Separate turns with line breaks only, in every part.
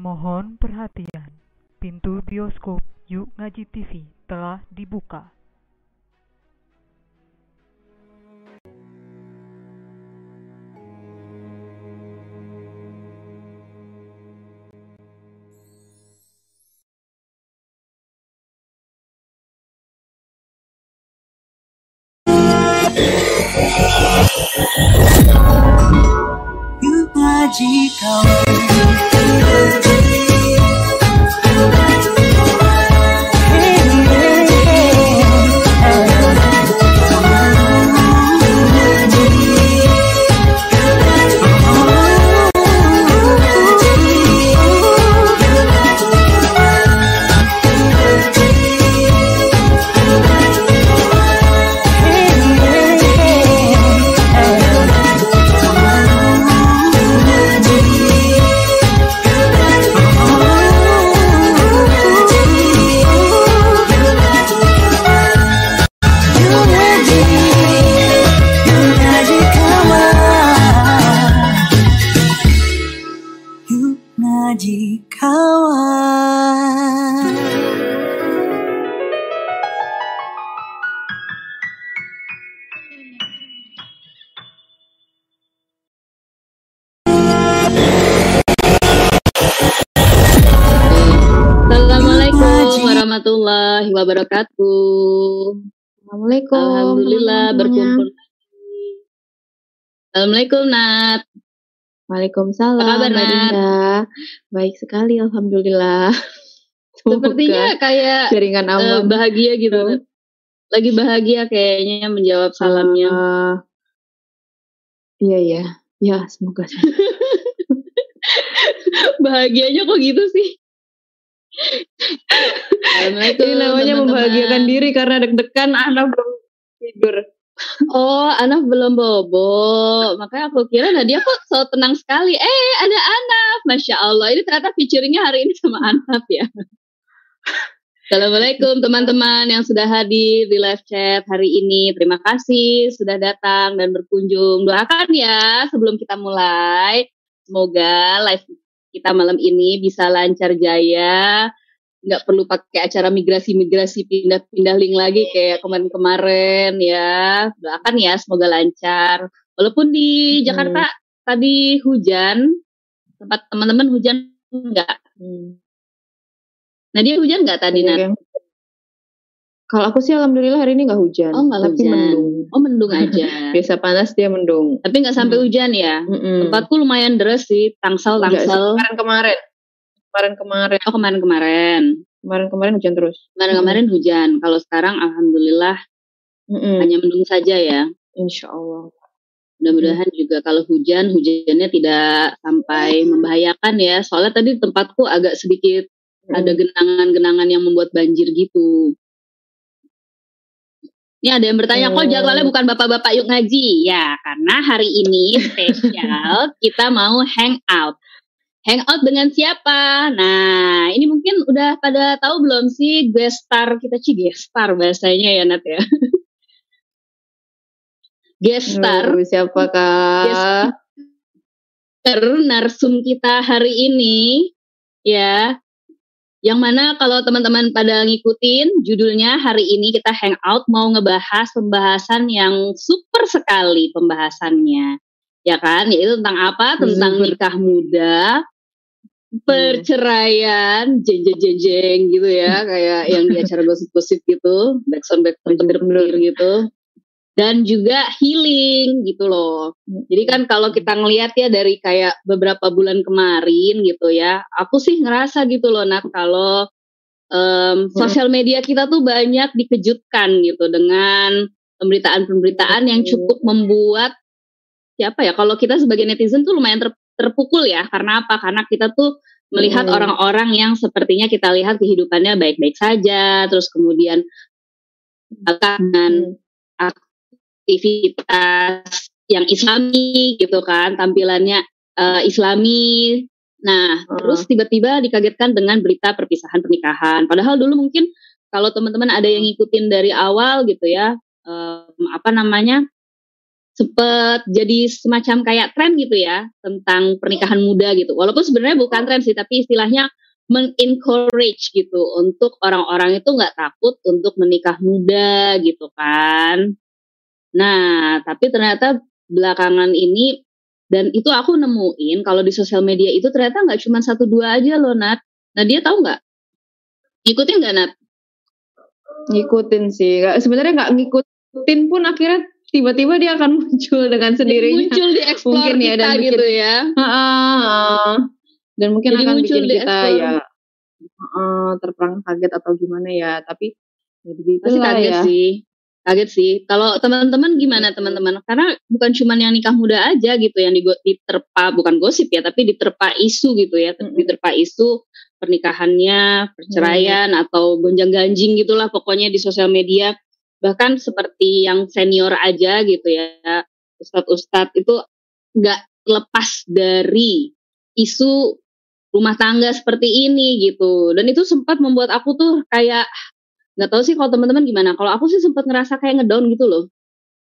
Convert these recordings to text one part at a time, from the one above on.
Mohon perhatian, pintu bioskop Yuk Ngaji TV telah dibuka.
Wabarakatuh.
Assalamualaikum.
Alhamdulillah berkumpul lagi. Assalamualaikum Nat.
Waalaikumsalam.
Apa kabar, Nat?
Dinda. Baik sekali, alhamdulillah. Semoga
Sepertinya kayak
jaringan
eh,
aman.
bahagia gitu. Nat. Lagi bahagia kayaknya menjawab salamnya.
Eh, iya ya, ya semoga.
Bahagianya kok gitu sih?
Ini namanya
teman-teman.
membahagiakan diri karena deg-degan anak belum tidur.
Oh, Anaf belum bobo. Makanya aku kira Nadia kok so tenang sekali. Eh, ada Anaf. Masya Allah. Ini ternyata featuringnya hari ini sama Anaf ya. Assalamualaikum teman-teman yang sudah hadir di live chat hari ini. Terima kasih sudah datang dan berkunjung. Doakan ya sebelum kita mulai. Semoga live kita malam ini bisa lancar jaya. Nggak perlu pakai acara migrasi-migrasi pindah-pindah link lagi kayak kemarin-kemarin ya. Doakan ya semoga lancar. Walaupun di
Hmm.
Jakarta tadi hujan, tempat teman-teman hujan enggak?
Hmm.
Nah dia hujan nggak tadi Nat?
kan? Kalau aku sih alhamdulillah hari ini nggak hujan.
Oh nggak
tapi
hujan.
Mendung.
Oh mendung aja.
Biasa panas dia mendung.
Tapi nggak sampai
Hmm.
hujan ya.
Mm-mm.
Tempatku lumayan deras sih, tangsel
Enggak sih,
tangsel.
Kemarin-kemarin. Kemarin-kemarin.
Oh kemarin-kemarin.
Kemarin-kemarin hujan terus.
Kemarin-kemarin hujan. Kalau sekarang alhamdulillah
Mm-mm.
hanya mendung saja ya.
Insya Allah.
Mudah-mudahan juga kalau hujan hujannya tidak sampai membahayakan ya. Soalnya tadi tempatku agak sedikit ada genangan-genangan yang membuat banjir gitu. Ini ada yang bertanya, kok
Hmm.
jadwalnya bukan bapak-bapak yuk ngaji? Ya, karena hari ini spesial kita mau hang out. Hang out dengan siapa? Nah, ini mungkin udah pada tahu belum sih guest star kita sih guest star bahasanya ya Nat ya. guest star
Aduh, siapakah?
Yes. narsum kita hari ini ya yang mana kalau teman-teman pada ngikutin judulnya hari ini kita hangout mau ngebahas pembahasan yang super sekali pembahasannya. Ya kan? Yaitu tentang apa? Tentang nikah muda perceraian jeng jeng jeng jeng gitu ya kayak yang di acara gosip-gosip gitu backsound backsound petir-petir gitu dan juga healing gitu loh. Jadi kan kalau kita ngelihat ya dari kayak beberapa bulan kemarin gitu ya, aku sih ngerasa gitu loh Nat kalau em, sosial media kita tuh banyak dikejutkan gitu dengan pemberitaan-pemberitaan yang cukup membuat siapa ya kalau kita sebagai netizen tuh lumayan ter- terpukul ya. Karena apa? Karena kita tuh melihat
Hmm.
orang-orang yang sepertinya kita lihat kehidupannya baik-baik saja, terus kemudian dengan aktivitas yang islami gitu kan tampilannya eh, islami nah
Hmm.
terus tiba-tiba dikagetkan dengan berita perpisahan pernikahan padahal dulu mungkin kalau teman-teman ada yang ngikutin dari awal gitu ya em, apa namanya sempet jadi semacam kayak tren gitu ya tentang pernikahan muda gitu. Walaupun sebenarnya bukan tren sih, tapi istilahnya mengencourage gitu untuk orang-orang itu nggak takut untuk menikah muda gitu kan. Nah, tapi ternyata belakangan ini dan itu aku nemuin kalau di sosial media itu ternyata nggak cuma satu dua aja loh Nat. Nah dia tahu nggak? Ikutin nggak Nat?
Ngikutin sih. Sebenarnya nggak ngikutin pun akhirnya tiba-tiba dia akan muncul dengan sendirinya.
Muncul di explore
Mungkin ya,
kita
dan bikin-
gitu ya.
Heeh. Dan mungkin
Jadi
akan
muncul
bikin
di
kita
explore.
ya heeh, terperang kaget atau gimana ya. Tapi ya begitu
Pasti kaget
ya.
sih. Kaget sih. Kalau teman-teman gimana teman-teman? Karena bukan cuma yang nikah muda aja gitu yang diterpa bukan gosip ya, tapi diterpa isu gitu ya,
Mm-mm.
diterpa isu pernikahannya, perceraian
Mm.
atau gonjang-ganjing gitulah pokoknya di sosial media. Bahkan seperti yang senior aja gitu ya, ustadz-ustadz itu nggak lepas dari isu rumah tangga seperti ini gitu. Dan itu sempat membuat aku tuh kayak nggak tahu sih kalau teman-teman gimana. Kalau aku sih sempat ngerasa kayak ngedown gitu loh.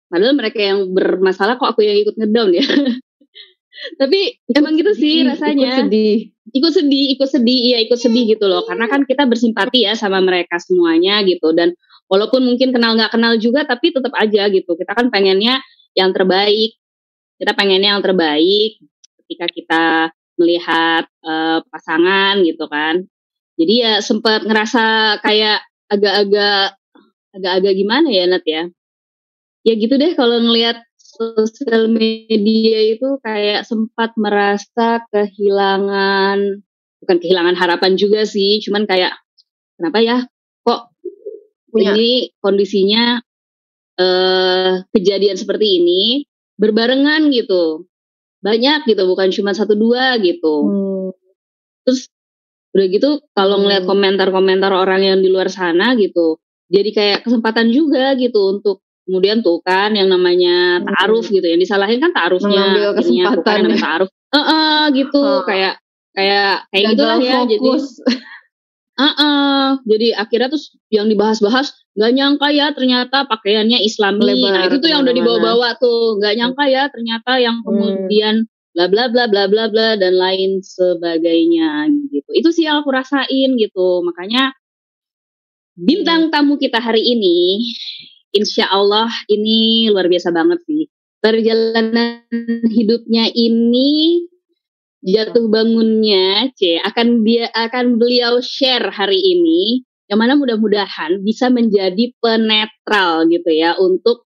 Padahal mereka yang bermasalah kok aku yang ikut ngedown ya. Tapi emang gitu sih rasanya.
Ikut sedih.
Ikut sedih, ikut sedih, iya ikut sedih gitu loh. Karena kan kita bersimpati ya sama mereka semuanya gitu. Dan walaupun mungkin kenal nggak kenal juga, tapi tetap aja gitu. Kita kan pengennya yang terbaik. Kita pengennya yang terbaik ketika kita melihat eh, pasangan gitu kan. Jadi ya sempat ngerasa kayak agak-agak agak-agak gimana ya Nat ya. Ya gitu deh kalau ngelihat sosial media itu kayak sempat merasa kehilangan bukan kehilangan harapan juga sih, cuman kayak kenapa ya kok
Punya
ini kondisinya eh kejadian seperti ini berbarengan gitu. Banyak gitu, bukan cuma satu dua gitu.
hmm,
Terus udah gitu kalau ngeliat
Hmm.
komentar-komentar orang yang di luar sana gitu, jadi kayak kesempatan juga gitu untuk kemudian tuh kan yang namanya
Hmm.
ta'aruf gitu, yang disalahin kan ta'arufnya kan
kesempatan
yang namanya
ya.
ta'aruf. Heeh, gitu
Ah.
kayak kayak kayak
gagal
gitulah ya jadi
fokus.
Heeh, jadi akhirnya terus yang dibahas-bahas nggak nyangka ya ternyata pakaiannya Islami.
Melebar
Nah, itu tuh yang udah dibawa-bawa tuh. Nggak nyangka ya ternyata yang
Hmm.
kemudian bla bla bla bla bla bla dan lain sebagainya gitu. Itu sih yang aku rasain gitu. Makanya bintang tamu kita hari ini insya Allah ini luar biasa banget sih. Perjalanan hidupnya ini jatuh bangunnya C akan dia akan beliau share hari ini yang mana mudah-mudahan bisa menjadi penetral gitu ya untuk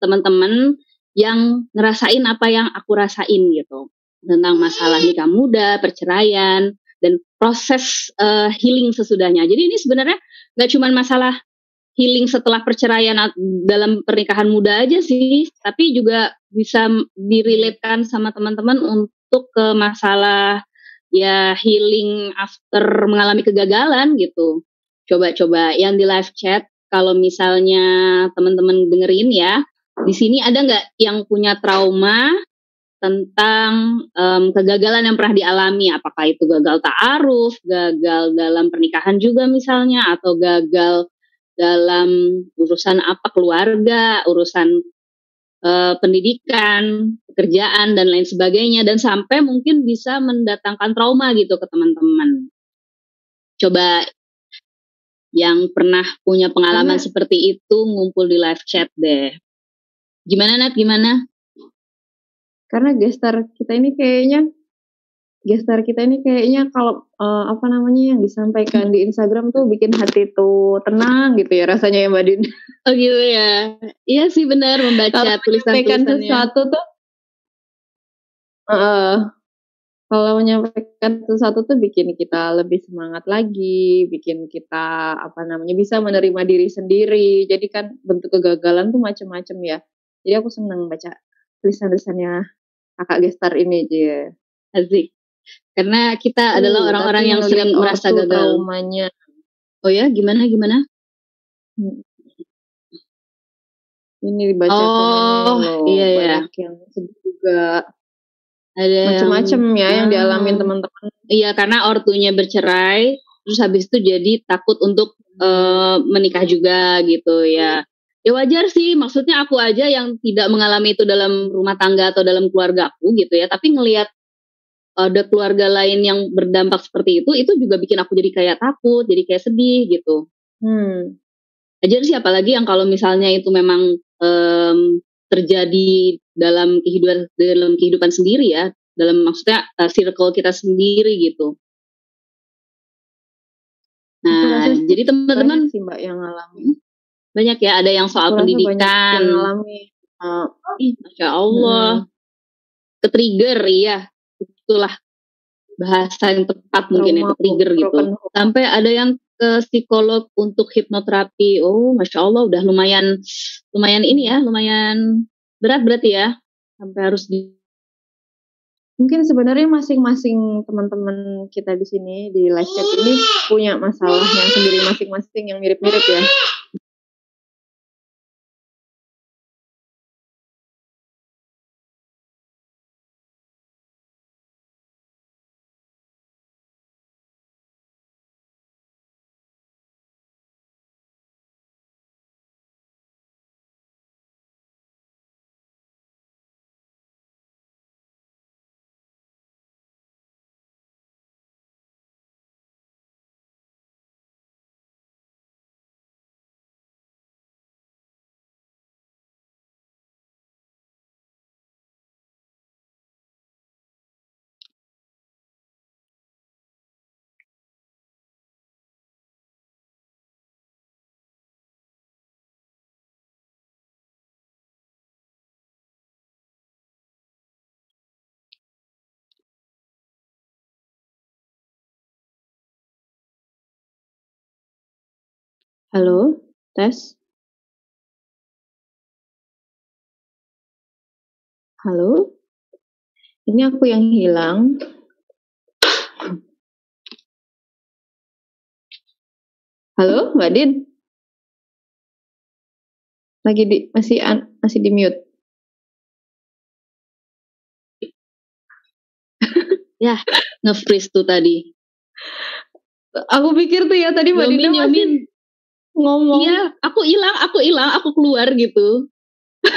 teman-teman yang ngerasain apa yang aku rasain gitu tentang masalah nikah muda, perceraian dan proses eh, healing sesudahnya. Jadi ini sebenarnya nggak cuma masalah healing setelah perceraian dalam pernikahan muda aja sih, tapi juga bisa diriletkan sama teman-teman untuk ke masalah ya healing after mengalami kegagalan gitu. Coba-coba yang di live chat kalau misalnya teman-teman dengerin ya, di sini ada nggak yang punya trauma tentang em, kegagalan yang pernah dialami, apakah itu gagal ta'aruf, gagal dalam pernikahan juga misalnya, atau gagal dalam urusan apa keluarga, urusan eh, pendidikan, pekerjaan dan lain sebagainya, dan sampai mungkin bisa mendatangkan trauma gitu ke teman-teman. Coba yang pernah punya pengalaman
Karena-
seperti itu ngumpul di live chat deh. Gimana Nat? Gimana?
Karena gestar kita ini kayaknya gestar kita ini kayaknya kalau eh, apa namanya yang disampaikan di Instagram tuh bikin hati tuh tenang gitu ya rasanya ya Mbak Din.
Oh gitu ya. Iya sih benar membaca
Kalau menyampaikan
tulisan-tulisannya.
sesuatu tuh eh, kalau menyampaikan sesuatu tuh bikin kita lebih semangat lagi, bikin kita apa namanya bisa menerima diri sendiri. Jadi kan bentuk kegagalan tuh macam-macam ya. Jadi aku senang baca tulisan-tulisannya kakak gestar ini aja.
Asik. Karena kita adalah
Uh,
orang-orang yang sering merasa gagal.
Traumanya.
Oh ya, gimana gimana?
Ini dibaca
Oh,
loh.
iya, iya.
Banyak yang sedih juga.
Ada yang-
Macam-macam ya yang
Ah.
dialamin teman-teman.
Iya, karena ortunya bercerai, terus habis itu jadi takut untuk eh, menikah juga gitu ya. Ya wajar sih maksudnya aku aja yang tidak mengalami itu dalam rumah tangga atau dalam keluarga aku gitu ya tapi ngelihat ada keluarga lain yang berdampak seperti itu itu juga bikin aku jadi kayak takut jadi kayak sedih gitu
Hmm.
wajar sih apalagi yang kalau misalnya itu memang em, terjadi dalam kehidupan dalam kehidupan sendiri ya dalam maksudnya uh, circle kita sendiri gitu nah jadi teman-teman
sih mbak yang ngalamin.
Banyak ya ada yang soal
banyak
pendidikan.
yang. Uh,
Ih, masya Allah. ke trigger iya. Itulah bahasa yang tepat mungkin ya
trauma,
ke trigger gitu. sampai ada yang ke psikolog untuk hipnoterapi. Oh masya Allah udah lumayan lumayan ini ya lumayan berat berarti ya sampai harus di
Mungkin sebenarnya masing-masing teman-teman kita di sini di live chat ini punya masalah yang sendiri masing-masing yang mirip-mirip ya. Halo, tes. Halo. Ini aku yang hilang. Halo, Mbak Din. Lagi di masih an- masih di mute.
nge-freeze tuh tadi
Aku pikir tuh ya tadi Mbak
Yomin
masih
Yomin
ngomong.
iya aku hilang aku hilang aku keluar gitu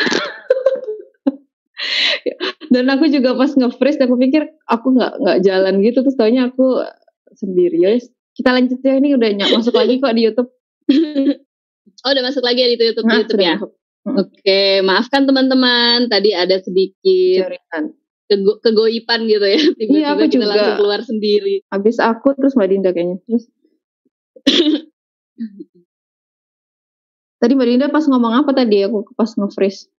Dan aku juga pas nge-freeze aku pikir aku nggak nggak jalan gitu terus taunya aku sendiri ya. Kita lanjut ya ini udah masuk lagi kok di YouTube.
oh udah masuk lagi ya di YouTube,
Nah,
YouTube ya
masuk.
oke maafkan teman-teman tadi ada sedikit kego- kegoipan gitu ya tiba-tiba
Iya, aku
kita
juga.
langsung keluar sendiri
Habis aku terus Mbak Dinda kayaknya. Terus tadi Mbak Dinda pas ngomong apa tadi aku pas nge-freeze.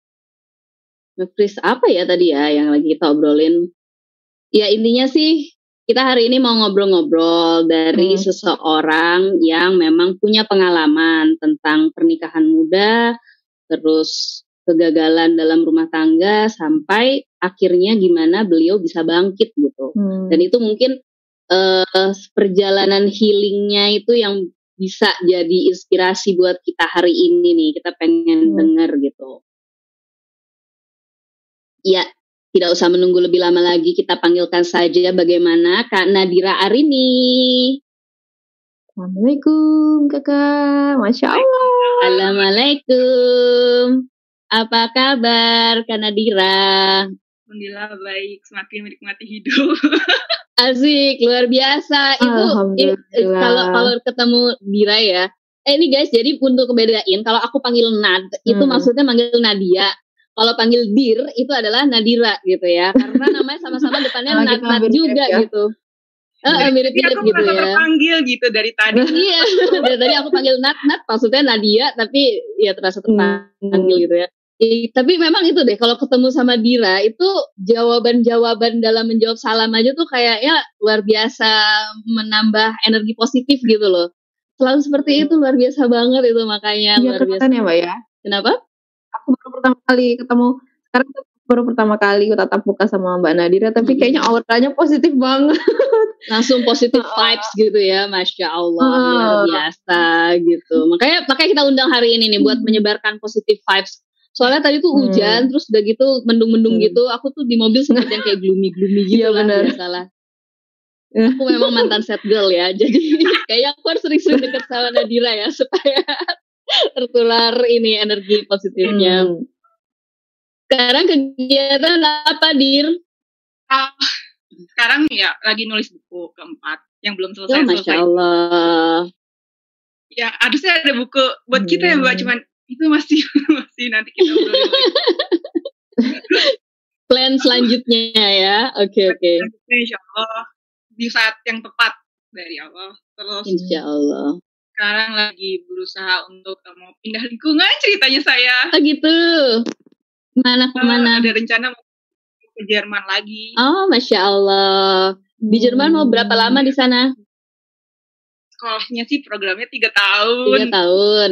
nge-freeze apa ya tadi ya yang lagi kita obrolin ya intinya sih kita hari ini mau ngobrol-ngobrol dari
Hmm.
seseorang yang memang punya pengalaman tentang pernikahan muda, terus kegagalan dalam rumah tangga sampai akhirnya gimana beliau bisa bangkit gitu.
Hmm.
Dan itu mungkin eh, perjalanan healingnya itu yang bisa jadi inspirasi buat kita hari ini nih. Kita pengen
Hmm.
denger gitu. Ya, tidak usah menunggu lebih lama lagi. Kita panggilkan saja bagaimana Kak Nadira Arini.
Assalamualaikum kakak, masya Allah.
Assalamualaikum. Apa kabar Kak Nadira?
Alhamdulillah baik, semakin menikmati hidup.
Asik, luar biasa. Itu kalau kalau ketemu Dira ya. Eh ini guys, jadi untuk kebedain kalau aku panggil Nad itu
Hmm.
maksudnya manggil Nadia. Kalau panggil Dir itu adalah Nadira gitu ya. Karena namanya sama-sama depannya Nad Nad juga
ya.
gitu.
Jadi
mirip-mirip
aku
gitu
merasa
ya.
terpanggil gitu dari tadi.
Iya, dari tadi aku panggil Nat Nat maksudnya Nadia tapi ya terasa terpanggil
Hmm.
gitu ya. Eh, tapi memang itu deh kalau ketemu sama Dira itu jawaban-jawaban dalam menjawab salam aja tuh kayaknya luar biasa menambah energi positif gitu loh. Selalu seperti itu luar biasa banget itu makanya
Iya
luar biasa.
ya mbak ya.
Kenapa?
Aku baru pertama kali ketemu. Sekarang baru pertama kali aku tatap muka sama Mbak Nadira, tapi
Hmm.
kayaknya auranya positif banget.
Langsung positive vibes gitu ya, masya Allah luar biasa gitu. Makanya makanya kita undang hari ini nih buat
Hmm.
menyebarkan positive vibes. Soalnya tadi tuh
Hmm.
hujan, terus udah gitu mendung-mendung
Hmm.
gitu. Aku tuh di mobil sempet yang kayak gloomy-gloomy gitu
Iya,
lah
benar.
biasalah.
Eh.
Aku memang mantan set girl ya, jadi kayaknya aku harus sering-sering deket sama Nadira ya supaya tertular ini energi positifnya.
Hmm.
Sekarang kegiatan apa, Dir?
Ah, sekarang ya lagi nulis buku keempat yang belum
Oh,
selesai
Masya
selesai.
Allah.
Ya harusnya ada buku buat kita ya mbak,
Hmm.
cuman itu masih masih nanti kita lagi.
Plan selanjutnya ya. Oke, oke.
Selanjutnya Insya Allah di saat yang tepat dari Allah. Terus
Insya Allah.
sekarang lagi berusaha untuk eh, mau pindah lingkungan ceritanya saya.
Oh gitu. Mana
Eh,
ke mana?
ada rencana mau ke Jerman lagi.
Oh, Masya Allah. Di Jerman mau berapa lama di sana?
Sekolahnya sih programnya tiga
Tiga
tahun.
tahun.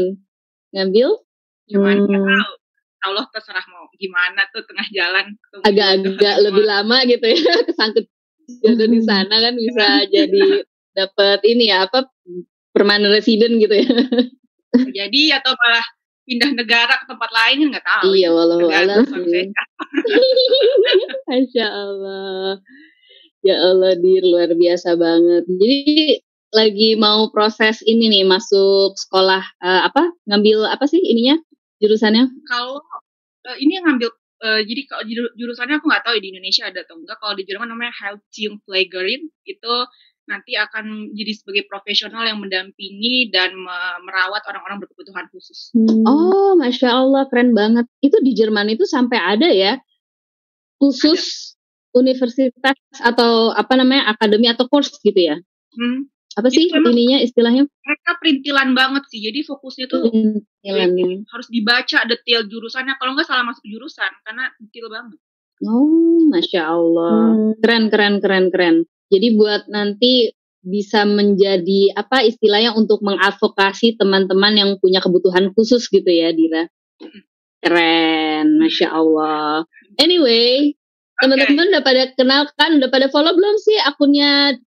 Ngambil?
Cuman nggak
Hmm.
tahu. Allah terserah mau gimana tuh tengah jalan.
Agak-agak lebih lama gitu ya. Kesangkut jodoh di sana kan bisa jadi dapat ini ya apa permanent resident gitu ya.
Jadi atau malah pindah negara ke tempat lain kan nggak tahu.
iya, walau
saya.
Masya Allah. Ya Allah, Dir, luar biasa banget. Jadi lagi mau proses ini nih, masuk sekolah, eh, apa, ngambil apa sih ininya, jurusannya?
Kalau eh, ini yang ngambil eh, jadi kalau juru- jurusannya aku nggak tahu ya di Indonesia ada atau enggak. Kalau di Jerman namanya Heilpflegerin itu nanti akan jadi sebagai profesional yang mendampingi dan me- merawat orang-orang berkebutuhan khusus.
Hmm.
Oh, Masya Allah, keren banget. Itu di Jerman itu sampai ada ya, khusus universitas atau apa namanya, akademi atau course gitu ya?
Hmm,
Apa sih
Itu memang-
ininya, istilahnya?
mereka perintilan banget sih. Jadi fokusnya tuh
Perintilannya.
harus dibaca detail jurusannya. Kalau nggak salah masuk jurusan karena detail banget.
Oh, Masya Allah.
Hmm.
Keren, keren, keren, keren. Jadi buat nanti bisa menjadi apa istilahnya untuk mengadvokasi teman-teman yang punya kebutuhan khusus gitu ya, Dira. Keren, masya Allah. Anyway, teman-teman udah pada kenal kan, udah pada follow belum sih akunnya?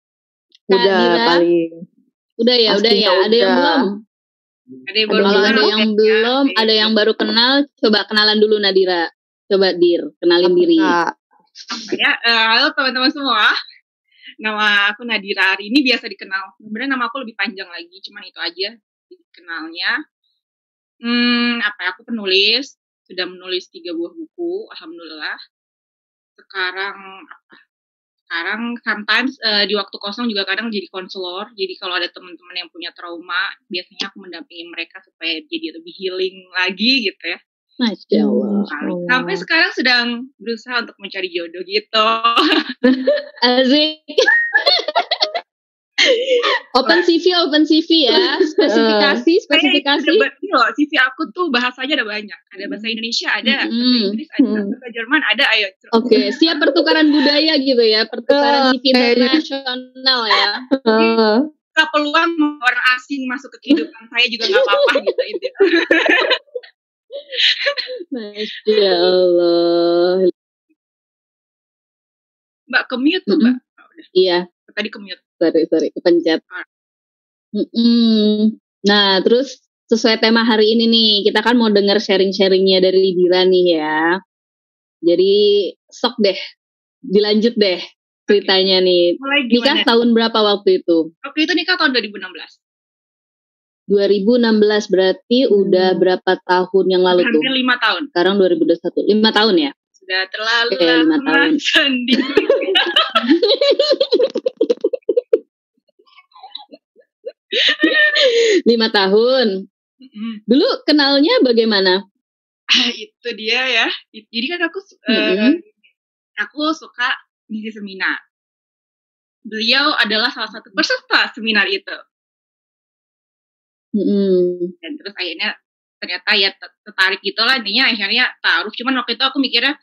Kak
Udah
Dira?
paling.
Udah ya, udah ya. Ada yang belum?
Ada yang kenal,
ada
ya,
yang
ya.
belum, ada yang baru kenal, coba kenalan dulu Nadira. Coba Dir, kenalin diri.
Kak.
ya. Eh, halo teman-teman semua. Nama aku Nadira hari ini biasa dikenal. Sebenarnya nama aku lebih panjang lagi, cuman itu aja dikenalnya. Hmm, apa ya, aku penulis, sudah menulis tiga buah buku, alhamdulillah. Sekarang apa? Sekarang sometimes eh, di waktu kosong juga kadang jadi konselor. Jadi kalau ada teman-teman yang punya trauma, biasanya aku mendampingi mereka supaya jadi lebih healing lagi gitu ya.
Masya Allah.
Oh.
Sampai sekarang sedang berusaha untuk mencari jodoh gitu.
Asik. open CV, open CV ya. Spesifikasi, spesifikasi.
Kayak ada- ini loh, CV aku tuh bahasanya ada banyak. Ada bahasa Indonesia, ada bahasa
Mm-mm.
Inggris, ada
Hmm.
bahasa Jerman, ada ayo.
Oke, siap pertukaran budaya gitu ya, pertukaran
Eh,
CV internasional ya.
Eh,
Buka peluang orang asing masuk ke kehidupan saya juga nggak apa-apa gitu intinya.
Masya Allah.
Mbak commute tuh mbak.
Iya,
Tadi commute.
sorry, sorry, kepencet. Mm-mm. Nah, terus sesuai tema hari ini nih, kita kan mau denger sharing-sharingnya dari Dira nih ya. Jadi, sok deh, dilanjut deh ceritanya nih.
Mulai
Nikah tahun berapa waktu itu?
Waktu itu nikah tahun 2016.
2016 berarti udah berapa tahun yang lalu tuh?
Hampir lima tahun.
Sekarang 2021, lima tahun ya?
Sudah terlalu
lima
lama
tahun.
sendiri.
Lima tahun. Dulu kenalnya bagaimana?
Ah, itu dia ya. Jadi kan aku
Mm-mm.
aku suka ngisi seminar. Beliau adalah salah satu peserta seminar itu.
Mm-mm.
Dan terus akhirnya ternyata ya ter- tertarik gitu lah intinya akhirnya taruh. Cuman waktu itu aku mikirnya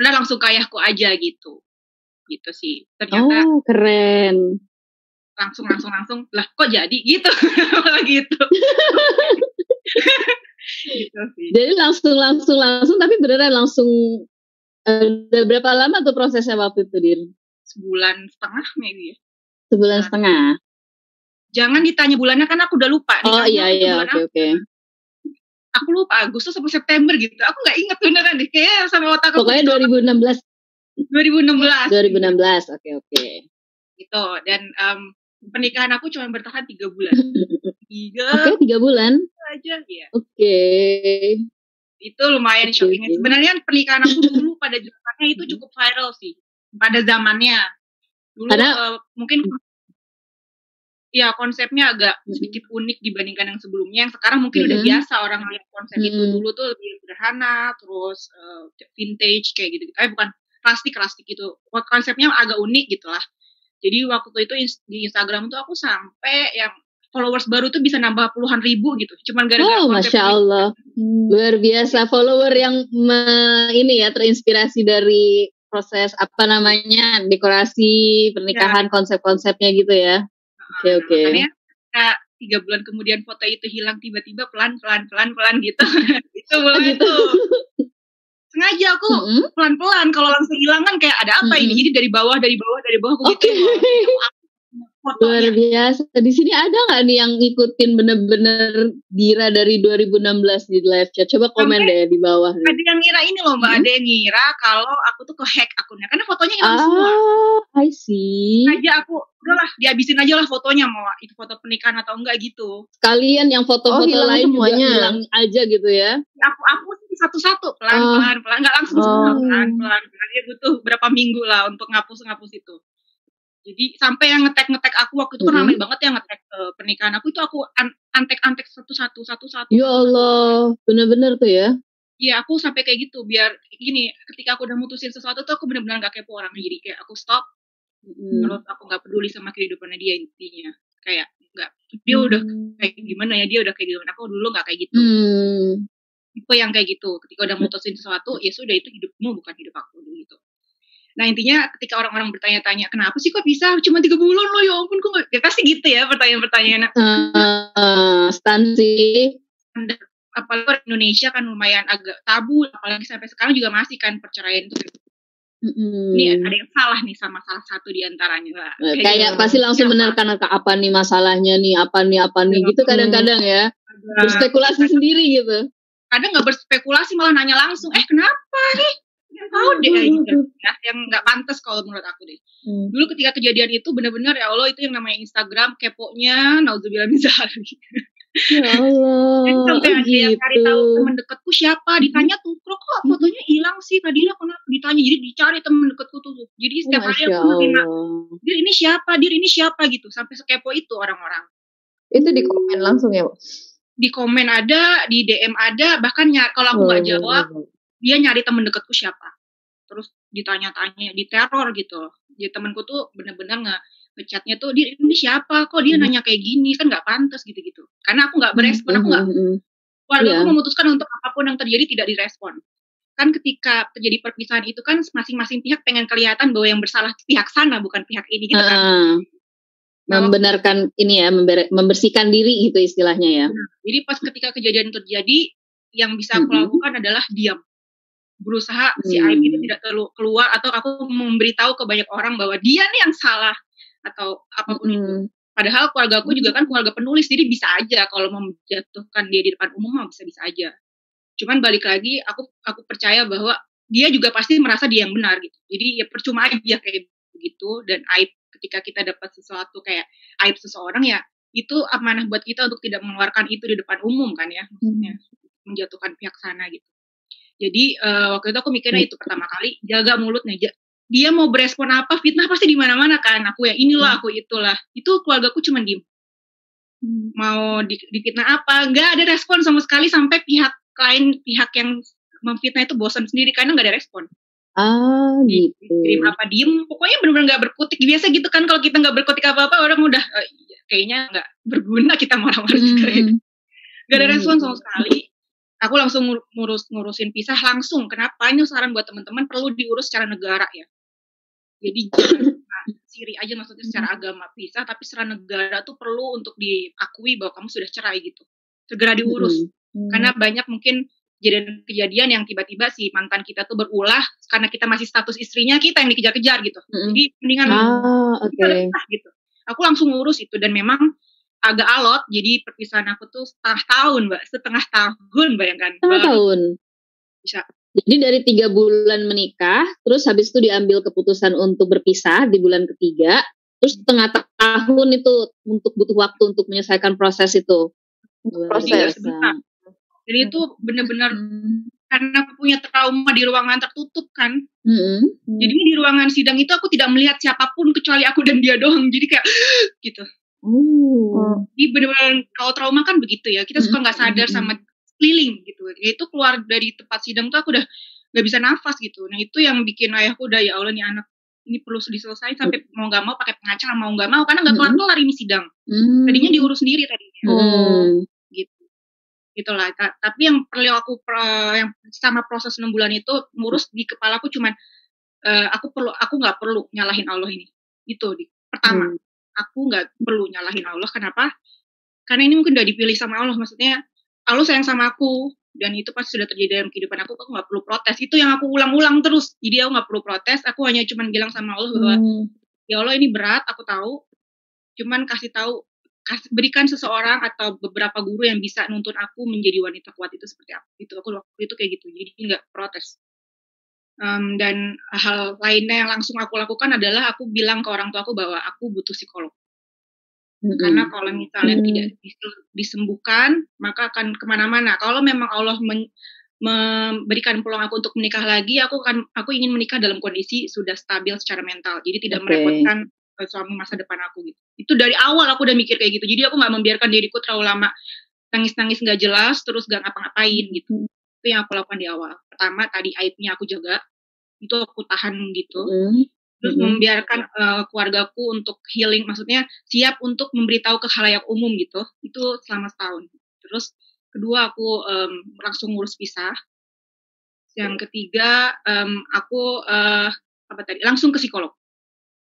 udah langsung ke ayahku aja gitu. Gitu sih. Ternyata
Oh, keren.
Langsung langsung langsung lah kok jadi gitu. Malah gitu. gitu sih.
Jadi langsung langsung langsung tapi beneran langsung eh, udah berapa lama tuh prosesnya waktu itu Dir?
Sebulan setengah maybe ya.
Sebulan setengah.
Jangan ditanya bulannya kan aku udah lupa.
Oh iya iya oke oke.
Aku lupa Agustus atau September gitu. Aku nggak inget beneran deh. Kayaknya sampai otak aku
Pokoknya
gitu.
2016
2016.
2016 oke oke.
gitu dan em, pernikahan aku cuma bertahan tiga bulan. Tiga
Oke tiga bulan.
aja ya
Oke.
itu lumayan
Oke,
shockingnya
oke.
sebenarnya pernikahan aku dulu pada zamannya itu cukup viral sih. Pada zamannya. Dulu
Karena-
eh, mungkin ya konsepnya agak sedikit unik dibandingkan yang sebelumnya. Yang sekarang mungkin udah
Mhm.
biasa orang lihat konsep itu.
Mhm.
dulu tuh lebih sederhana terus eh, vintage kayak gitu eh bukan plastik plastik gitu konsepnya agak unik gitu lah jadi waktu itu di Instagram tuh aku sampai yang followers baru tuh bisa nambah puluhan ribu gitu cuman gara-gara
Oh, masya. Allah. Luar biasa follower yang me- ini ya terinspirasi dari proses apa namanya dekorasi pernikahan konsep-konsepnya gitu ya. Oke
Nah,
oke.
makanya nah, tiga bulan kemudian foto itu hilang tiba-tiba pelan pelan pelan pelan gitu itu
Oh,
boleh
gitu.
tuh sengaja aku
Mm-mm.
pelan pelan kalau langsung hilang kan kayak ada apa ini
Mm-mm.
jadi dari bawah dari bawah dari bawah aku
Oke.
gitu
Luar biasa. Di sini ada nggak nih yang ngikutin bener-bener Dira dari 2016 di live chat? Coba komen
Sampai-
deh di bawah. nih.
ada yang ngira ini loh mbak
Hmm?
ada yang ngira kalau aku tuh ke hack akunnya karena fotonya hilang semua
Ah, I see.
aja aku udahlah dihabisin aja lah fotonya mau itu foto pernikahan atau enggak gitu
Kalian yang foto-foto
Oh, hilang
lain juga
semuanya.
hilang aja gitu ya?
aku aku sih satu-satu pelan
Oh.
pelan nggak langsung
Oh.
semua pelan pelan pelan dia butuh berapa minggu lah untuk ngapus ngapus itu jadi sampai yang ngetek ngetek aku waktu itu kan
Mhm.
ramai banget yang ngetek eh, pernikahan aku itu aku an- antek antek satu satu satu satu
Ya Allah, bener-bener tuh ya.
Iya aku sampai kayak gitu biar gini ketika aku udah mutusin sesuatu tuh aku benar-benar gak kepo orang jadi kayak aku stop
Mm.
terus aku nggak peduli sama kehidupannya dia intinya kayak nggak dia udah kayak gimana ya dia udah kayak gimana aku dulu nggak kayak gitu
Hmm.
tipe yang kayak gitu ketika udah mutusin sesuatu ya sudah itu hidupmu bukan hidup aku gitu nah intinya ketika orang-orang bertanya-tanya kenapa sih kok bisa cuma tiga bulan loh ya ampun kok ya pasti gitu ya pertanyaan-pertanyaan
Eh, stan sih.
apalagi orang Indonesia kan lumayan agak tabu apalagi sampai sekarang juga masih kan perceraian itu
Mm-mm.
ini ada yang salah nih sama salah satu di antaranya Mbak.
Eh,
Kayak
Kayak
gitu.
pasti langsung ke apa nih masalahnya nih, apa nih, apa nih,
Iya.
gitu kadang-kadang ya. Berspekulasi sendiri gitu.
kadang nggak berspekulasi malah nanya langsung eh kenapa nih tahu deh kayak gitu ya yang nggak pantas kalau menurut aku deh
Hmm.
dulu ketika kejadian itu benar-benar ya Allah itu yang namanya Instagram keponya nauzubillah min dzalik
Ya Allah.
Dan sampai
oh
ada yang cari tahu
gitu.
teman dekatku siapa ditanya tuh kok kok fotonya hilang sih Kadira kenapa ditanya jadi dicari teman dekatku tuh jadi setiap hari aku nerima
Allah.
dir ini siapa dir ini siapa gitu sampai sekepo itu orang-orang
Itu di komen langsung ya, Bu?
di komen ada di DM ada bahkan nyari, kalau aku nggak
Oh,
jawab dia nyari temen deketku siapa terus ditanya-tanya diteror gitu jadi temenku tuh bener-bener nge ngechatnya tuh dia ini siapa kok dia
Hmm.
nanya kayak gini kan nggak pantas gitu-gitu karena aku nggak berespon aku nggak
Mm, mm, mm.
keluarga aku
Iya.
memutuskan untuk apa pun yang terjadi tidak direspon kan ketika terjadi perpisahan itu kan masing-masing pihak pengen kelihatan bahwa yang bersalah pihak sana bukan pihak ini gitu kan Nah,
membenarkan ini ya, member- membersihkan diri gitu istilahnya ya.
Jadi pas ketika kejadian terjadi, yang bisa aku lakukan adalah diam. Berusaha si
Hmm.
aib itu tidak terlalu keluar atau aku memberitahu ke banyak orang bahwa dia nih yang salah atau apa pun itu.
Mm.
Padahal keluarga aku juga kan keluarga penulis, jadi bisa aja kalau mau menjatuhkan dia di depan umum mah bisa-bisa aja. Cuman balik lagi, aku aku percaya bahwa dia juga pasti merasa dia yang benar gitu. Jadi ya percuma aja kayak begitu dan aib ketika kita dapat sesuatu kayak aib seseorang ya itu amanah buat kita untuk tidak mengeluarkan itu di depan umum kan ya maksudnya menjatuhkan pihak sana gitu. Jadi eh, waktu itu aku mikirnya itu pertama kali jaga mulutnya. Dia mau berespon apa fitnah pasti di mana-mana kan. Aku ya inilah aku itulah. Itu keluargaku cuma diem. Mau di, difitnah apa nggak ada respon sama sekali sampai pihak lain pihak yang memfitnah itu bosan sendiri karena nggak ada respon.
Ah, gitu.
Kirim apa diem pokoknya benar-benar nggak berkutik biasa gitu kan kalau kita nggak berkutik apa-apa orang udah "Eh, iya, kayaknya nggak berguna kita marah-marah juga.
Mm,
Gak ada
Hmm.
respon sama sekali. Aku langsung ngur- ngurus ngurusin pisah langsung. Kenapa? Ini saran buat teman-teman perlu diurus secara negara ya. Jadi siri aja maksudnya secara agama pisah, tapi secara negara tuh perlu untuk diakui bahwa kamu sudah cerai gitu. Segera diurus.
mm.
Karena banyak mungkin kejadian-kejadian yang tiba-tiba si mantan kita tuh berulah karena kita masih status istrinya kita yang dikejar-kejar gitu.
Mm-mm.
Jadi mendingan
Ah, oke.
kita gitu. Aku langsung ngurus itu dan memang agak alot. Jadi perpisahan aku tuh setengah tahun, mbak, setengah tahun bayangkan.
Setengah
Baru
tahun.
Bisa.
Jadi dari tiga bulan menikah, terus habis itu diambil keputusan untuk berpisah di bulan ketiga, terus setengah tahun itu untuk butuh waktu untuk menyelesaikan proses itu.
Proses.
Jadi sebentar. Jadi itu benar-benar
Hmm.
karena punya trauma di ruangan tertutup kan.
Mm-mm.
Jadi di ruangan sidang itu aku tidak melihat siapa pun kecuali aku dan dia doang. Jadi kayak gitu.
Oh.
Jadi benar-benar kalau trauma kan begitu ya. Kita suka nggak sadar sama keliling gitu. Ya itu keluar dari tempat sidang tuh aku udah nggak bisa nafas gitu. Nah itu yang bikin ayahku udah ya Allah nih anak ini perlu diselesaikan sampai mau nggak mau pakai pengacara mau nggak mau karena nggak kelar kelar ini sidang.
Hmm.
Tadinya diurus sendiri tadinya.
Hmm.
gitu gitulah Ta- tapi yang perlu aku yang sama proses enam bulan itu ngurus di kepalaku cuman eh, aku perlu aku nggak perlu nyalahin Allah ini itu di pertama
Hmm.
Aku nggak perlu nyalahin Allah. Kenapa? Karena ini mungkin udah dipilih sama Allah. Maksudnya Allah sayang sama aku. Dan itu pasti sudah terjadi dalam kehidupan aku. Aku nggak perlu protes. Itu yang aku ulang-ulang terus. Jadi aku nggak perlu protes. Aku hanya cuman bilang sama Allah bahwa
Hmm.
ya Allah ini berat. Aku tahu. Cuman kasih tahu kasih, berikan seseorang atau beberapa guru yang bisa nuntun aku menjadi wanita kuat itu seperti apa itu aku waktu itu kayak gitu. Jadi nggak protes Em, dan hal lainnya yang langsung aku lakukan adalah aku bilang ke orang tua aku bahwa aku butuh psikolog.
Mm-mm.
karena kalau misalnya
Hmm.
tidak dis- disembuhkan maka akan ke mana-mana. Kalau memang Allah men- memberikan peluang aku untuk menikah lagi aku akan aku ingin menikah dalam kondisi sudah stabil secara mental. Jadi tidak
Oke.
merepotkan eh, suami masa depan aku gitu. Itu dari awal aku udah mikir kayak gitu. Jadi aku nggak membiarkan diriku terlalu lama nangis-nangis nggak jelas terus gak ngapa-ngapain gitu. Itu yang aku lakukan di awal. Pertama tadi aibnya aku jaga itu aku tahan gitu.
Mm.
terus
Mhm.
membiarkan eh, keluargaku untuk healing maksudnya siap untuk memberitahu ke halayak umum gitu. Itu selama setahun. Terus kedua aku em, langsung ngurus pisah. Yang ketiga em, aku eh, apa tadi langsung ke psikolog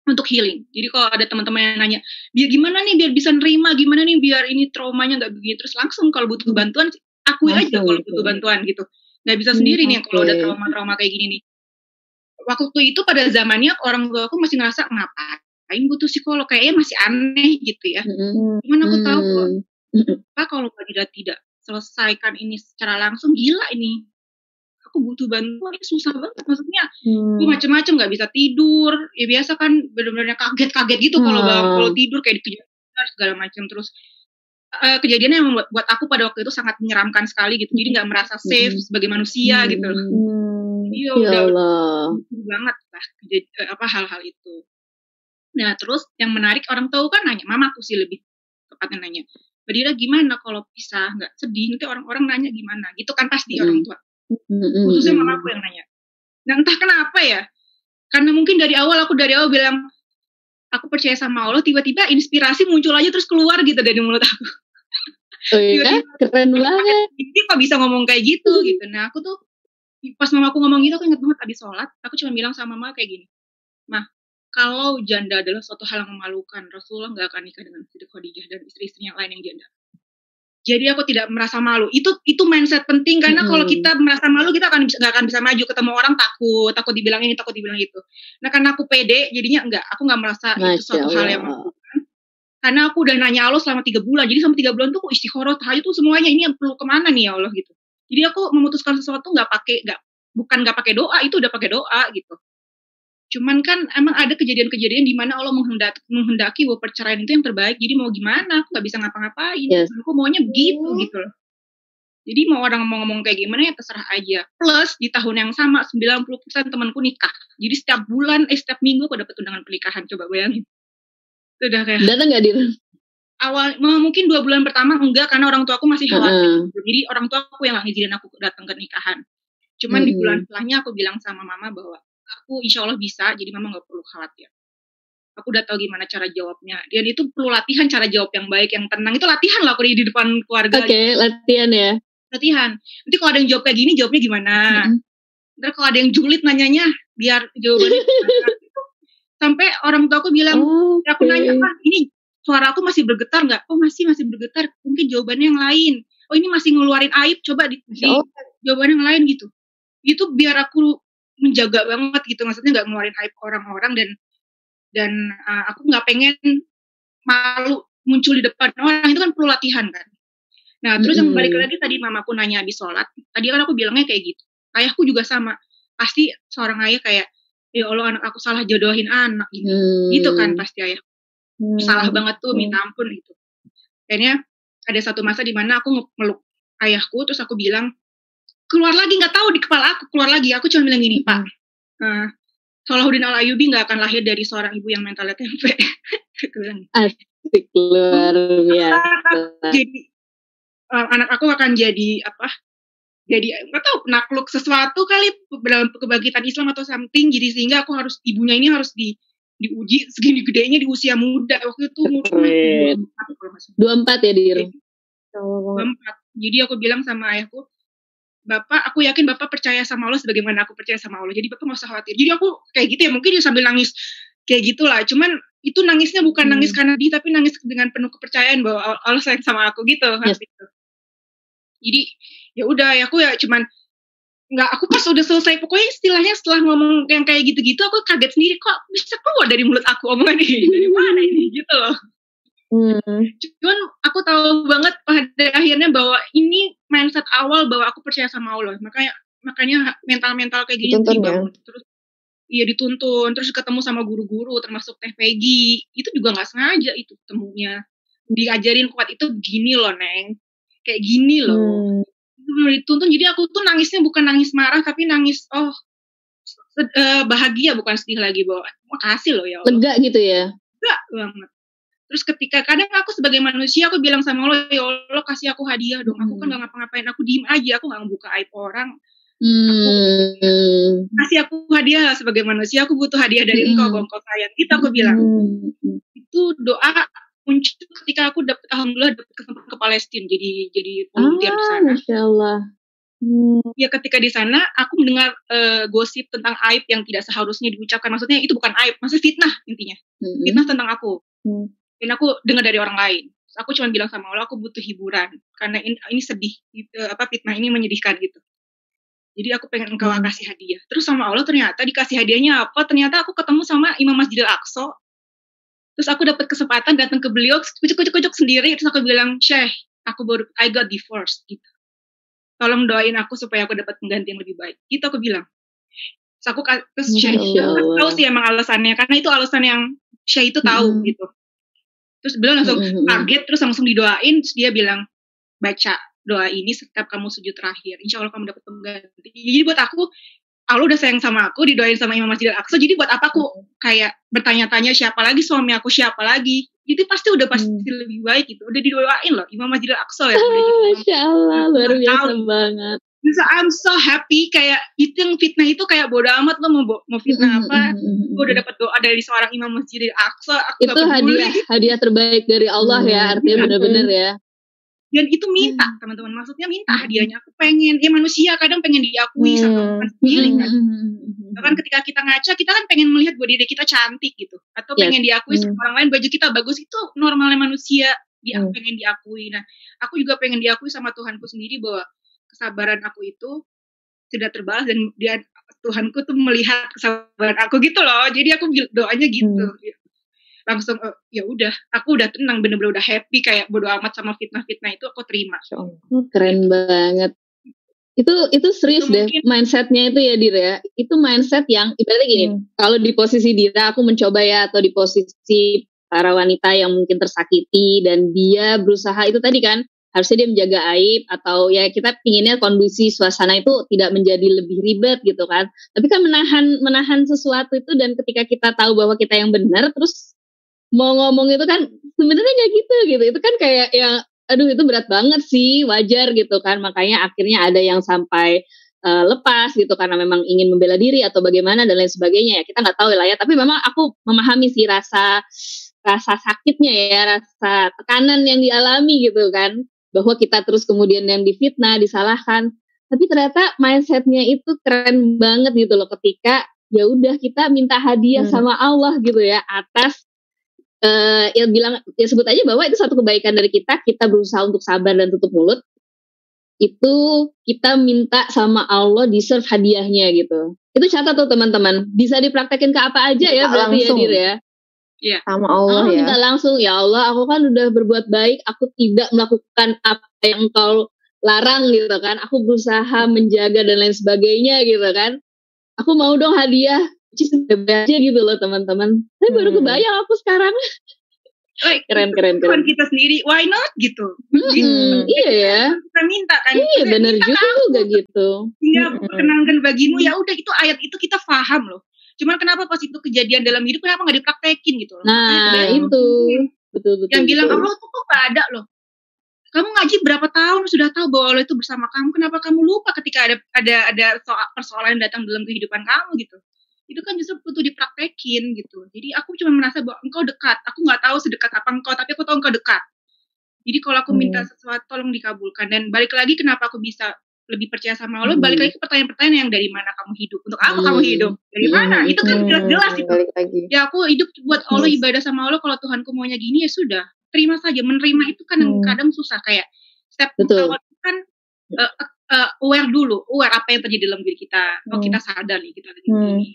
untuk healing. Jadi kalau ada teman-teman yang nanya biar gimana nih biar bisa nerima? Gimana nih biar ini traumanya nggak begini terus langsung kalau butuh bantuan akui aja kalau butuh bantuan gitu. Nggak bisa
Hmm,
sendiri nih kalau ada trauma-trauma kayak gini nih waktu itu pada zamannya orang tua aku masih ngerasa ngapain butuh psikolog kayaknya masih aneh gitu ya
Mm-mm.
cuman aku tahu kok
Mm.
Pak kalau tidak tidak selesaikan ini secara langsung gila ini aku butuh bantuan ini susah banget maksudnya
Hmm.
gue macem-macem nggak bisa tidur ya biasa kan bener-bener kaget-kaget gitu kalau
Hmm.
kalau tidur kayak dikejar segala macam terus eh, kejadiannya yang membuat buat aku pada waktu itu sangat menyeramkan sekali gitu jadi nggak merasa safe
Hmm.
sebagai manusia
Hmm.
gitu
Hmm.
iya
Ya
udah
Allah.
banget lah eh, apa hal-hal itu nah terus yang menarik orang tahu kan nanya mamaku sih lebih tepatnya nanya Badira gimana kalau pisah nggak sedih nanti orang-orang nanya gimana gitu kan pasti
Hmm.
orang tua
Mm-mm.
khususnya mamaku yang nanya nah entah kenapa ya karena mungkin dari awal aku dari awal bilang aku percaya sama Allah tiba-tiba inspirasi muncul aja terus keluar gitu dari mulut aku
Oh iya, keren banget.
ini kok bisa ngomong kayak gitu gitu nah aku tuh pas mamaku ngomong gitu aku inget banget abis sholat aku cuma bilang sama mama kayak gini mah kalau janda adalah suatu hal yang memalukan Rasulullah nggak akan nikah dengan Siti Khadijah dan istri-istri yang lain yang janda. Jadi aku tidak merasa malu. Itu itu mindset penting karena
Mm-mm.
kalau kita merasa malu kita akan nggak akan bisa maju ketemu orang takut takut dibilang ini takut dibilang itu. Nah karena aku pede jadinya enggak aku nggak merasa itu
Masya
suatu hal yang
Allah.
memalukan. Karena aku udah nanya Allah selama tiga bulan jadi selama tiga bulan tuh aku istikharah tahajud tuh semuanya ini yang perlu ke mana nih ya Allah gitu jadi aku memutuskan sesuatu nggak pakai nggak bukan nggak pakai doa itu udah pakai doa gitu. Cuman kan emang ada kejadian-kejadian di mana Allah menghendaki, menghendaki bahwa perceraian itu yang terbaik. Jadi mau gimana? Aku nggak bisa ngapa-ngapain.
Yes.
aku maunya begitu gitu loh. Jadi mau orang mau ngomong kayak gimana ya terserah aja. Plus di tahun yang sama 90% temanku nikah. Jadi setiap bulan eh setiap minggu aku dapat undangan pernikahan. Coba bayangin. Itu udah kayak
Datang nggak dir?
Awal mungkin dua bulan pertama enggak karena orang tua aku masih khawatir
Heeh.
jadi orang tua aku yang nggak ngizinin aku datang ke nikahan. Cuman di
Mm-mm.
bulan setelahnya aku bilang sama mama bahwa aku insya Allah bisa jadi mama nggak perlu khawatir. Aku udah tahu gimana cara jawabnya. Dan itu perlu latihan cara jawab yang baik yang tenang. Itu latihan lah aku di di depan keluarga.
Oke, latihan ya.
latihan. Nanti kalau ada yang jawab kayak gini jawabnya gimana?
Mm-mm.
ntar kalau ada yang julid nanyanya biar jawabannya sampai orang tua aku bilang
Oh,
Ya, aku nanya apa ini suara aku masih bergetar nggak? Oh masih masih bergetar. Mungkin jawabannya yang lain. Oh ini masih ngeluarin aib coba di, di
Oh.
jawaban yang lain gitu. Itu biar aku menjaga banget gitu. Maksudnya nggak ngeluarin aib orang-orang dan dan uh, aku nggak pengen malu muncul di depan orang. Itu kan perlu latihan kan. Nah terus yang balik lagi tadi mamaku nanya habis sholat tadi kan aku bilangnya kayak gitu. Ayahku juga sama. Pasti seorang ayah kayak ya Allah anak aku salah jodohin anak. Gitu.
Hmm.
gitu kan pasti ayah
Hmm.
salah banget tuh
Hmm.
minta ampun gitu akhirnya ada satu masa di mana aku nge- meluk ayahku terus aku bilang keluar lagi nggak tahu di kepala aku keluar lagi aku cuma bilang gini pak eh, Salahuddin Al Ayubi nggak akan lahir dari seorang ibu yang mentalnya tempe gitu.
Asik luar biasa.
jadi eh, anak aku akan jadi apa jadi nggak tahu nakluk sesuatu kali dalam kebangkitan Islam atau something jadi sehingga aku harus ibunya ini harus di diuji segini gedenya di usia muda waktu itu umur
Keren.
24 kalau nggak salah.
Dua empat ya dir.
Keempat. Jadi aku bilang sama ayahku, Bapak, aku yakin Bapak percaya sama Allah sebagaimana aku percaya sama Allah. Jadi Bapak nggak usah khawatir. Jadi aku kayak gitu ya, mungkin dia sambil nangis kayak gitulah. Cuman itu nangisnya bukan
Hmm.
nangis karena dia, tapi nangis dengan penuh kepercayaan bahwa Allah sayang sama aku gitu.
Yes.
Gitu. Jadi ya udah, ya aku ya cuman nggak aku pas udah selesai pokoknya istilahnya setelah ngomong yang kayak gitu-gitu aku kaget sendiri kok bisa keluar dari mulut aku omongan ini? Dari mana ini? Gitu loh.
Hmm.
cuman aku tahu banget pada akhirnya bahwa ini mindset awal bahwa aku percaya sama Allah. Makanya makanya mental-mental kayak gini
Dituntun ya?
terus iya dituntun. Terus ketemu sama guru-guru termasuk Teh Peggy. Itu juga nggak sengaja itu temunya diajarin kuat itu begini loh neng. Kayak gini loh.
Hmm.
Itu bener dituntun jadi aku tuh nangisnya bukan nangis marah tapi nangis oh eh, bahagia bukan sedih lagi bahwa makasih loh ya Allah
Lega gitu ya.
enggak banget. Terus ketika kadang aku sebagai manusia aku bilang sama Allah, ya Allah kasih aku hadiah dong. Aku kan
Hmm.
gak ngapa-ngapain, aku diem aja, aku gak ngebuka aib orang.
Hmm.
Kasih aku hadiah lah sebagai manusia, aku butuh hadiah dari
Hmm.
engkau, engkau sayang. Itu aku bilang.
Hmm.
Itu doa muncul ketika aku dapat alhamdulillah dapat kesempatan ke Palestina jadi jadi volunteer di
Ah,
sana.
masya Allah.
Hmm.
Ya ketika di sana aku mendengar eh, gosip tentang aib yang tidak seharusnya diucapkan. Maksudnya itu bukan aib, maksudnya fitnah intinya.
Hmm.
Fitnah tentang aku.
Hmm.
dan aku dengar dari orang lain. Terus Aku cuma bilang sama Allah, aku butuh hiburan karena ini, ini sedih, gitu, apa fitnah ini menyedihkan gitu. Jadi aku pengen engkau
Hmm.
kasih hadiah. Terus sama Allah ternyata dikasih hadiahnya apa? Ternyata aku ketemu sama Imam Masjidil Aqsa. Terus aku dapat kesempatan datang ke beliau, kucuk-kucuk sendiri. Terus aku bilang, Syekh, aku baru I got divorced gitu. Tolong doain aku supaya aku dapat pengganti yang lebih baik. Gitu aku bilang. Terus aku terus Syekh, aku tahu sih emang alasannya karena itu alasan yang Syekh itu tahu
Hmm.
gitu. Terus beliau langsung
Hmm.
kaget terus langsung didoain terus dia bilang baca doa ini setiap kamu sujud terakhir insya Allah kamu dapat pengganti jadi buat aku Allah udah sayang sama aku didoain sama Imam Masjidil Aqsa jadi buat apa aku kayak bertanya-tanya siapa lagi suami aku siapa lagi itu pasti udah pasti lebih baik gitu udah didoain loh Imam Masjidil Aqsa ya udah jadi imam.
Masya Allah, luar biasa banget.
Terus I'm so happy kayak itu yang fitnah itu kayak bodo amat lo mau mau fitnah apa gue udah dapat doa dari seorang Imam Masjidil Aqsa aku
Itu
peduli.
hadiah hadiah terbaik dari Allah ya,
Hmm.
artinya benar-benar ya.
Dan itu minta teman-teman. Maksudnya minta hadiahnya. Aku pengen ya manusia kadang pengen diakui sama
Hmm.
teman sendiri kan.
Hmm.
bahkan ketika kita ngaca kita kan pengen melihat bahwa diri kita cantik gitu. Atau
Yes.
pengen diakui
Hmm.
sama orang lain. Baju kita bagus itu normalnya manusia. Dia
Hmm.
pengen diakui. Nah aku juga pengen diakui sama Tuhanku sendiri bahwa kesabaran aku itu tidak terbalas dan dia Tuhanku tuh melihat kesabaran aku gitu loh. Jadi aku doanya gitu
Hmm.
Langsung eh, ya udah aku udah tenang bener-bener udah happy kayak bodo amat sama fitnah-fitnah itu aku terima.
Oh, keren banget. Itu itu serius
Itu
deh
mungkin-
mindsetnya itu ya Dira. ya. Itu mindset yang ibaratnya gini.
Hmm.
Kalau di posisi Dira, aku mencoba ya atau di posisi para wanita yang mungkin tersakiti dan dia berusaha itu tadi kan harusnya dia menjaga aib atau ya kita pinginnya kondisi suasana itu tidak menjadi lebih ribet gitu kan. Tapi kan menahan menahan sesuatu itu dan ketika kita tahu bahwa kita yang benar terus mau ngomong itu kan sebenarnya nggak gitu gitu. Itu kan kayak yang aduh itu berat banget sih wajar gitu kan. Makanya akhirnya ada yang sampai eh, lepas gitu karena memang ingin membela diri atau bagaimana dan lain sebagainya. Ya kita nggak tahu lah ya. Tapi memang aku memahami sih rasa rasa sakitnya ya rasa tekanan yang dialami gitu kan. Bahwa kita terus kemudian yang difitnah disalahkan. Tapi ternyata mindsetnya itu keren banget gitu loh. Ketika ya udah kita minta hadiah
Hmm.
sama Allah gitu ya atas eh ya bilang ya sebut aja bahwa itu satu kebaikan dari kita kita berusaha untuk sabar dan tutup mulut. Itu kita minta sama Allah deserve hadiahnya gitu. Itu catat tuh teman-teman. Bisa dipraktekin ke apa aja ya
Minta
berarti ya
langsung.
Dir ya
Sama Allah
Oh,
ya.
minta langsung. Ya Allah aku kan udah berbuat baik aku tidak melakukan apa yang engkau larang gitu kan. Aku berusaha menjaga dan lain sebagainya gitu kan. Aku mau dong hadiah. Aja gitu loh teman-teman tapi baru
Hmm.
kebayang aku sekarang
like,
Keren, keren, keren.
kita sendiri, why not gitu?
Hmm, iya ya.
Kita minta kan.
Iya,
Kita
bener
minta
juga gitu.
hingga
Mm-mm.
perkenankan bagimu ya udah itu ayat itu kita paham loh. Cuman kenapa pas itu kejadian dalam hidup kenapa nggak dipraktekin gitu loh?
Nah,
Makanya
itu. Betul, betul.
yang bilang
betul.
Allah tuh kok gak ada loh. Kamu ngaji berapa tahun sudah tahu bahwa Allah itu bersama kamu. Kenapa kamu lupa ketika ada ada ada soal persoalan yang datang dalam kehidupan kamu gitu? Itu kan justru butuh dipraktekin gitu. Jadi aku cuma merasa bahwa engkau dekat. Aku nggak tahu sedekat apa engkau, tapi aku tahu engkau dekat. Jadi kalau aku minta sesuatu tolong dikabulkan. Dan balik lagi kenapa aku bisa lebih percaya sama Allah? Balik lagi ke pertanyaan-pertanyaan yang dari mana kamu hidup? Untuk apa
Hmm.
kamu hidup? Dari mana?
Hmm.
Itu kan jelas-jelas itu
balik lagi.
ya aku hidup buat Allah ibadah sama Allah kalau Tuhanku maunya gini ya sudah terima saja menerima itu kan yang
Hmm.
kadang susah kayak step
Betul.
awal kan uh, uh, aware dulu aware apa yang terjadi dalam diri kita oh
Hmm.
kita sadar nih kita lagi
Hmm.
begini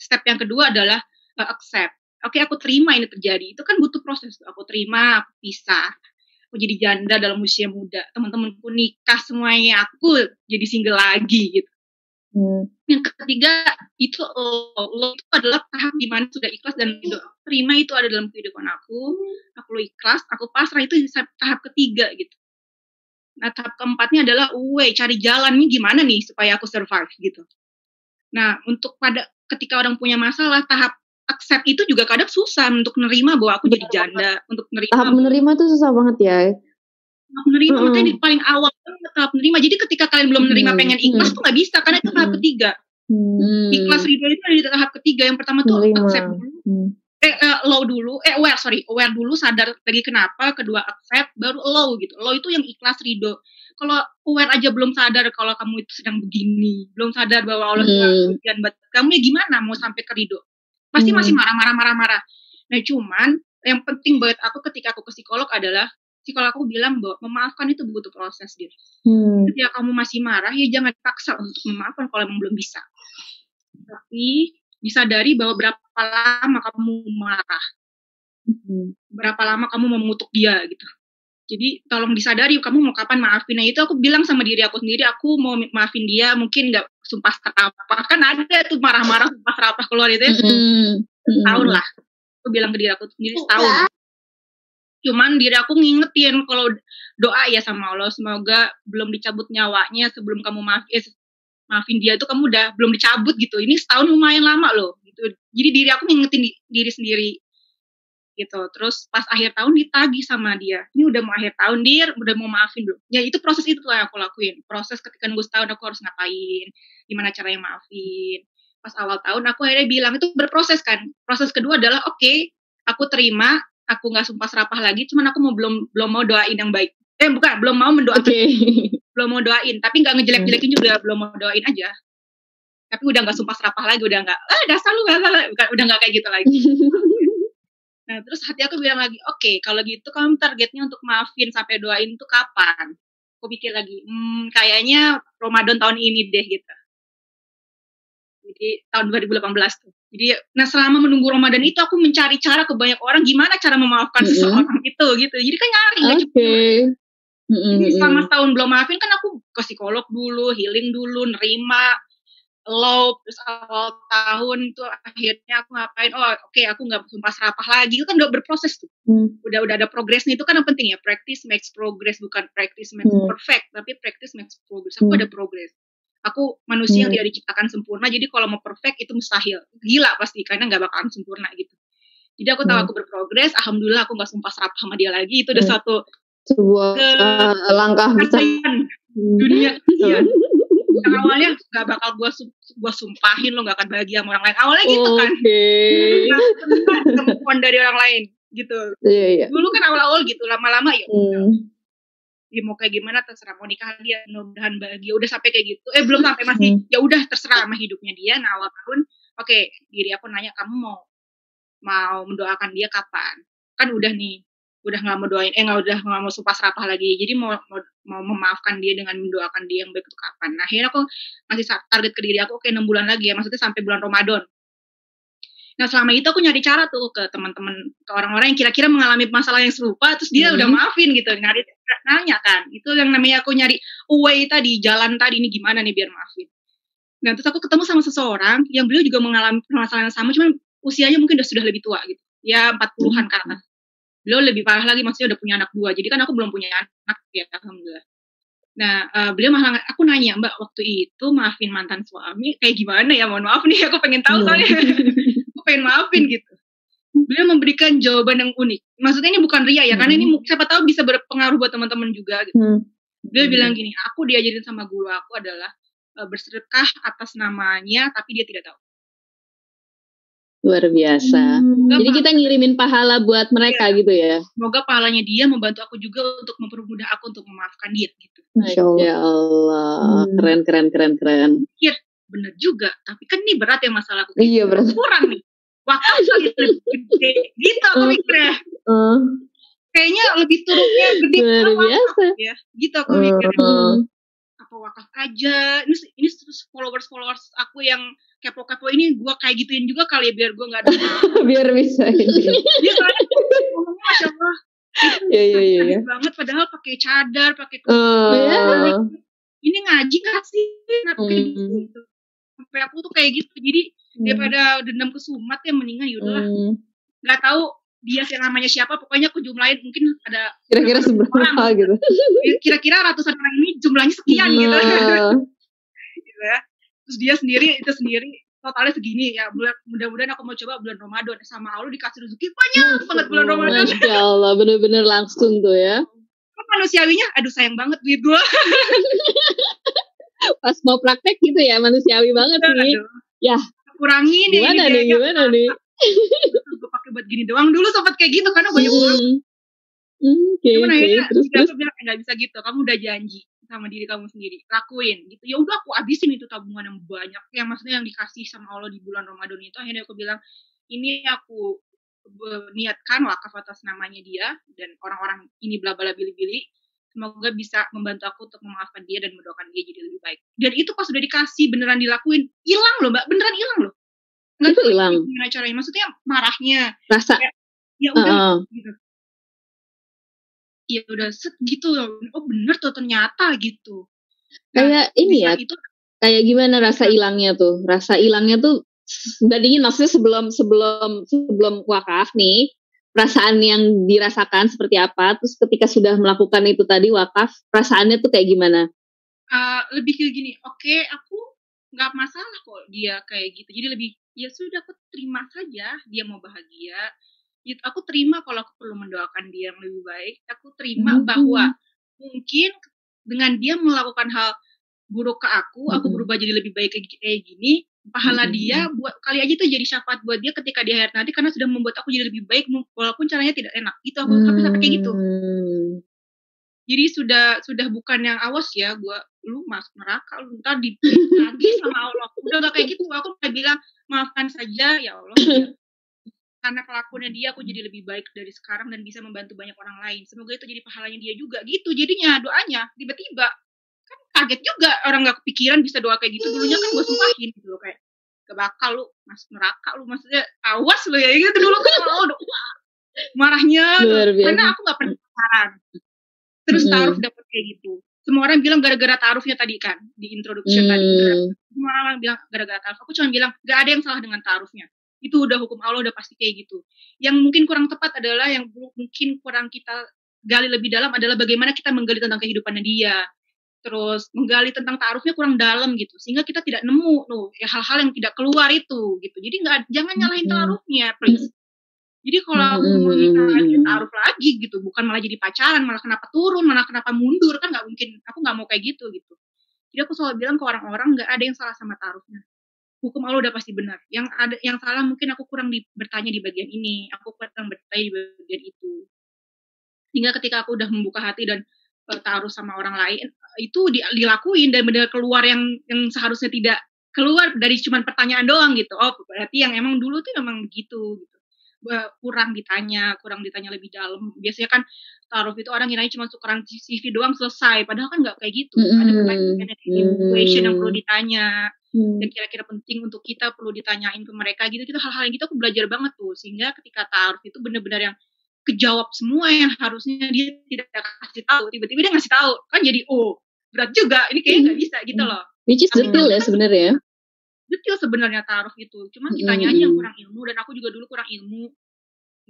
step yang kedua adalah uh, accept. Oke aku terima ini terjadi. Itu kan butuh proses aku terima aku pisah aku jadi janda dalam usia muda. Teman-temanku nikah semuanya aku jadi single lagi gitu.
Hmm.
yang ketiga itu lo, lo itu adalah tahap di mana sudah ikhlas dan ridho. terima itu ada dalam kehidupan aku. Aku lo ikhlas aku pasrah. Itu di tahap ketiga gitu. Nah tahap keempatnya adalah way cari jalannya gimana nih supaya aku survive gitu. Nah untuk pada ketika orang punya masalah tahap accept itu juga kadang susah untuk menerima bahwa aku jadi janda untuk menerima
Tahap menerima tuh susah banget ya.
tahap menerima
Mm-mm.
makanya di paling awal tahap menerima jadi ketika kalian belum menerima pengen ikhlas tuh nggak bisa karena itu tahap ketiga
Hmm.
Hmm.
ikhlas ridho itu ada di tahap ketiga yang pertama tuh
Menerima.
accept dulu
Hmm.
eh, eh, low dulu eh aware sorry aware dulu sadar lagi kenapa kedua accept baru low gitu low itu yang ikhlas ridho kalau aware aja belum sadar kalau kamu itu sedang begini belum sadar bahwa Allah
Hmm.
ujian buat kamu ya gimana mau sampai ke ridho pasti
Hmm.
masih marah-marah marah-marah nah cuman yang penting buat aku ketika aku ke psikolog adalah psikolog aku bilang bahwa memaafkan itu butuh proses gitu
Hmm.
ketika kamu masih marah ya jangan paksa untuk memaafkan kalau emang belum bisa tapi disadari bahwa berapa lama kamu marah
Hmm.
berapa lama kamu mengutuk dia gitu jadi tolong disadari kamu mau kapan maafin. Nah itu aku bilang sama diri aku sendiri aku mau maafin dia mungkin nggak sumpah serapah. Kan ada tuh marah-marah sumpah serapah keluar itu ya.
Hmm.
setahun lah. Aku bilang ke diri aku sendiri setahun. cuman diri aku ngingetin kalau doa ya sama Allah semoga belum dicabut nyawanya sebelum kamu maaf eh, maafin dia itu kamu udah belum dicabut gitu. Ini setahun lumayan lama loh gitu. Jadi diri aku ngingetin di- diri sendiri gitu. Terus pas akhir tahun ditagih sama dia. Ini udah mau akhir tahun dia udah mau maafin belum? Ya itu proses itu tuh yang aku lakuin. Proses ketika nunggu setahun aku harus ngapain? Gimana caranya maafin? Pas awal tahun aku akhirnya bilang itu berproses kan? Proses kedua adalah oke aku terima aku nggak sumpah serapah lagi cuman aku mau belum belum mau doain yang baik. Eh bukan belum mau mendoakan
Oke.
belum mau doain tapi nggak ngejelek-jelekin juga. Belum mau doain aja. Tapi udah nggak sumpah serapah lagi udah nggak ah dasar lu bukan udah nggak kayak gitu lagi nah terus hati aku bilang lagi oke kalau gitu kamu targetnya untuk maafin sampai doain tuh kapan? Aku pikir lagi hmm, kayaknya Ramadan tahun ini deh gitu. Jadi tahun 2018 tuh. Jadi nah selama menunggu Ramadan itu aku mencari cara ke banyak orang gimana cara memaafkan
Mm-mm.
seseorang itu gitu. Jadi kan nyari nggak
Oke.
cuma
Mm-mm,
jadi selama setahun belum maafin kan aku ke psikolog dulu, healing dulu, nerima low terus awal tahun itu akhirnya aku ngapain oh oke aku nggak sumpah serapah lagi itu kan udah berproses tuh
Hmm.
udah udah ada progresnya itu kan yang penting ya practice makes progress bukan practice makes
Hmm.
perfect tapi practice makes progress aku
Hmm.
ada progress aku manusia yang
Hmm.
tidak diciptakan sempurna jadi kalau mau perfect itu mustahil gila pasti karena nggak bakalan sempurna gitu jadi aku tahu
Hmm.
aku berprogres alhamdulillah aku nggak sumpah serapah sama dia lagi itu udah
Hmm.
suatu
Sebuah
Ke-
uh, langkah besar.
kasihan dunia kasihan yang awalnya gak bakal gua sum- gua sumpahin lo gak akan bahagia sama orang lain. Awalnya gitu
Oh.
kan. Pernah kemampuan dari orang lain gitu.
Iya iya.
dulu kan awal-awal gitu lama-lama ya
Hmm.
dia mau kayak gimana terserah. Mau nikah dia mudah-mudahan bahagia. Udah sampai kayak gitu. Eh belum sampai masih
Hmm.
ya udah terserah sama hidupnya dia. Nah awal tahun oke diri aku nanya kamu mau mau mendoakan dia kapan? Kan udah nih udah nggak mau doain eh nggak udah nggak mau sumpah serapah lagi. Jadi mau, mau mau memaafkan dia dengan mendoakan dia yang baik itu kapan. Nah akhirnya aku masih target ke diri aku oke enam bulan lagi ya maksudnya sampai bulan Ramadan. Nah selama itu aku nyari cara tuh ke teman-teman ke orang-orang yang kira-kira mengalami masalah yang serupa terus dia
Hmm.
udah maafin gitu. Nyari nanya kan. Itu yang namanya aku nyari way tadi jalan tadi ini gimana nih biar maafin. Nah terus aku ketemu sama seseorang yang beliau juga mengalami permasalahan yang sama cuman usianya mungkin udah sudah lebih tua gitu. Ya 40-an ke atas beliau lebih parah lagi maksudnya udah punya anak dua. Jadi kan aku belum punya anak ya alhamdulillah. Nah eh, beliau malah aku nanya mbak waktu itu maafin mantan suami kayak gimana ya? Mohon maaf nih aku pengen tahu soalnya. Aku pengen maafin gitu. Beliau memberikan jawaban yang unik. Maksudnya ini bukan ria ya karena ini mu- siapa tahu bisa berpengaruh buat teman-teman juga gitu.
Hmm.
dia bilang gini aku diajarin sama guru aku adalah eh, bersedekah atas namanya tapi dia tidak tahu
Luar biasa.
Hmm.
Jadi kita ngirimin pahala buat mereka gitu ya.
semoga pahalanya dia membantu aku juga untuk mempermudah aku untuk memaafkan dia gitu
Masya Allah.
Ya Allah,
Hmm.
keren keren keren keren.
bener juga tapi kan ini berat ya masalahku
Iya berat.
kurang nih waktu gede gitu aku
Hmm.
mikirnya
Eh,
kayaknya lebih turunnya gede
Luar
wakaf
biasa.
ya gitu aku mikirnya
eh,
apa wakaf aja ini ini followers followers aku yang kepo-kepo ini gua kayak gituin juga kali ya biar gua nggak ada
biar bisa
dia soalnya ngomongnya masya allah
Iya iya iya. iya.
banget padahal pakai cadar pakai
Eh,
ini ngaji gak sih Kenapa kayak
Hmm.
gitu sampai aku tuh kayak gitu jadi daripada dendam kesumat ya mendingan yaudahlah
hmm.
nggak tahu dia yang namanya siapa pokoknya aku jumlahin mungkin ada
Kira-kira seberapa
orang.
gitu.
kira-kira ratusan orang ini jumlahnya sekian gitu
Eh,
gitu ya terus dia sendiri itu sendiri totalnya segini ya bulan mudah-mudahan aku mau coba bulan Ramadan sama Allah dikasih rezeki banyak banget bulan Ramadan
Masya Allah, bener-bener langsung tuh ya.
kan manusiawinya aduh sayang banget duit gue
Pas mau praktek gitu ya, manusiawi banget nih.
aduh
Ya.
kurangin ya
Gimana
ini
nih, gimana nih?
gue pakai buat gini doang dulu sempat kayak gitu karena banyak
Hmm. Hmm, Oke,
cuman
oke.
akhirnya
Terus, terus.
bilang "Eh, nggak bisa gitu kamu udah janji sama diri kamu sendiri. Lakuin gitu. Ya udah aku habisin itu tabungan yang banyak. Yang maksudnya yang dikasih sama Allah di bulan Ramadan itu akhirnya aku bilang ini aku niatkan wakaf atas namanya dia dan orang-orang ini bla bla bili bili semoga bisa membantu aku untuk memaafkan dia dan mendoakan dia jadi lebih baik. Dan itu pas udah dikasih beneran dilakuin hilang loh mbak. Beneran hilang loh. Nggak
Itu hilang.
gimana caranya. Maksudnya marahnya.
Rasa.
ya udah
Heeh.
gitu ya udah set gitu oh bener tuh ternyata gitu
Kayak ini ya,
itu
kayak gimana rasa hilangnya tuh? Rasa hilangnya tuh bandingin maksudnya sebelum sebelum sebelum wakaf nih, perasaan yang dirasakan seperti apa? Terus ketika sudah melakukan itu tadi wakaf, perasaannya tuh kayak gimana?
uh, lebih ke gini oke aku nggak masalah kok dia kayak gitu jadi lebih ya sudah aku terima saja dia mau bahagia aku terima kalau aku perlu mendoakan dia yang lebih baik aku terima
Mhm.
bahwa mungkin dengan dia melakukan hal buruk ke aku aku
Mhm.
berubah jadi lebih baik kayak gini pahala
Mhm.
dia buat kali aja itu jadi syafaat buat dia ketika di akhirat nanti karena sudah membuat aku jadi lebih baik walaupun caranya tidak enak itu aku sampai sampai kayak gitu
Hmm.
jadi sudah sudah bukan yang awas ya gua lu masuk neraka lu ntar di nanti sama Allah udah gak kayak gitu aku udah bilang maafkan saja ya Allah biar- karena kelakuannya dia aku jadi lebih baik dari sekarang dan bisa membantu banyak orang lain. Semoga itu jadi pahalanya dia juga. Gitu jadinya doanya. Tiba-tiba kan kaget juga. Orang nggak kepikiran bisa doa kayak gitu. Dulunya kan gue sumpahin gitu loh kayak gak bakal lu masuk neraka lu maksudnya awas lu ya. Gitu dulu kan oh, marahnya karena aku nggak pernah pacaran. Terus taruh dapat kayak gitu. Semua orang bilang gara-gara taruhnya tadi kan di introduction tadi.
Hmm.
semua orang bilang gara-gara taruh aku cuma bilang gak ada yang salah dengan taruhnya itu udah hukum Allah udah pasti kayak gitu. Yang mungkin kurang tepat adalah yang mungkin kurang kita gali lebih dalam adalah bagaimana kita menggali tentang kehidupannya dia. Terus menggali tentang taruhnya kurang dalam gitu sehingga kita tidak nemu tuh ya hal-hal yang tidak keluar itu gitu. Jadi nggak jangan nyalahin taruhnya please. Jadi kalau mau lagi
hmm.
taruh lagi gitu bukan malah jadi pacaran malah kenapa turun malah kenapa mundur kan nggak mungkin aku nggak mau kayak gitu gitu. Jadi aku selalu bilang ke orang-orang nggak ada yang salah sama taruhnya hukum Allah udah pasti benar. Yang ada yang salah mungkin aku kurang di, bertanya di bagian ini aku kurang bertanya di bagian itu. Hingga ketika aku udah membuka hati dan eh, taruh sama orang lain itu di- dilakuin dan benar keluar yang yang seharusnya tidak keluar dari cuman pertanyaan doang gitu. Oh berarti yang emang dulu tuh emang begitu kurang ditanya kurang ditanya lebih dalam. Biasanya kan taruh itu orang kiranya cuma tukeran CV doang selesai. Padahal kan nggak kayak gitu. Ada
Mm-mm.
pertanyaan question yang perlu
Mm.
ditanya.
Hmm.
yang kira-kira penting untuk kita perlu ditanyain ke mereka gitu. Gitu hal-hal yang gitu aku belajar banget tuh. Sehingga ketika taruh itu benar-benar yang kejawab semua yang harusnya dia tidak kasih tahu. Tiba-tiba dia ngasih tahu kan jadi oh berat juga. Ini kayaknya nggak bisa gitu loh.
Which is detail ya sebenarnya.
Detail sebenarnya taruh itu cuman kitanya aja yang kurang ilmu dan aku juga dulu kurang ilmu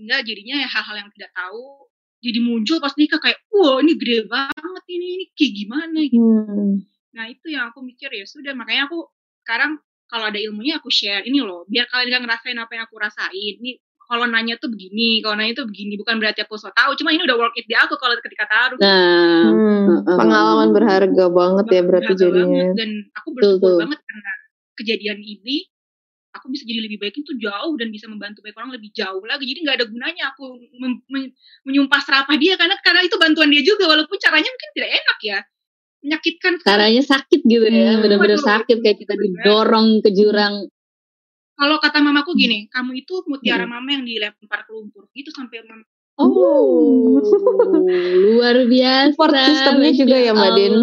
Enggak jadinya ya hal-hal yang tidak tahu jadi muncul pas nikah kayak wah ini gede banget ini ini kayak gimana gitu.
Hmm.
Nah itu yang aku mikir ya sudah makanya aku sekarang kalau ada ilmunya aku share ini loh biar kalian gak ngerasain apa yang aku rasain. Ini kalau nanya tuh begini, kalau nanya tuh begini bukan berarti aku so tahu, cuma ini udah work it di aku kalau ketika taruh.
Nah,
Hmm.
Heeh.
Pengalaman berharga banget ya berarti
Berharga
jadinya.
banget. dan aku bersyukur
Betul.
banget karena kejadian ini aku bisa jadi lebih baik itu jauh dan bisa membantu banyak orang lebih jauh lagi jadi nggak ada gunanya aku mem- men- menyumpah serapah dia karena karena itu bantuan dia juga walaupun caranya mungkin tidak enak ya menyakitkan sekali.
caranya sakit gitu ya,
Hmm.
bener-bener
Waduh.
sakit kayak kita didorong ke jurang.
kalau kata mamaku gini kamu itu mutiara
Hmm.
mama yang dilempar ke lumpur gitu sampai mama
Oh, luar biasa.
Support sistemnya juga ya, Mbak Din?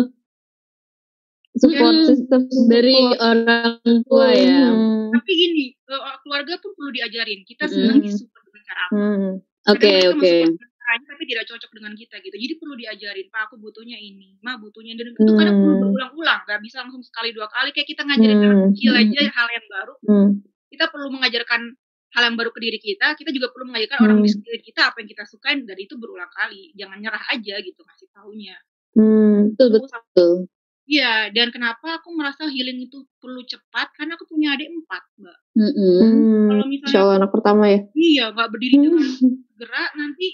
Support
Hmm,
system
Dari orang tua ya.
Hmm.
tapi gini keluarga pun perlu diajarin kita
Hmm.
senang disupport dengan cara apa
Hmm.
Oke,
mereka
oke.
dengan caranya, tapi tidak cocok dengan kita gitu. Jadi perlu diajarin, Pak aku butuhnya ini, Ma butuhnya dan itu kadang perlu
Hmm.
berulang-ulang, gak bisa langsung sekali dua kali kayak kita ngajarin anak
Hmm.
kecil aja hal yang baru.
Hmm.
Kita perlu mengajarkan hal yang baru ke diri kita, kita juga perlu mengajarkan orang
Hmm.
di sekitar kita apa yang kita sukain dan itu berulang kali. Jangan nyerah aja gitu ngasih taunya.
Hmm.
Betul, betul.
Iya, dan kenapa aku merasa healing itu perlu cepat? Karena aku punya adik empat, Mbak.
Mm-mm.
Hmm.
Kalau misalnya
Insya Allah anak pertama ya.
Iya, nggak berdiri dengan
Hmm.
gerak, nanti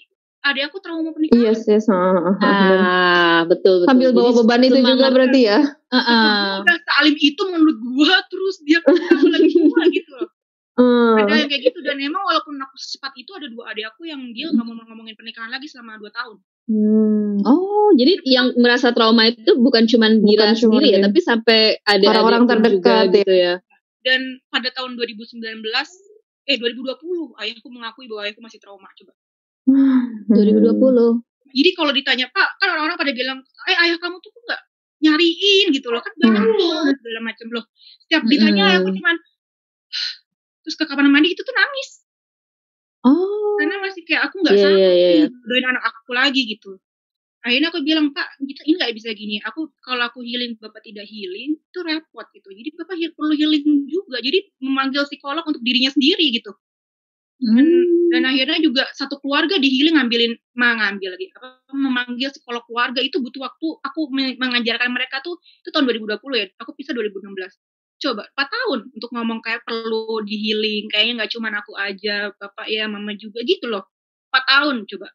adik aku trauma pernikahan.
Iya sih, ah, ah, ah, bener.
Ah, betul, betul.
Sambil bawa
Jadi
beban itu juga berarti ya.
Ah, ah.
udah sealim itu menurut gua terus dia lagi gua gitu loh
Hmm.
ada yang kayak gitu dan emang walaupun aku secepat itu ada dua adik aku yang dia nggak mau ngomongin pernikahan lagi selama dua tahun
Hmm.
Oh, jadi yang merasa trauma itu bukan cuma Dira
Bukan cuma
sendiri ya, tapi sampai ada
Orang-orang terdekat ya.
gitu ya.
dan pada tahun 2019 eh 2020 ayahku mengakui bahwa ayahku masih trauma coba
Hmm.
2020.
jadi kalau ditanya pak kan orang-orang pada bilang eh ayah kamu tuh kok nggak nyariin gitu loh kan banyak loh segala macam loh setiap ditanya
Mm-mm.
aku cuman terus ke kamar mandi itu tuh nangis
Oh.
karena masih kayak aku nggak
Iya,
sanggup
iya, iya, iya.
nih doain anak aku lagi gitu akhirnya aku bilang pak kita ini nggak bisa gini. Aku kalau aku healing bapak tidak healing itu repot gitu. Jadi bapak perlu healing juga. Jadi memanggil psikolog untuk dirinya sendiri gitu. Dan,
Hmm.
dan akhirnya juga satu keluarga di healing ngambilin ma- ngambil lagi apa memanggil psikolog keluarga. Itu butuh waktu aku me- mengajarkan mereka tuh itu tahun 2020 ya aku pisah 2016 coba 4 tahun untuk ngomong kayak perlu di healing. Kayaknya nggak cuma aku aja bapak ya mama juga gitu loh. 4 tahun coba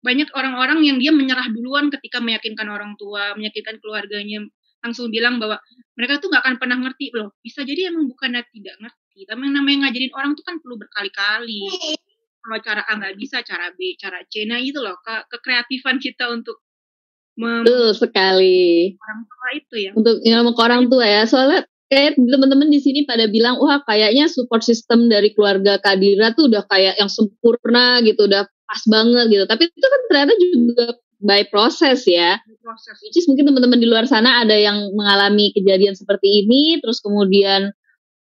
banyak orang-orang yang dia menyerah duluan ketika meyakinkan orang tua meyakinkan keluarganya. Langsung bilang bahwa mereka tuh nggak akan pernah ngerti. Loh bisa jadi emang bukannya tidak ngerti tapi yang namanya ngajarin orang tuh kan perlu berkali-kali. Kalau cara A nggak bisa cara B cara C. Nah itu loh ke kekreatifan kita untuk
Betul sekali.
orang tua itu ya.
Untuk ngomong ke orang tua ya, soalnya kayak teman-teman di sini pada bilang, wah kayaknya support system dari keluarga Kadira tuh udah kayak yang sempurna gitu, udah pas banget gitu. Tapi itu kan ternyata juga by proses ya.
proses
Which is mungkin teman-teman di luar sana ada yang mengalami kejadian seperti ini, terus kemudian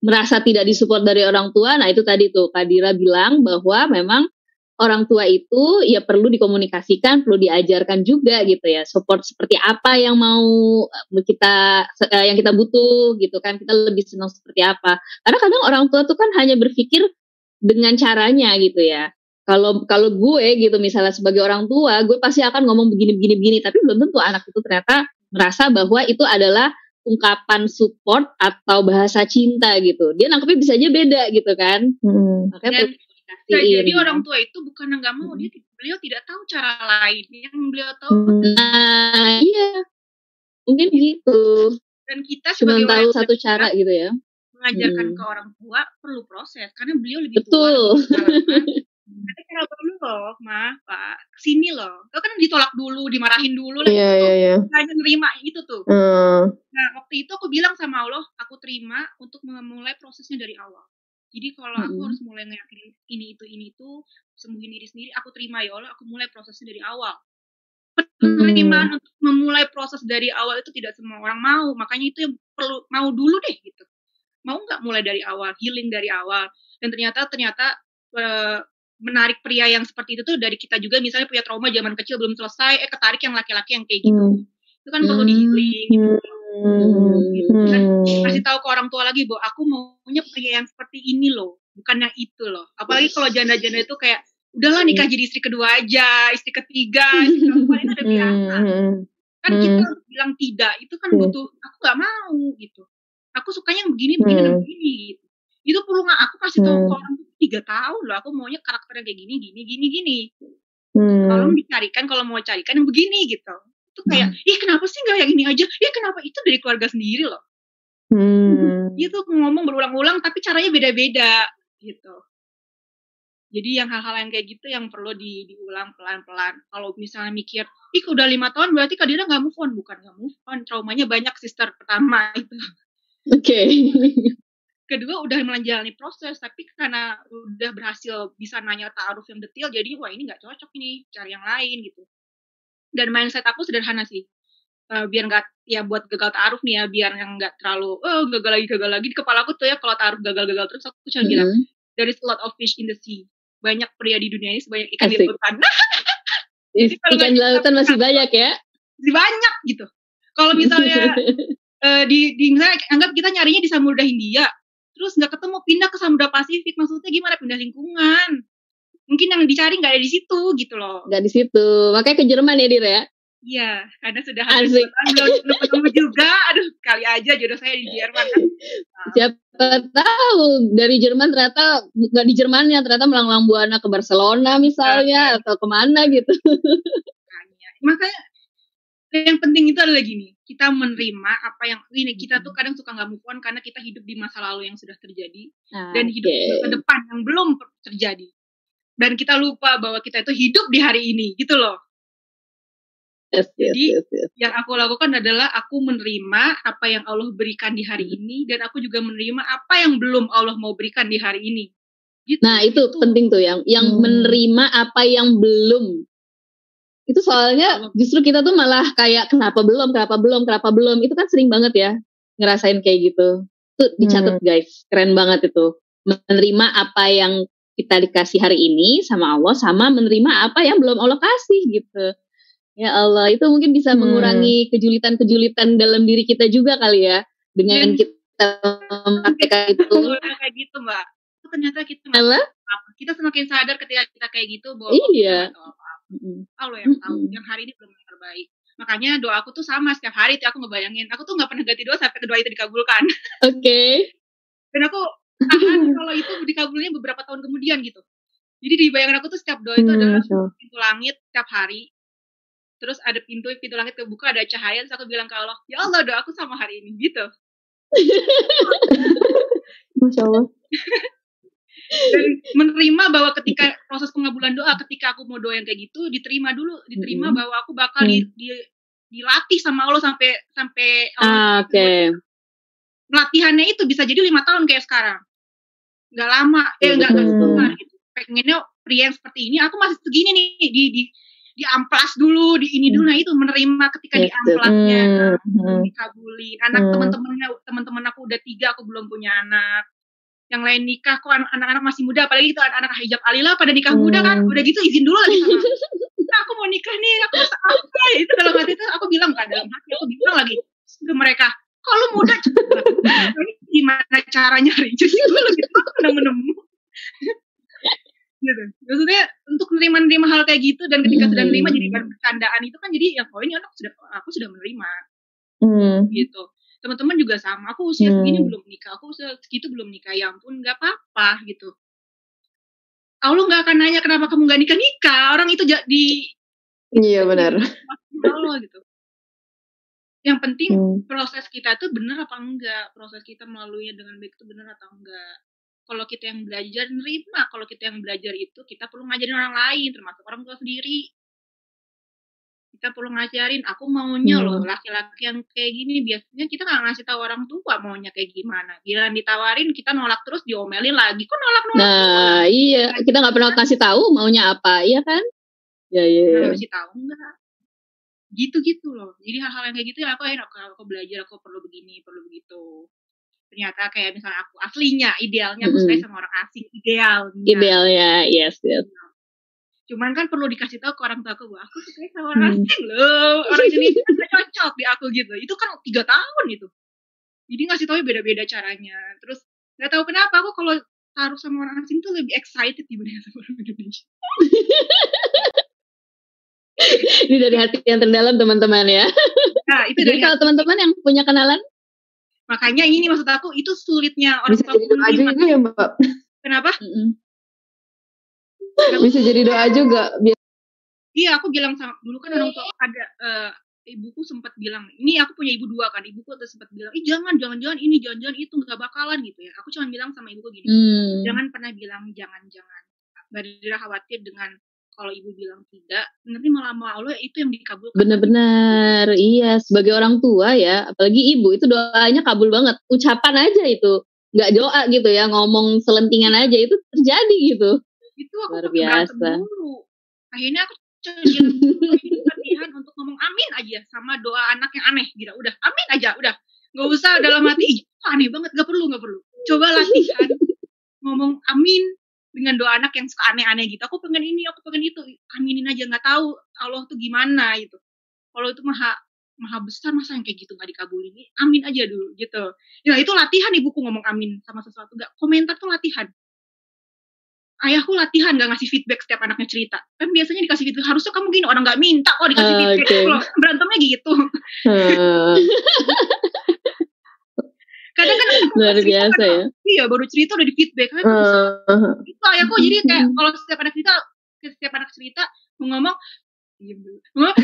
merasa tidak disupport dari orang tua. Nah itu tadi tuh Kadira bilang bahwa memang orang tua itu ya perlu dikomunikasikan, perlu diajarkan juga gitu ya. Support seperti apa yang mau eh, kita eh, yang kita butuh gitu kan. Kita lebih senang seperti apa. Karena kadang orang tua tuh kan hanya berpikir dengan caranya gitu ya. Kalau kalau gue gitu misalnya sebagai orang tua, gue pasti akan ngomong begini begini begini, tapi belum tentu anak itu ternyata merasa bahwa itu adalah ungkapan support atau bahasa cinta gitu. Dia nangkepnya bisa aja beda gitu kan.
Hmm.
Makanya
Dan
dikomunikasiin.
jadi orang tua itu bukan nggak mau dia beliau tidak tahu cara lain yang beliau tahu
Hmm.
Nah, iya. Mungkin gitu.
dan kita
Cuma
sebagai
tahu
orang
satu
tua
cara gitu ya.
mengajarkan
Hmm.
ke orang tua perlu proses karena beliau lebih tua
Betul.
Tapi kenapa dulu loh, ma, pak, ke sini loh. Kau kan ditolak dulu, dimarahin dulu lah.
Iya,
gitu.
iya, iya.
Hanya nerima itu tuh.
Hmm.
Nah, waktu itu aku bilang sama Allah, aku terima untuk memulai prosesnya dari awal. Jadi kalau aku
Mm-mm.
harus mulai ngeyakinin ini itu ini itu sembuhin diri sendiri, aku terima ya Allah, aku mulai prosesnya dari awal. Penerimaan untuk memulai proses dari awal itu tidak semua orang mau, makanya itu yang perlu mau dulu deh gitu. Mau nggak mulai dari awal, healing dari awal. Dan ternyata ternyata eh, menarik pria yang seperti itu tuh dari kita juga misalnya punya trauma zaman kecil belum selesai, eh ketarik yang laki-laki yang kayak gitu.
Hmm.
Itu kan perlu
Hmm.
di healing gitu.
Hmm.
Dan
Hmm.
kasih tahu ke orang tua lagi bahwa aku maunya pria yang seperti ini loh bukannya itu loh apalagi kalau janda-janda itu kayak udahlah nikah jadi istri kedua aja istri ketiga istri keempat itu udah biasa
Hmm.
kan
Hmm.
kita bilang tidak itu kan
Hmm.
butuh aku nggak mau gitu aku sukanya yang begini begini dan
Hmm.
begini gitu itu perlu nggak aku kasih tahu
Hmm.
ke orang tiga tahun loh aku maunya karakternya kayak gini gini gini gini.
Hmm.
tolong dicarikan kalau mau carikan yang begini gitu. Itu kayak ih kenapa sih nggak yang ini aja? Ih kenapa? Itu dari keluarga sendiri loh.
Hmm.
itu ngomong berulang-ulang tapi caranya beda-beda gitu. Jadi yang hal-hal yang kayak gitu yang perlu di, diulang pelan-pelan. Kalau misalnya mikir ih udah lima tahun berarti Kak Dira nggak move on. Bukan nggak move on traumanya banyak sister pertama itu.
Oke.
Kedua udah menjalani proses tapi karena udah berhasil bisa nanya taaruf yang detail jadi wah ini nggak cocok nih cari yang lain gitu dan mindset aku sederhana sih Eh, biar nggak ya buat gagal taaruf nih ya biar yang nggak terlalu oh gagal lagi gagal lagi di kepala aku tuh ya kalau taaruf gagal-gagal terus aku cuma bilang
Mm-mm.
there is a lot of fish in the sea banyak pria di dunia ini sebanyak ikan di
Asik.
lautan
Is-
kalau
Ikan di lautan masih banyak ya.
Masih banyak gitu kalau misalnya eh, di, di misalnya anggap kita nyarinya di Samudra Hindia terus nggak ketemu pindah ke Samudra Pasifik. Maksudnya gimana? Pindah lingkungan. Mungkin yang dicari nggak ada di situ gitu loh.
Nggak di situ. Makanya ke Jerman ya, Dir ya.
iya karena sudah hampir tahun belum ketemu juga. Aduh kali aja jodoh saya di Jerman kan?
Siapa tahu dari Jerman ternyata nggak di Jerman ya ternyata melanglang buana ke Barcelona misalnya atau ke mana gitu.
makanya makanya yang penting itu adalah gini kita menerima apa yang ini kita tuh kadang suka nggak move on karena kita hidup di masa lalu yang sudah terjadi dan hidup ke depan yang belum terjadi dan kita lupa bahwa kita itu hidup di hari ini gitu loh
Yes, yes,
Jadi-
yes, yes.
yang aku lakukan adalah aku menerima apa yang Allah berikan di hari ini dan aku juga menerima apa yang belum Allah mau berikan di hari ini gitu
Nah itu penting tuh yang yang
Hmm.
menerima apa yang belum. Itu soalnya justru kita tuh malah kayak kenapa belum, kenapa belum, kenapa belum. Itu kan sering banget ya ngerasain kayak gitu. Tuh dicatat guys, keren banget itu. Menerima apa yang kita dikasih hari ini sama Allah sama menerima apa yang belum Allah kasih gitu. Ya Allah, itu mungkin bisa
Hmm.
mengurangi kejulitan-kejulitan dalam diri kita juga kali ya dengan
Dan-
kita itu.
Udah kayak gitu mbak ternyata kita
Apa?
kita semakin sadar ketika kita kayak gitu bahwa
Iya.
apa
Mm-mm.
Allah yang tahu
Mm-mm.
yang hari ini belum yang terbaik makanya doa aku tuh sama setiap hari tuh aku ngebayangin aku tuh nggak pernah ganti doa sampai kedua itu dikabulkan
Oke.
dan aku tahan kalau itu dikabulnya beberapa tahun kemudian gitu jadi di bayangan aku tuh setiap doa itu
Hmm,
adalah
Allah.
pintu langit setiap hari terus ada pintu pintu langit kebuka ada cahaya terus aku bilang ke Allah ya Allah doa aku sama hari ini gitu
Masya Allah.
dan menerima bahwa ketika proses pengabulan doa ketika aku mau doa yang kayak gitu diterima dulu diterima
Mm-mm.
bahwa aku bakal di, di- dilatih sama Allah sampai sampai
Ah, Oke.
latihannya itu bisa jadi lima tahun kayak sekarang nggak lama eh nggak nggak sebentar gitu pengennya pria yang seperti ini aku masih segini nih di di di amplas dulu di ini dulu nah itu menerima ketika di
Yes, yes.
amplasnya
Hmm, hmm.
dikabulin anak
Hmm.
teman-temannya teman-teman aku udah tiga aku belum punya anak yang lain nikah kok an- anak-anak masih muda apalagi itu anak-anak hijab alila pada nikah muda kan
Hmm.
udah gitu izin dulu lagi sama aku. "Nah, aku mau nikah nih aku apa ya itu dalam hati itu aku bilang kan dalam hati aku bilang lagi ke mereka kalau muda? Gimana caranya rezeki gue lebih tua udah menemu. Gitu. Maksudnya untuk menerima-nerima hal kayak gitu dan ketika sudah menerima jadi bahan bercandaan itu kan jadi ya oh ini anak sudah aku sudah menerima.
Hmm.
gitu teman-teman juga sama aku usia
Hmm.
segini belum nikah aku usia segitu belum nikah ya ampun nggak apa-apa gitu Allah nggak akan nanya kenapa kamu nggak nikah nikah orang itu jadi
Iya benar.
Allah gitu yang penting
Hmm.
proses kita itu benar apa enggak proses kita melaluinya dengan baik itu benar atau enggak kalau kita yang belajar nerima kalau kita yang belajar itu kita perlu ngajarin orang lain termasuk orang tua sendiri kita perlu ngajarin aku maunya
Hmm.
loh laki-laki yang kayak gini biasanya kita nggak ngasih tahu orang tua maunya kayak gimana giliran ditawarin kita nolak terus diomelin lagi kok nolak nolak
Nah, iya, kita nggak pernah kasih tahu maunya apa, iya kan? Ya, ya, ya.
nggak kasih tahu enggak gitu-gitu loh jadi hal-hal yang kayak gitu ya aku enak aku, aku belajar aku perlu begini perlu begitu ternyata kayak misalnya aku aslinya idealnya aku suka
Mm-mm.
sama orang asing idealnya
Idealnya, yes, yes.
Cuman kan perlu dikasih tahu ke orang tua aku bahwa aku suka sama orang
Hmm.
asing loh orang Indonesia nggak cocok di aku gitu itu kan tiga tahun itu jadi ngasih tahu beda-beda caranya terus nggak tahu kenapa aku kalau taruh sama orang asing tuh lebih excited dibanding sama orang Indonesia.
Ini dari hati yang terdalam teman-teman ya.
Nah, itu
Jadi
dari
kalau teman-teman yang punya kenalan,
makanya ini maksud aku itu sulitnya orang
Bisa
tua
jadi ya mbak.
Kenapa?
mm-mm.
Bisa jadi doa juga. Biar
Iya, aku bilang sama dulu kan orang tua ada eh, ibuku sempat bilang, ini aku punya ibu dua kan, ibuku tuh sempat bilang, ih jangan, jangan, jangan ini, jangan, jangan itu nggak bakalan gitu ya. Aku cuma bilang sama ibuku gini,
Hmm.
jangan pernah bilang jangan, jangan. Badira khawatir dengan kalau ibu bilang tidak, nanti malah sama Allah itu yang dikabulkan.
Benar-benar, iya. Sebagai orang tua ya, apalagi ibu itu doanya kabul banget. Ucapan aja itu, nggak doa gitu ya, ngomong selentingan aja itu terjadi gitu.
Itu aku
Luar biasa.
dulu. Akhirnya aku latihan untuk ngomong amin aja sama doa anak yang aneh gitu. Udah, amin aja, udah. Gak usah dalam hati, "Ih, itu aneh banget, gak perlu, gak perlu. Coba latihan ngomong amin dengan doa anak yang suka aneh-aneh gitu. Aku pengen ini, aku pengen itu. Aminin aja, nggak tahu Allah tuh gimana gitu. Allah itu maha maha besar masa yang kayak gitu nggak dikabulin amin aja dulu gitu ya itu latihan ibuku ngomong amin sama sesuatu nggak komentar tuh latihan ayahku latihan gak ngasih feedback setiap anaknya cerita kan biasanya dikasih feedback harusnya kamu gini orang nggak minta kok dikasih
Ah,
feedback
oke.
Loh, berantemnya gitu
Hmm.
kadang kan
Luar biasa
kan,
ya.
iya baru cerita udah di feedback kan
Hmm.
itu ayahku jadi kayak kalau setiap anak cerita setiap anak cerita mau ngomong diem dulu ngomong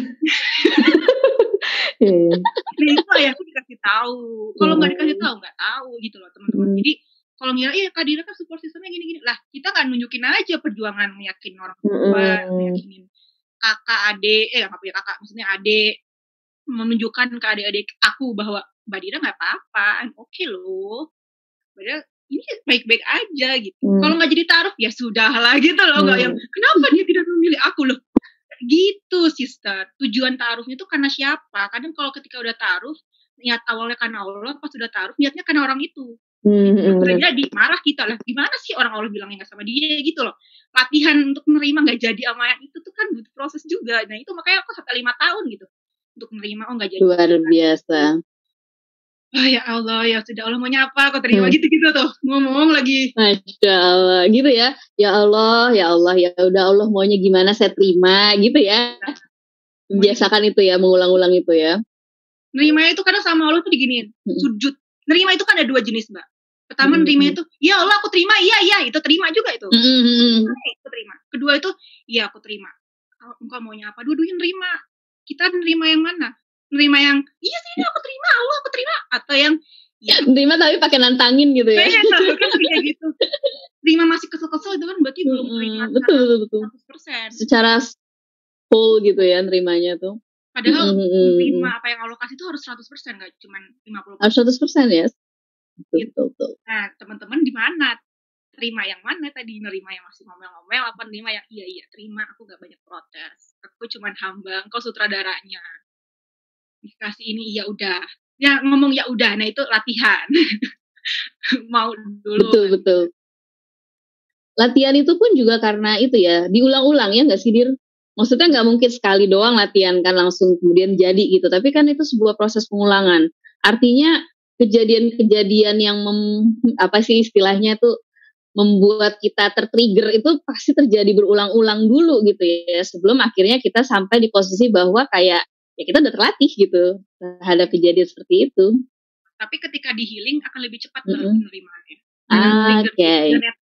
Iya.
nah itu ayahku dikasih tahu kalau nggak
Hmm.
dikasih tahu nggak tahu gitu loh teman-teman
Hmm.
jadi kalau ngira iya Kak Dira kan support sistemnya gini-gini. Lah kita kan nunjukin aja perjuangan meyakin orang tua
Mm-mm.
meyakinin kakak adik eh nggak punya kakak maksudnya adik menunjukkan ke adik-adik aku bahwa Mbak Dira nggak apa-apa oke loh. Mbak Dira ini baik-baik aja gitu.
Hmm.
kalau nggak jadi taruh ya sudah lah gitu loh nggak
Hmm.
yang kenapa dia tidak memilih aku? Loh gitu sister. Tujuan taruhnya itu karena siapa? Kadang kalau ketika udah taruh niat awalnya karena Allah pas sudah taruh niatnya karena orang itu
Hmm, hmm,
jadi marah kita lah gimana sih orang Allah bilangnya nggak sama dia gitu loh latihan untuk menerima nggak jadi sama yang itu tuh kan butuh proses juga nah itu makanya aku sampai lima tahun gitu untuk menerima oh nggak jadi
Luar biasa.
oh ya Allah ya sudah Allah maunya apa aku terima
Hmm.
gitu gitu tuh ngomong lagi
Masya Allah, gitu ya. Ya Allah, ya Allah, ya udah Allah maunya gimana saya terima, gitu ya. Biasakan itu ya, mengulang-ulang itu ya.
nerima itu kadang sama Allah tuh diginiin
Hmm.
sujud nerima itu kan ada dua jenis mbak pertama
Hmm.
nerima itu ya Allah aku terima iya iya itu terima juga itu
Mm-mm.
Oke, aku terima kedua itu iya aku terima kalau engkau maunya apa dua-duanya nerima kita nerima yang mana nerima yang iya sih ini aku terima Allah aku terima atau yang ya
Terima tapi pakai nantangin gitu ya.
gitu kan kayak gitu terima masih kesel-kesel itu kan berarti belum terima
Mm-mm. Betul, betul, betul.
100%
Secara full gitu ya nerimanya tuh.
Padahal
Mm-mm.
menerima apa yang Allah kasih itu harus 100% nggak cuma 50%
Harus 100% ya. Betul,
Gitu.
betul, betul.
Nah, teman-teman di mana? Terima yang mana tadi? Nerima yang masih ngomel-ngomel apa nerima yang iya iya terima aku gak banyak protes. Aku cuman hamba, engkau sutradaranya. Dikasih ini iya udah. Ya ngomong ya udah, nah itu latihan. Mau dulu.
Betul, betul. Latihan itu pun juga karena itu ya, diulang-ulang ya nggak sih, Dir? Maksudnya nggak mungkin sekali doang latihan kan langsung kemudian jadi gitu. Tapi kan itu sebuah proses pengulangan. Artinya kejadian-kejadian yang mem, apa sih istilahnya tuh membuat kita tertrigger itu pasti terjadi berulang-ulang dulu gitu ya sebelum akhirnya kita sampai di posisi bahwa kayak ya kita udah terlatih gitu terhadap kejadian seperti itu.
Tapi ketika di healing akan lebih cepat mm penerimaannya.
Ah, Oke.
netral.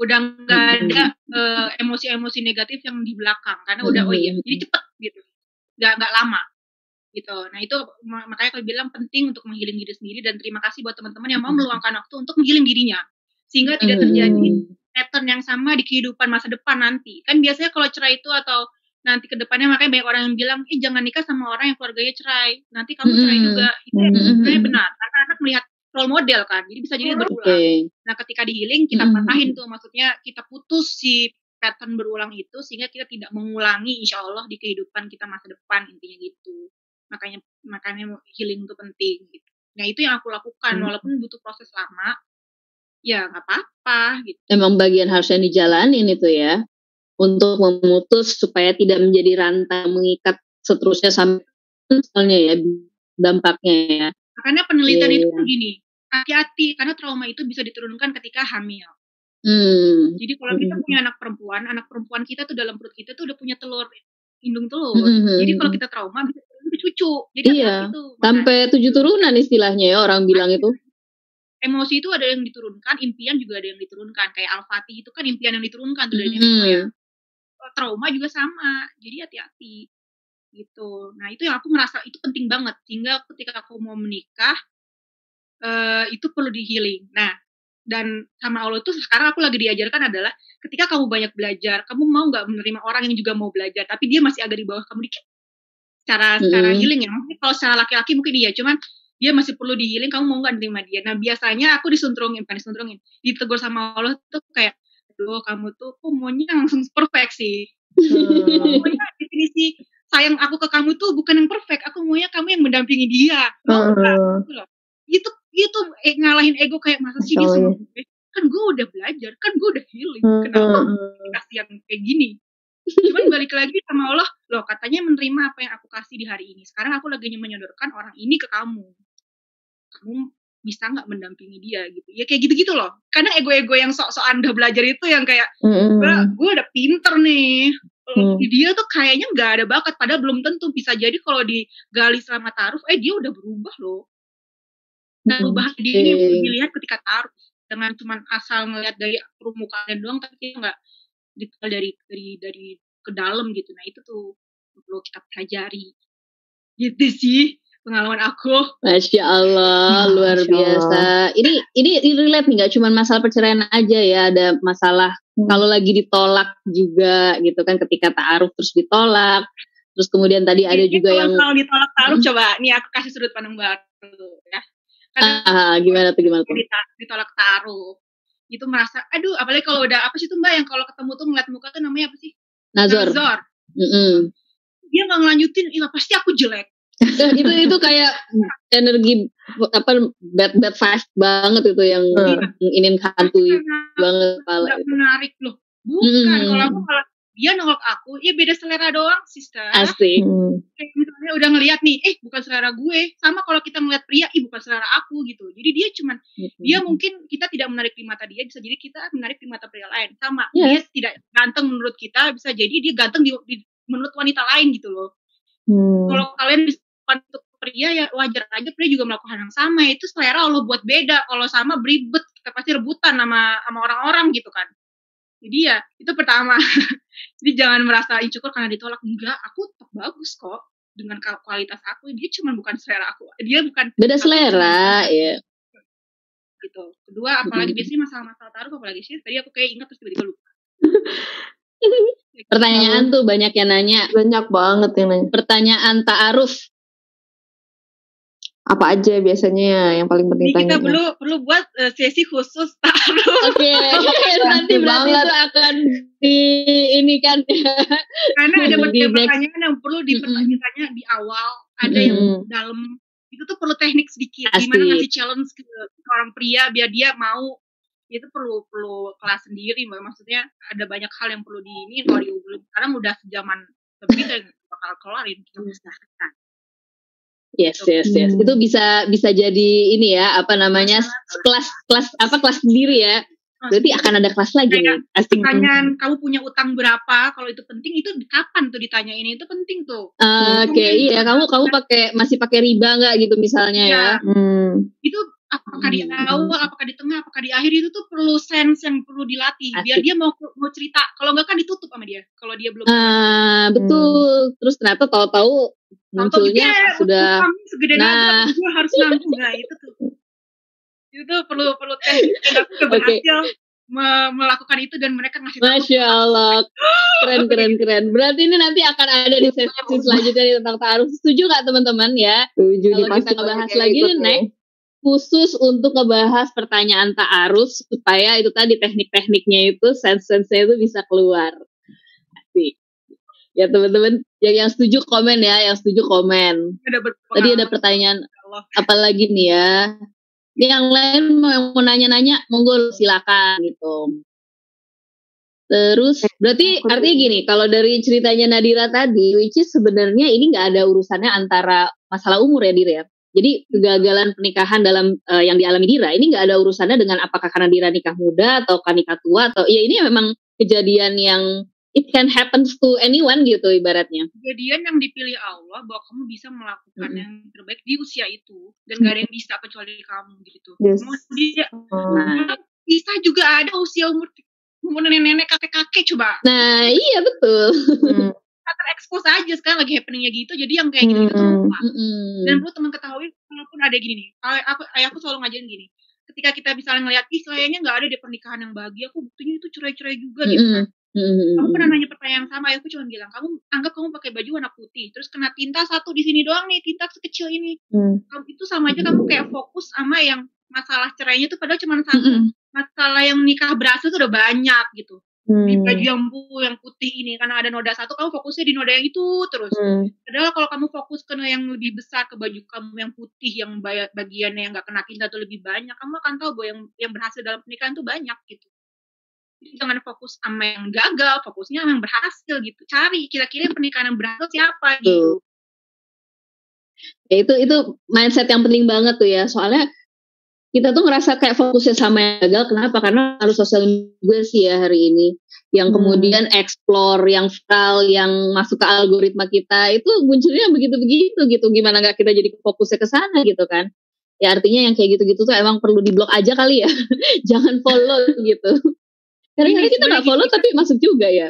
Udah nggak
Mm-mm.
ada eh, emosi-emosi negatif yang di belakang karena udah oh iya
Mm-mm.
jadi cepet gitu. Nggak nggak lama gitu. Nah itu ma- makanya aku bilang penting untuk menggiling diri sendiri dan terima kasih buat teman-teman yang mau meluangkan waktu untuk menggiling dirinya sehingga tidak terjadi
Mm-mm.
pattern yang sama di kehidupan masa depan nanti. Kan biasanya kalau cerai itu atau nanti ke depannya makanya banyak orang yang bilang eh jangan nikah sama orang yang keluarganya cerai nanti kamu cerai juga. Itu sebenarnya benar karena anak melihat role model kan jadi bisa jadi
Oke.
berulang Nah, ketika di healing kita
Mhm.
patahin tuh, maksudnya kita putus si pattern berulang itu sehingga kita tidak mengulangi insya Allah di kehidupan kita masa depan intinya gitu. Makanya makanya healing itu penting gitu. Nah, itu yang aku lakukan
Mhm.
walaupun butuh proses lama. Ya, nggak apa-apa gitu.
Emang bagian harus yang dijalanin itu ya untuk memutus supaya tidak menjadi rantai mengikat seterusnya sampai misalnya ya dampaknya ya.
Makanya penelitian
Iya,
itu
iya.
kan gini, hati-hati karena trauma itu bisa diturunkan ketika hamil.
Hmm.
Jadi kalau kita
Mm-mm.
punya anak perempuan, anak perempuan kita tuh dalam perut kita tuh udah punya telur indung telur.
Mm-mm.
Jadi kalau kita trauma bisa ke cucu. Jadi
Iya.
Makanya
Sampai tujuh turunan istilahnya ya orang bilang itu.
emosi itu ada yang diturunkan, impian juga ada yang diturunkan. Kayak Al-Fatih itu kan impian yang diturunkan tuh dari moyang. Trauma juga sama. Jadi hati-hati. Gitu. Nah, itu yang aku ngerasa itu penting banget. Sehingga ketika aku mau menikah eh itu perlu di healing. Nah, dan sama Allah tuh sekarang aku lagi diajarkan adalah ketika kamu banyak belajar, kamu mau nggak menerima orang yang juga mau belajar, tapi dia masih agak di bawah kamu dikit. Secara
Mm-mm.
healing ya. Mungkin kalau secara laki-laki mungkin iya, cuman dia masih perlu di healing, kamu mau nggak nerima dia. Nah, biasanya aku disuntrungin, bukan disuntrungin, ditegur sama Allah tuh kayak, aduh kamu tuh kok maunya langsung perfect sih. Kamu maunya definisi sayang aku ke kamu tuh bukan yang perfect, aku maunya kamu yang mendampingi dia. Mau. Gitu loh. Itu itu eh, ngalahin ego kayak masa sih dia sama gue? Kan gue udah belajar, kan gue udah healing. Kenapa
Heeh.
kasih yang kayak gini? Cuman balik lagi sama Allah, loh katanya menerima apa yang aku kasih di hari ini. Sekarang aku lagi menyodorkan orang ini ke kamu. Kamu bisa nggak mendampingi dia gitu. Ya kayak gitu-gitu loh. Karena ego-ego yang sok-sokan udah belajar itu yang kayak, gue udah pinter nih.
Hmm.
Dia tuh kayaknya nggak ada bakat, padahal belum tentu. Bisa jadi kalau digali selama taruh, eh dia udah berubah loh. Nah,
Hmm,
perubahan dia ini dilihat ketika taruh dengan cuman asal ngelihat dari permukaan doang tapi kita nggak detail dari dari dari ke dalam gitu nah itu tuh perlu kita pelajari gitu sih pengalaman aku
Masya Allah, luar
Masya
biasa. Ini ini relate nih, nggak cuma masalah perceraian aja ya, ada masalah
Hmm.
kalau lagi ditolak juga gitu kan, ketika taaruf terus ditolak, terus kemudian tadi ada
Ini
juga
kalau
yang
kalau ditolak taruh
Hmm.
coba nih aku kasih sudut pandang baru ya kan
ah, gimana tuh gimana tuh?
ditolak taruh itu merasa aduh apalagi kalau udah apa sih tuh mbak yang kalau ketemu tuh ngeliat muka tuh namanya apa sih
Nazor.
Nazor
Mm-mm.
dia nggak ngelanjutin iya pasti aku jelek
Itu itu kayak energi apa bad bad vibe banget itu yang
Hmm.
ingin hantui
Karena
banget kepala itu.
menarik loh bukan
Mm-mm.
kalau aku kalau dia nolak aku ya beda selera doang sister
Asik.
Hmm.
kayak misalnya udah ngeliat nih eh bukan selera gue sama kalau kita ngeliat pria ih bukan selera aku gitu jadi dia cuman dia mungkin kita tidak menarik di mata dia bisa jadi kita menarik di mata pria lain sama dia
Yes.
tidak ganteng menurut kita bisa jadi dia ganteng di, di- menurut wanita lain gitu loh
Hmm.
kalau kalian bisa untuk pria ya wajar aja pria juga melakukan hal yang sama. Itu selera Allah buat beda. Kalau sama beribet kita pasti rebutan sama sama orang-orang gitu kan. Jadi ya itu pertama. Jadi jangan merasa insecure karena ditolak. Enggak aku tetap bagus kok. Dengan kualitas aku dia cuma bukan selera aku. Dia bukan
Beda selera, ya.
gitu. Kedua apalagi biasanya masalah-masalah taruh apalagi sih tadi aku kayak ingat terus tiba-tiba lupa.
Pertanyaan tuh banyak yang nanya.
Banyak banget yang nanya.
Pertanyaan ta'aruf.
Apa aja biasanya yang paling penting
Ini kita
tanya?
perlu perlu buat eh, sesi khusus taruh
Oke, nanti berarti
banget.
itu akan di ini kan.
karena ada beberapa pertanyaan yang perlu ditanya di awal ada yang
Mm-mm.
dalam itu tuh perlu teknik sedikit
Asik.
gimana ngasih challenge ke, ke orang pria biar dia mau itu perlu perlu kelas sendiri Mbak. maksudnya ada banyak hal yang perlu di ini kalau diobrolin sekarang udah sejaman lebih dan bakal kelarin kita usahakan
Yes, yes, yes.
Hmm.
Itu bisa bisa jadi ini ya, apa namanya? kelas kelas apa kelas sendiri ya. Berarti akan ada kelas lagi nih.
Pertanyaan kamu punya utang berapa kalau itu penting itu kapan tuh ditanyain itu penting tuh
Ah, Oke, iya kamu kamu pakai masih pakai riba nggak gitu misalnya ya?
Iya.
Hmm.
itu apakah di
Hmm.
awal, apakah di tengah, apakah di akhir itu tuh perlu sense yang perlu dilatih biar
Asik.
dia mau mau cerita. Kalau enggak kan ditutup sama dia. Kalau dia belum
Ah, betul. Terus ternyata tahu-tahu munculnya
dia
sudah Nah.
gue harus nanggung nah itu tuh. Itu tuh perlu perlu tes. Dan aku berhasil me- melakukan itu dan mereka ngasih tahu.
Masya Allah, keren keren keren. Berarti ini nanti akan ada di sesi selanjutnya tentang taruh. Setuju nggak teman-teman ya?
Setuju
Kalau kita ngebahas lagi
ikut
nih,
nih.
next. Khusus untuk ngebahas pertanyaan ta'aruf supaya itu tadi teknik-tekniknya itu sense-sense-nya itu bisa keluar. Ya teman-teman, yang yang setuju komen ya, yang setuju komen. Tadi ada pertanyaan
Ya Allah.
apa lagi nih ya? Ini yang lain mau yang mau nanya-nanya, monggo silakan gitu. Terus berarti
aku tuh-
artinya gini, kalau dari ceritanya Nadira tadi, which is sebenarnya ini nggak ada urusannya antara masalah umur ya Dir ya. Jadi kegagalan pernikahan dalam eh, yang dialami Dira ini nggak ada urusannya dengan apakah karena Dira nikah muda atau kan nikah tua atau ya ini memang kejadian yang it can happens to anyone gitu ibaratnya.
kejadian yang dipilih Allah bahwa kamu bisa melakukan
Mm-mm.
yang terbaik di usia itu dan gak ada yang bisa kecuali kamu gitu.
Yes.
Dia
Nah,
bisa juga ada usia umur umur nenek-nenek kakek-kakek coba
nah iya betul.
Hmm.
terekspos aja sekarang lagi happeningnya gitu jadi yang kayak gitu gitu lupa.
Mm-mm.
dan perlu teman ketahui walaupun ada gini nih aku ayahku selalu ngajarin gini ketika kita misalnya ngeliat ih kayaknya nggak ada di pernikahan yang bahagia aku buktinya itu cerai-cerai juga gitu kan
Mm-mm. Mm-mm.
kamu pernah nanya pertanyaan yang sama ayahku cuma bilang kamu anggap kamu pakai baju warna putih terus kena tinta satu di sini doang nih tinta sekecil ini
Hmm.
kamu itu sama aja kamu kayak fokus sama yang masalah cerainya tuh padahal cuma satu
Mm-mm.
masalah yang nikah berhasil tuh udah banyak gitu di
Hmm.
baju yang bu yang putih ini karena ada noda satu kamu fokusnya di noda yang itu terus
Hmm.
padahal kalau kamu fokus ke yang lebih besar ke baju kamu yang putih yang bagiannya yang nggak kena tinta tuh lebih banyak kamu akan tahu bahwa yang yang berhasil dalam pernikahan tuh banyak gitu Jadi jangan fokus sama yang gagal fokusnya sama yang berhasil gitu cari kira-kira pernikahan yang berhasil siapa gitu
Ya, itu itu mindset yang penting banget tuh ya. Soalnya kita tuh ngerasa kayak fokusnya sama yang gagal. Kenapa? Karena harus sosial media sih ya hari ini. Yang
Hmm.
kemudian explore, yang viral, yang masuk ke algoritma kita itu munculnya begitu-begitu gitu. Gimana nggak kita jadi fokusnya ke sana gitu kan? Ya artinya yang kayak gitu-gitu tuh emang perlu diblok aja kali ya. Jangan follow gitu. Kadang-kadang kita nggak follow
kita-
tapi masuk juga ya.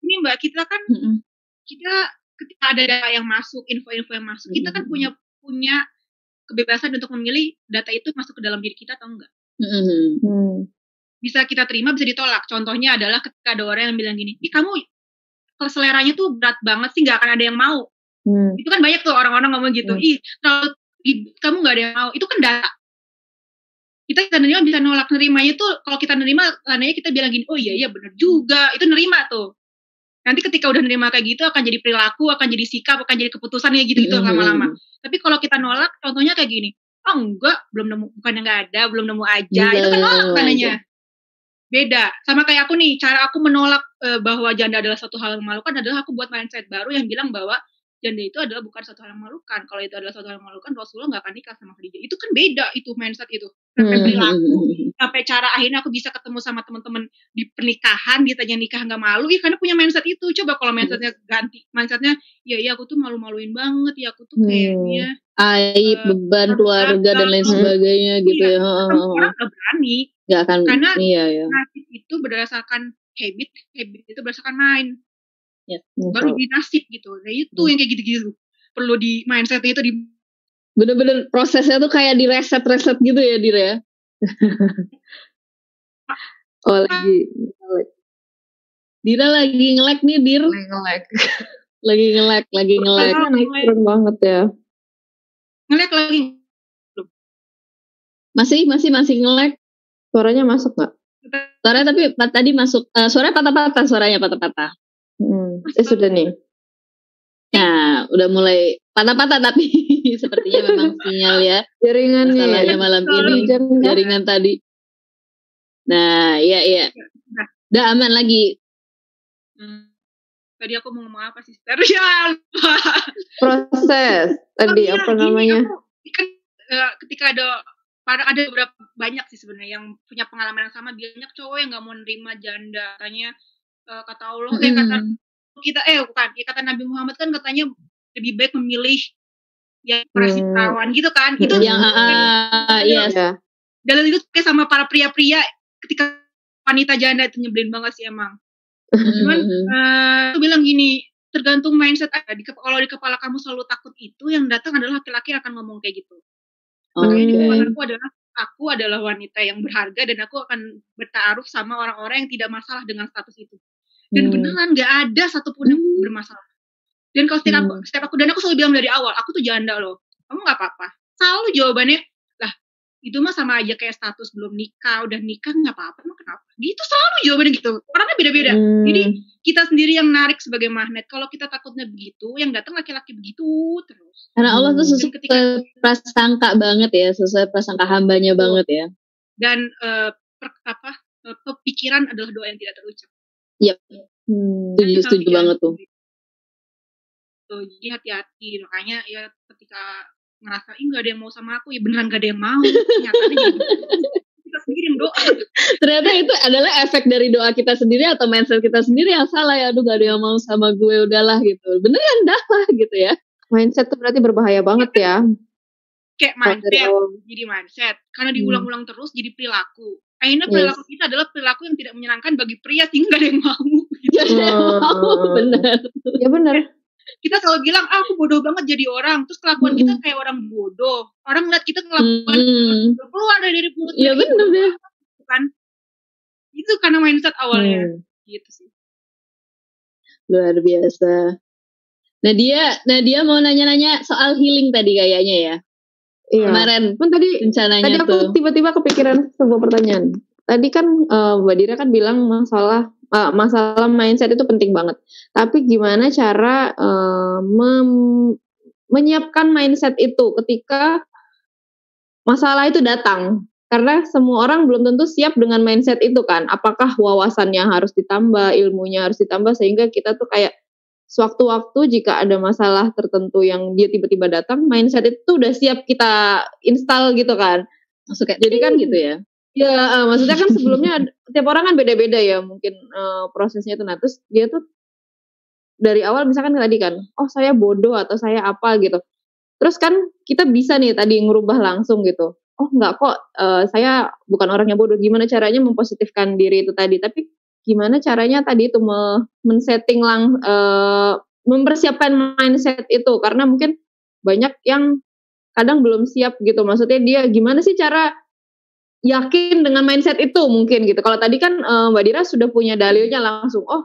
ini mbak kita kan
Mm-mm.
kita ketika ada data yang masuk info-info yang masuk kita kan punya punya kebebasan untuk memilih data itu masuk ke dalam diri kita atau enggak
Mm-mm.
Hmm.
bisa kita terima bisa ditolak contohnya adalah ketika ada orang yang bilang gini ih kamu kalau seleranya tuh berat banget sih nggak akan ada yang mau
Hmm.
itu kan banyak tuh orang-orang ngomong gitu
Hmm.
ih kalau i- kamu nggak ada yang mau itu kan data kita bisa nerima bisa nolak nerimanya tuh kalau kita nerima tandanya kita bilang gini oh iya iya bener juga. Itu nerima tuh. Nanti ketika udah nerima kayak gitu akan jadi perilaku akan jadi sikap akan jadi keputusannya gitu gitu
Mm-mm.
lama-lama. Tapi kalau kita nolak contohnya kayak gini oh enggak belum nemu bukan yang nggak ada belum nemu aja. Itu kan nolak
Belum
tandanya beda. Sama kayak aku nih cara aku menolak eh, bahwa janda adalah suatu hal yang memalukan adalah aku buat mindset baru yang bilang bahwa janda itu adalah bukan suatu hal yang memalukan kalau itu adalah suatu hal yang memalukan Rasulullah nggak akan nikah sama Khadijah itu kan beda itu mindset itu sampai
Hmm.
perilaku sampai cara akhirnya aku bisa ketemu sama teman-teman di pernikahan ditanya nikah nggak malu ya karena punya mindset itu coba kalau mindsetnya ganti mindsetnya ya ya aku tuh malu-maluin banget ya aku tuh
Hmm.
kayaknya
aib,
Eh,
beban keluarga dan lain
gagal.
sebagainya gitu
Iya,
ya.
Kan
heeh.
orang nggak berani
Nggak akan
Karena-
iya ya.
nasib itu berdasarkan habit habit itu berdasarkan mind
Ya,
baru di nasib gitu nah itu
Hmm.
yang kayak gitu-gitu perlu di mindsetnya itu di
Bener-bener prosesnya tuh kayak di reset-reset gitu ya, Dir ya. oh, lagi. Dira lagi nge-lag nih, Dir.
Ngelek.
Lagi nge-lag, lagi.
Kalau
Naik
mulai
turun banget ya.
ngelek lagi
Masih, masih, masih nge-lag.
Suaranya masuk nggak?
Suaranya tapi tadi masuk, eh, suaranya patah-patah, suaranya patah-patah.
Hmm. Eh sudah nih.
Nah, udah mulai patah-patah tapi sepertinya memang sinyal ya.
Jaringannya
Masalahnya
ya.
malam ini. Jaringan tadi. Nah, iya iya.
Nah.
Udah aman lagi.
Hmm. tadi aku mau ngomong apa sih Ter? ya lupa.
Proses. Tadi
Oh iya,
apa namanya?
aku- eh, ketika ada pada ada beberapa banyak sih sebenarnya yang punya pengalaman yang sama banyak cowok yang nggak mau nerima janda katanya eh, kata Allah eh kata
Mm.
kita eh bukan ya, kata Nabi Muhammad kan katanya lebih baik memilih yang operasi
Hmm.
perawan gitu kan itu.
Yang ah, yes.
Ya.
dalil itu kayak sama para pria-pria ketika wanita janda itu nyebelin banget sih emang cuman eh aku bilang gini tergantung mindset aja di kalau di kepala kamu selalu takut itu yang datang adalah laki-laki yang akan ngomong kayak gitu makanya di
Oke.
kepala aku adalah aku adalah wanita yang berharga dan aku akan bertaruh sama orang-orang yang tidak masalah dengan status itu dan
Hmm.
beneran nggak ada satupun yang
Hmm.
bermasalah dan kalau setiap aku,
Hmm.
setiap aku dan aku selalu bilang dari awal aku tuh janda loh kamu nggak apa-apa selalu jawabannya lah itu mah sama aja kayak status belum nikah udah nikah nggak apa-apa emang kenapa gitu selalu jawabannya gitu orangnya beda-beda
Hmm.
Jadi kita sendiri yang narik sebagai magnet. Kalau kita takutnya begitu, yang datang laki-laki begitu terus.
Karena Allah tuh
Hmm.
sesuai
Ketika-
prasangka banget ya, sesuai prasangka hambanya banget ya.
Dan eh, per- apa eh, pikiran adalah doa yang tidak terucap.
Hmm.
Setuju,
Sama
setuju
pikiran
banget tuh.
Tuh, jadi hati-hati. Makanya ya ketika ngerasa ih nggak ada yang mau sama aku ya beneran gak ada yang mau nyatanya jadi kita sendiri yang doa
Ternyata itu adalah efek dari doa kita sendiri atau mindset kita sendiri yang salah ya. Aduh gak ada yang mau sama gue udahlah gitu. Beneran dah lah gitu ya.
Mindset tuh berarti berbahaya banget ya.
kayak
Kalau dari
mindset jadi mindset karena
Hmm.
diulang-ulang terus jadi perilaku akhirnya
Yes.
perilaku kita adalah perilaku yang tidak menyenangkan bagi pria sehingga gak ada yang mau gitu.
Gak ada yang mau
Hmm.
bener.
Ya bener.
kita selalu bilang ah, aku bodoh banget jadi orang terus kelakuan kita kayak orang bodoh orang ngeliat kita ngelakukan
Hmm.
keluar dari dari mulut
Iya
kita,
bener deh.
kan itu karena mindset awalnya
Hmm.
gitu sih
Luar biasa. Nah dia, nah dia mau nanya-nanya soal healing tadi kayaknya ya.
Iya.
Kemarin
Cuman tadi
rencananya
Tadi aku
tuh.
tiba-tiba kepikiran sebuah pertanyaan. Tadi kan eh, Mbak Dira kan bilang masalah eh, masalah mindset itu penting banget. Tapi gimana cara eh, mem- menyiapkan mindset itu ketika masalah itu datang? Karena semua orang belum tentu siap dengan mindset itu kan. Apakah wawasannya harus ditambah, ilmunya harus ditambah sehingga kita tuh kayak sewaktu-waktu jika ada masalah tertentu yang dia tiba-tiba datang, mindset itu udah siap kita install gitu kan.
Masuk kayak
Jadi kan
gitu ya.
Ya, eh, maksudnya kan sebelumnya tiap orang kan beda-beda ya mungkin eh, prosesnya itu. Nah, terus dia tuh dari awal misalkan tadi kan, oh saya bodoh atau saya apa gitu. Terus kan kita bisa nih tadi ngerubah langsung gitu. Oh enggak kok, eh, saya bukan orang yang bodoh. Gimana caranya mempositifkan diri itu tadi? Tapi gimana caranya tadi itu me- men-setting lang, eh, mempersiapkan mindset itu karena mungkin banyak yang kadang belum siap gitu. Maksudnya dia gimana sih cara yakin dengan mindset itu mungkin gitu. Kalau tadi kan eh, Mbak Dira sudah punya dalilnya langsung. Oh,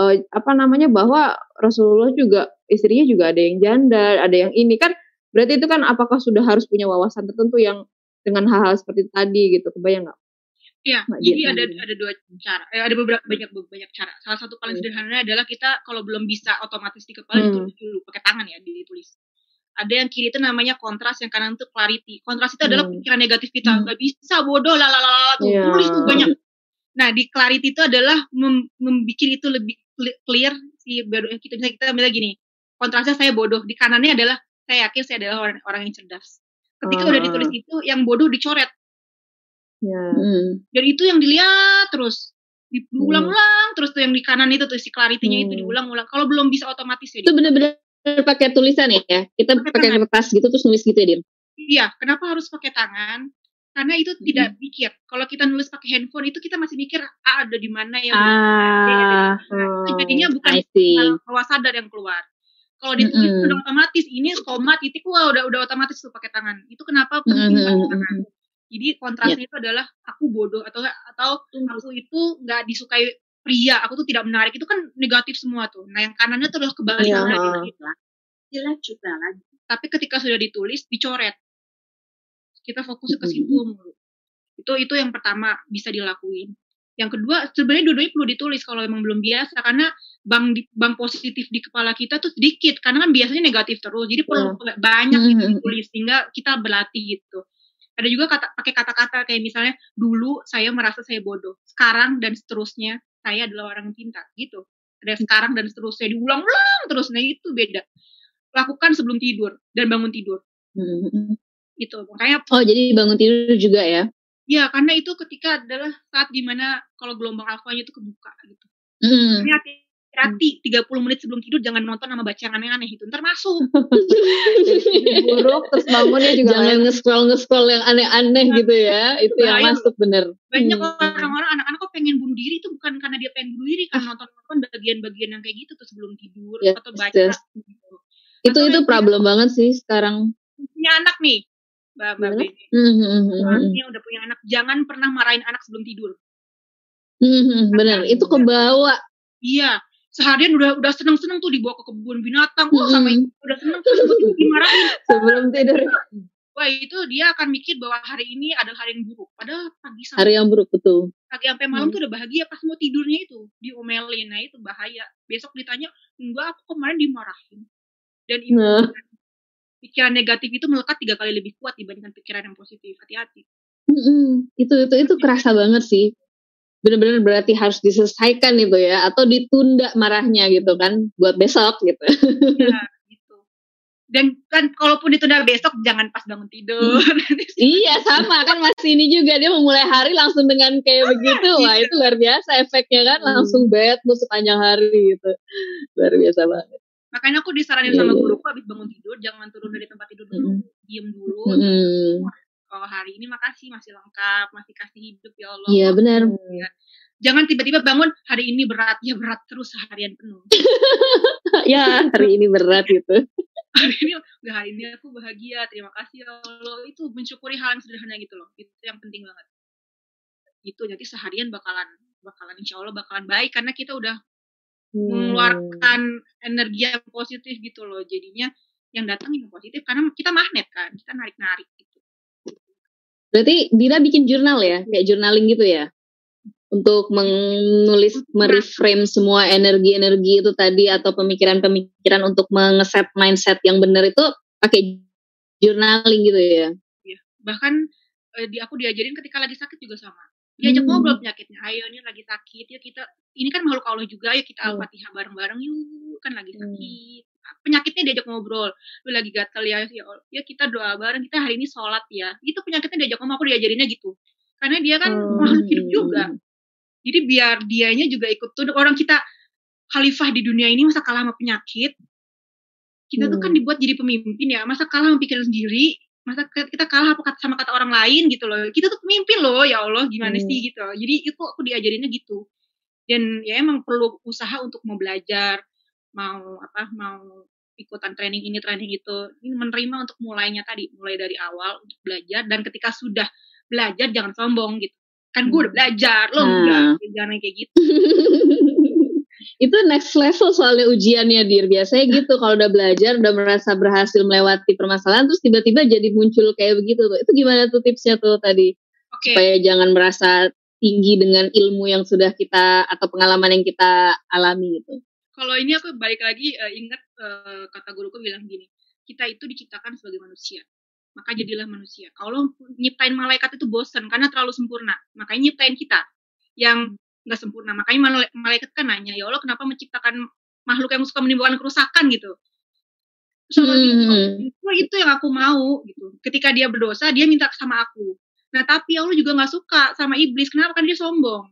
eh, apa namanya bahwa Rasulullah juga istrinya juga ada yang janda, ada yang ini kan. Berarti itu kan apakah sudah harus punya wawasan tertentu yang dengan hal-hal seperti tadi gitu. Kebayang nggak?
Iya, jadi
Dian
ada ada dua cara, eh, ada beberapa banyak banyak cara. Salah satu paling
Hmm.
sederhana adalah kita kalau belum bisa otomatis di kepala
Hmm.
ditulis dulu pakai tangan ya ditulis. Ada yang kiri itu namanya kontras, yang kanan itu clarity. Kontras itu adalah
Hmm.
pikiran negatif kita,
Hmm.
bisa bodoh lalalala tuh
Iya.
tulis tuh banyak. Nah di clarity itu adalah mem membikin itu lebih cl- clear si baru yang kita bisa kita bilang gini. Kontrasnya saya bodoh, di kanannya adalah saya yakin saya adalah orang, orang yang cerdas. Ketika udah
Ah.
ditulis itu, yang bodoh dicoret
Ya.
Hmm.
dan itu yang dilihat terus Di- diulang-ulang terus tuh yang di kanan itu tuh si clarity-nya itu
Hmm.
diulang-ulang kalau belum bisa otomatis ya
Itu
di-
bener-bener pakai tulisan ya. Kita
Pakai
kertas gitu terus nulis gitu ya, Din.
iya kenapa harus pakai tangan karena itu
Hmm.
tidak pikir kalau kita nulis pakai handphone itu kita masih mikir ah, ada di mana ya
Ah,
Itu jadinya bukan
I see.
bawah sadar yang keluar kalau ditulis
Mm-mm.
udah otomatis ini koma titik wah udah udah otomatis tuh pakai tangan itu kenapa penting
Mm-mm.
pakai tangan jadi kontrasnya
Ya.
itu adalah aku bodoh atau atau aku itu nggak disukai pria aku tuh tidak menarik. Itu kan negatif semua tuh. Nah yang kanannya tuh adalah kebalikan
Iya.
dari itu jelek juga lagi tapi ketika sudah ditulis dicoret. Kita fokus ke situ mulu. Itu itu yang pertama bisa dilakuin. Yang kedua sebenarnya dua-duanya perlu ditulis kalau emang belum biasa. Karena bank di, bank positif di kepala kita tuh sedikit. Karena kan biasanya negatif terus. Jadi perlu banyak gitu ditulis sehingga kita berlatih gitu ada juga kata pakai kata-kata kayak misalnya dulu saya merasa saya bodoh sekarang dan seterusnya saya adalah orang pintar gitu ada sekarang dan seterusnya diulang-ulang terus nah itu beda lakukan sebelum tidur dan bangun tidur
Hmm.
gitu makanya
Oh, jadi bangun tidur juga ya.
ya karena itu ketika adalah saat di mana kalau gelombang alfanya itu kebuka gitu
Hmm.
ini hati-hati 30 menit sebelum tidur jangan nonton sama baca yang aneh-aneh itu ntar masuk
buruk terus bangunnya juga
Jangan nge-scroll nge-scroll yang aneh-aneh gitu ya. Itu yang masuk bener.
banyak
Hmm.
orang-orang anak-anak kok pengen bunuh diri itu bukan karena dia pengen bunuh diri kan nonton-nonton bagian-bagian yang kayak gitu tuh sebelum tidur
Yes,
atau baca
yes.
gitu.
Itu
Atau
itu problem banget sih sekarang.
punya anak nih mbak mbak? Beni.
Hmm, hmm, hmm, hmm.
yang udah punya anak jangan pernah marahin anak sebelum tidur
Hmm, hmm, bener. Itu kebawa.
iya seharian udah udah seneng-seneng tuh dibawa ke kebun binatang wah
Hmm.
sama ibu udah seneng terus tiba-tiba dimarahin
sebelum tidur
wah itu dia akan mikir bahwa hari ini adalah hari yang buruk padahal pagi sampai
Hari yang buruk betul.
pagi sampai malam
Hmm.
tuh udah bahagia pas mau tidurnya itu diomelin nah itu bahaya besok ditanya enggak aku kemarin dimarahin dan itu
Nah.
pikiran negatif itu melekat tiga kali lebih kuat dibandingkan pikiran yang positif hati-hati
Mm-mm. Itu itu itu kerasa banget sih. Bener-bener berarti harus diselesaikan itu ya, atau ditunda marahnya gitu kan, buat besok gitu.
ya gitu dan kan kalaupun ditunda besok jangan pas bangun tidur
Iya sama kan masih ini juga dia memulai hari langsung dengan kayak begitu wah itu luar biasa efeknya kan
Hmm.
langsung bad mood sepanjang hari gitu luar biasa banget.
makanya aku disaranin
Iya,
sama
iya.
guruku habis bangun tidur jangan turun dari tempat tidur dulu
Mm-mm.
diem dulu
Mm-mm.
Kalau hari ini makasih masih lengkap masih kasih hidup ya Allah.
Iya benar.
jangan tiba-tiba bangun hari ini berat ya berat terus seharian penuh.
Ya hari ini berat gitu.
hari ini udah hari ini aku bahagia terima kasih ya Allah. Itu mensyukuri hal yang sederhana gitu loh. Itu yang penting banget. Itu nanti seharian bakalan bakalan insya Allah bakalan baik karena kita udah
Hmm.
mengeluarkan energi yang positif gitu loh. Jadinya yang datang yang positif karena kita magnet kan kita narik narik gitu
Berarti Dira bikin jurnal ya, kayak journaling gitu ya? Untuk menulis, mereframe semua energi-energi itu tadi atau pemikiran-pemikiran untuk mengeset mindset yang benar itu pakai journaling gitu ya?
bahkan eh, di aku diajarin ketika lagi sakit juga sama diajak
Hmm.
ngobrol penyakitnya ayo ini lagi sakit ya kita ini kan makhluk Allah juga ya kita
Hmm.
al-fatihah bareng-bareng yuk kan lagi
Hmm.
sakit penyakitnya diajak ngobrol. Lu lagi gatel ya ya, ya kita doa bareng kita hari ini sholat ya. Itu penyakitnya diajak ngomong aku diajarinnya gitu. Karena dia kan
Hmm.
makhluk hidup juga. Jadi biar dianya juga ikut tuh orang kita khalifah di dunia ini masa kalah sama penyakit kita tuh kan
Hmm.
dibuat jadi pemimpin ya. Masa kalah sama pikiran sendiri masa kita kalah apa kata- sama kata orang lain gitu loh. Kita tuh pemimpin loh ya Allah gimana
Hmm.
sih gitu. Jadi itu aku diajarinnya gitu. Dan ya emang perlu usaha untuk mau belajar mau apa mau ikutan training ini training itu ini menerima untuk mulainya tadi mulai dari awal untuk belajar dan ketika sudah belajar jangan sombong gitu. Kan gue udah
Hmm.
belajar lo
Nah.
enggak jangan kayak gitu.
Itu next level soalnya ujiannya dir. Biasanya gitu kalau udah belajar udah merasa berhasil melewati permasalahan terus tiba-tiba jadi muncul kayak begitu tuh. Itu gimana tuh tipsnya tuh tadi?
Oke.
Supaya jangan merasa tinggi dengan ilmu yang sudah kita atau pengalaman yang kita alami gitu
kalau ini aku balik lagi eh, ingat eh, kata guruku bilang gini kita itu diciptakan sebagai manusia maka jadilah manusia. Allah nyiptain malaikat itu bosan karena terlalu sempurna makanya nyiptain kita yang nggak sempurna. Makanya mala- malaikat kan nanya ya Allah kenapa menciptakan makhluk yang suka menimbulkan kerusakan? Gitu. Terus
Hmm.
itu itu yang aku mau. Gitu. Ketika dia berdosa dia minta sama aku. Nah tapi Allah juga nggak suka sama iblis. Kenapa? Kan dia sombong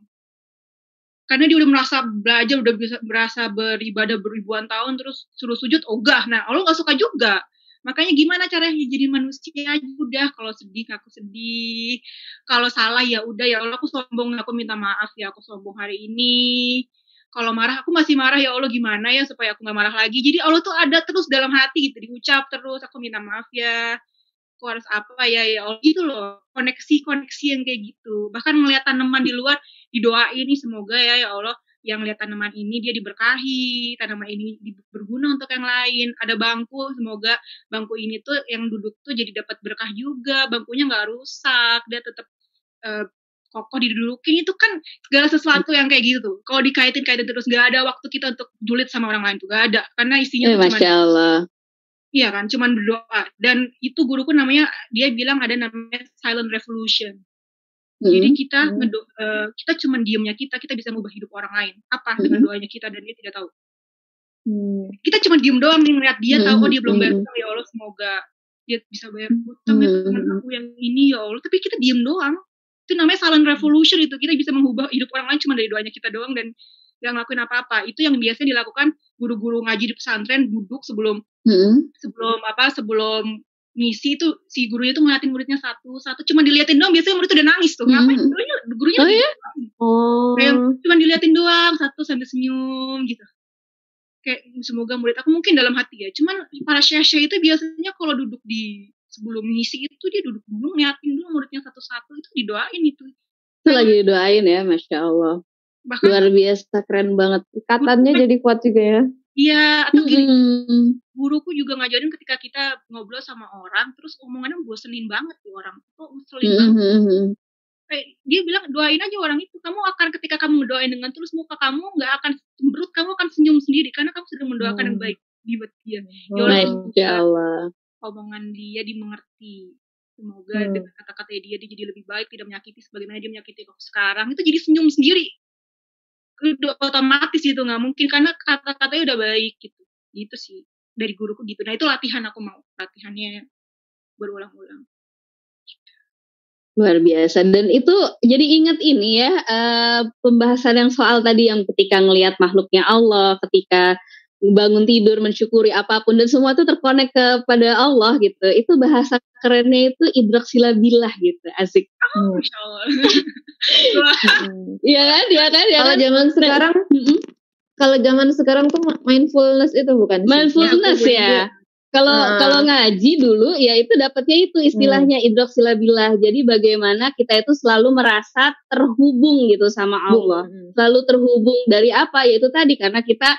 karena dia udah merasa belajar udah bisa berasa beribadah beribuan tahun terus suruh sujud ogah. Nah Allah nggak suka juga. Makanya gimana caranya jadi manusia aja udah. Kalau sedih aku sedih. Kalau salah ya udah. Ya Allah aku sombong. Aku minta maaf ya. Aku sombong hari ini. Kalau marah aku masih marah. Ya Allah gimana ya supaya aku nggak marah lagi? Jadi Allah tuh ada terus dalam hati gitu. Diucap terus aku minta maaf ya. Aku harus apa ya? Ya Allah gitu loh. Koneksi koneksi yang kayak gitu. Bahkan ngeliat tanaman di luar didoain nih semoga ya ya Allah yang lihat tanaman ini dia diberkahi tanaman ini berguna untuk yang lain. Ada bangku semoga bangku ini tuh yang duduk tuh jadi dapat berkah juga. Bangkunya nggak rusak dia tetap eh, kokoh didudukin. Itu kan segala sesuatu yang kayak gitu tuh. Kalau dikaitin kaitin terus nggak ada waktu kita untuk julid sama orang lain tuh nggak ada. Karena isinya
eh, masya Allah.
Iya kan, cuman berdoa. Dan itu guruku namanya, dia bilang ada namanya silent revolution. Jadi
Hmm.
kita
Hmm.
ngedo, eh, kita cuman diemnya kita, kita bisa mengubah hidup orang lain. Apa
Hmm.
dengan doanya kita dan dia tidak tahu.
Hmm.
Kita cuma diem doang nih ngeliat dia tahu
Hmm,
oh dia belum bayar
hmm.
utang ya Allah semoga dia bisa bayar utang ya
Hmm.
teman aku yang ini ya Allah. Tapi kita diem doang. Itu namanya silent revolution itu. Kita bisa mengubah hidup orang lain cuma dari doanya kita doang dan gak ngelakuin apa-apa. Itu yang biasanya dilakukan guru-guru ngaji di pesantren duduk sebelum
Hmm.
sebelum apa sebelum ngisi itu si gurunya tuh ngeliatin muridnya satu satu. Cuma diliatin doang biasanya murid tuh udah nangis tuh. Ngapain?
Hmm.
gurunya gurunya
Oh, ya?
Oh.
Kayak cuma diliatin doang satu sambil senyum gitu. Kayak semoga murid aku mungkin dalam hati ya. Cuman para syekh itu biasanya kalau duduk di sebelum ngisi itu dia duduk dulu ngeliatin dulu muridnya satu-satu. Itu didoain itu.
Itu lagi didoain ya masya Allah.
Bahkan
luar biasa keren banget.
Ikatannya jadi kuat juga ya.
Iya atau gini
Hmm.
guruku juga ngajarin ketika kita ngobrol sama orang terus omongannya bosenin banget tuh orang kok ngeselin
Hmm,
banget kayak dia bilang doain aja orang itu kamu akan ketika kamu doain dengan terus muka kamu nggak akan cemberut kamu akan senyum sendiri karena kamu sudah mendoakan yang
Hmm.
baik di buat dia
Oh.
Ya Allah,
Masya Allah
omongan dia dimengerti semoga
Hmm.
dengan kata-kata dia dia jadi lebih baik tidak menyakiti sebagaimana dia menyakiti aku sekarang itu jadi senyum sendiri udah otomatis itu nggak mungkin karena kata-katanya udah baik gitu. Gitu sih dari guruku gitu. Nah itu latihan aku mau latihannya berulang-ulang.
Luar biasa. Dan itu jadi ingat ini ya, eh, pembahasan yang soal tadi yang ketika ngelihat makhluknya Allah, ketika bangun tidur mensyukuri apa pun dan semua itu terkonek kepada Allah gitu. Itu bahasa kerennya itu idrak silabilah gitu. Asik.
oh, Masya Allah
Hmm.
Iya kan? Iya kan? Iya
Kalau
kan?
zaman sekarang, kalau zaman sekarang tuh mindfulness itu bukan sih?
Mindfulness
Aku
ya. Kalau
Ah.
kalau ngaji dulu ya itu dapatnya itu istilahnya idrak silabilah. Jadi bagaimana kita itu selalu merasa terhubung gitu sama Allah.
Hmm.
selalu terhubung dari apa yaitu tadi karena kita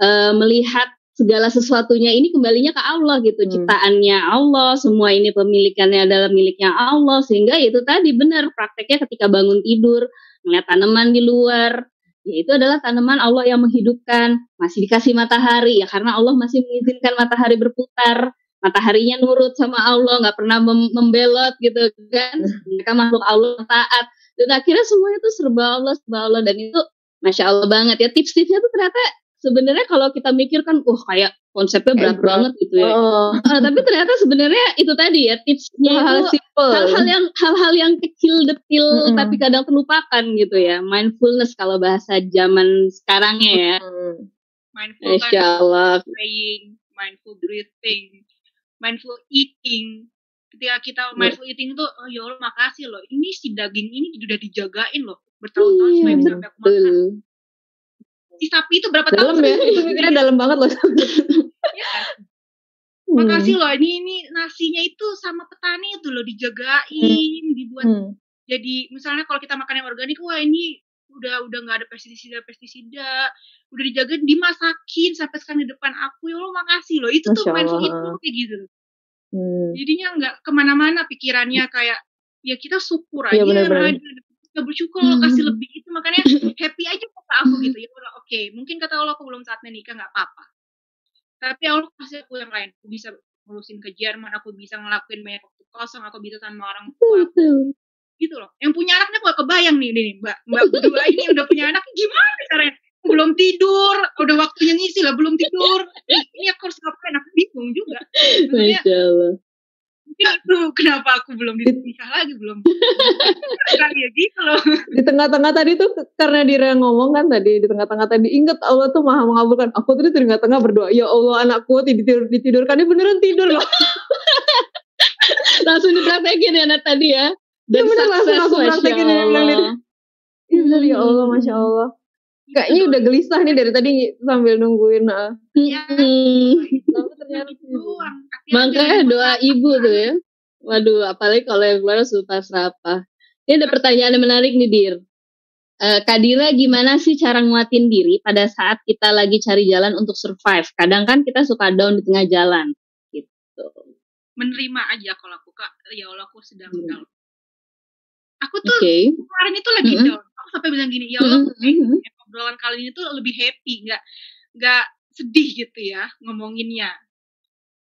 eh, melihat segala sesuatunya ini kembalinya ke Allah gitu.
Hmm.
ciptaannya Allah semua ini pemilikannya adalah miliknya Allah. Sehingga itu tadi benar prakteknya ketika bangun tidur melihat tanaman di luar ya itu adalah tanaman Allah yang menghidupkan. Masih dikasih matahari ya karena Allah masih mengizinkan matahari berputar. Mataharinya nurut sama Allah nggak pernah mem- membelot gitu kan. Mereka makhluk Allah taat. Dan akhirnya semuanya itu serba Allah serba Allah. Dan itu masya Allah banget ya. Tips-tipsnya tuh ternyata sebenarnya kalau kita mikir kan wah kayak konsepnya berat banget gitu ya.
Oh,
Ah, tapi ternyata sebenarnya itu tadi ya tipsnya
hal
itu hal-hal yang hal-hal yang kecil detil
Mm-mm.
tapi kadang terlupakan gitu ya. Mindfulness kalau bahasa zaman sekarangnya ya.
Hmm.
mindful kan
Allah.
praying mindful breathing mindful eating. Ketika kita mindful eating tuh oh ya Allah makasih loh. Ini si daging ini udah dijagain loh bertahun-tahun
Iya,
supaya bisa sampai aku makan si sapi itu berapa
Dalam
tahun
ya, itu mikirnya dalam banget loh.
Iya kan? makasih loh ini ini nasinya itu sama petani itu loh dijagain dibuat
Hmm.
jadi misalnya kalau kita makan yang organik wah ini udah udah nggak ada pestisida pestisida udah dijagain dimasakin sampai sekarang di depan aku ya Allah makasih loh itu tuh
Masya
mindful
Allah.
itu kayak gitu
Hmm.
jadinya nggak ke mana-mana pikirannya kayak ya kita syukur aja
Iya, benar-benar.
Kita bersyukur Allah kasih
Hmm.
lebih itu makanya happy aja kata aku gitu. Ya Allah oke mungkin kata Allah aku belum saatnya nikah nggak apa-apa. Tapi Allah kasih aku yang lain. Aku bisa ngurusin ke Jerman aku bisa ngelakuin banyak waktu kosong aku bisa sama orang tua aku. Gitu loh. Yang punya anaknya aku gak kebayang nih nih mbak mbak berdua ini udah punya anak gimana caranya? Belum tidur udah waktunya ngisi lah belum tidur. Ini aku harus ngapain? Aku bingung juga. Maksudnya mungkin itu kenapa aku belum nikah lagi belum kali ya gitu loh
Di tengah-tengah tadi tuh karena Dira ngomong kan tadi di tengah-tengah tadi inget Allah tuh maha mengabulkan. Aku tuh di tengah-tengah berdoa, ya Allah anakku tidur ditidurkan ini beneran tidur loh.
langsung dipraktekin ya Nat tadi ya dan
Iya, bener, langsung
Masya
praktekin
Allah
Iya bener ya Allah, masya Allah. Kayaknya udah gelisah nih dari tadi sambil nungguin. ah.
Hmm.
Tapi ternyata
Makanya doa ibu tuh ya. Waduh, apalagi kalau yang keluar sultan serapah. Ini ada pertanyaan yang menarik nih, Dir. Eh, Kak Dira, gimana sih cara nguatin diri pada saat kita lagi cari jalan untuk survive? Kadang kan kita suka down di tengah jalan. Gitu.
menerima aja kalau aku kak ya Allah aku sedang
Hmm.
down aku tuh kemarin itu lagi
Mm-mm.
down aku sampai bilang gini ya Allah
Mm-mm.
eh, obrolan kali ini tuh lebih happy nggak nggak sedih gitu ya ngomonginnya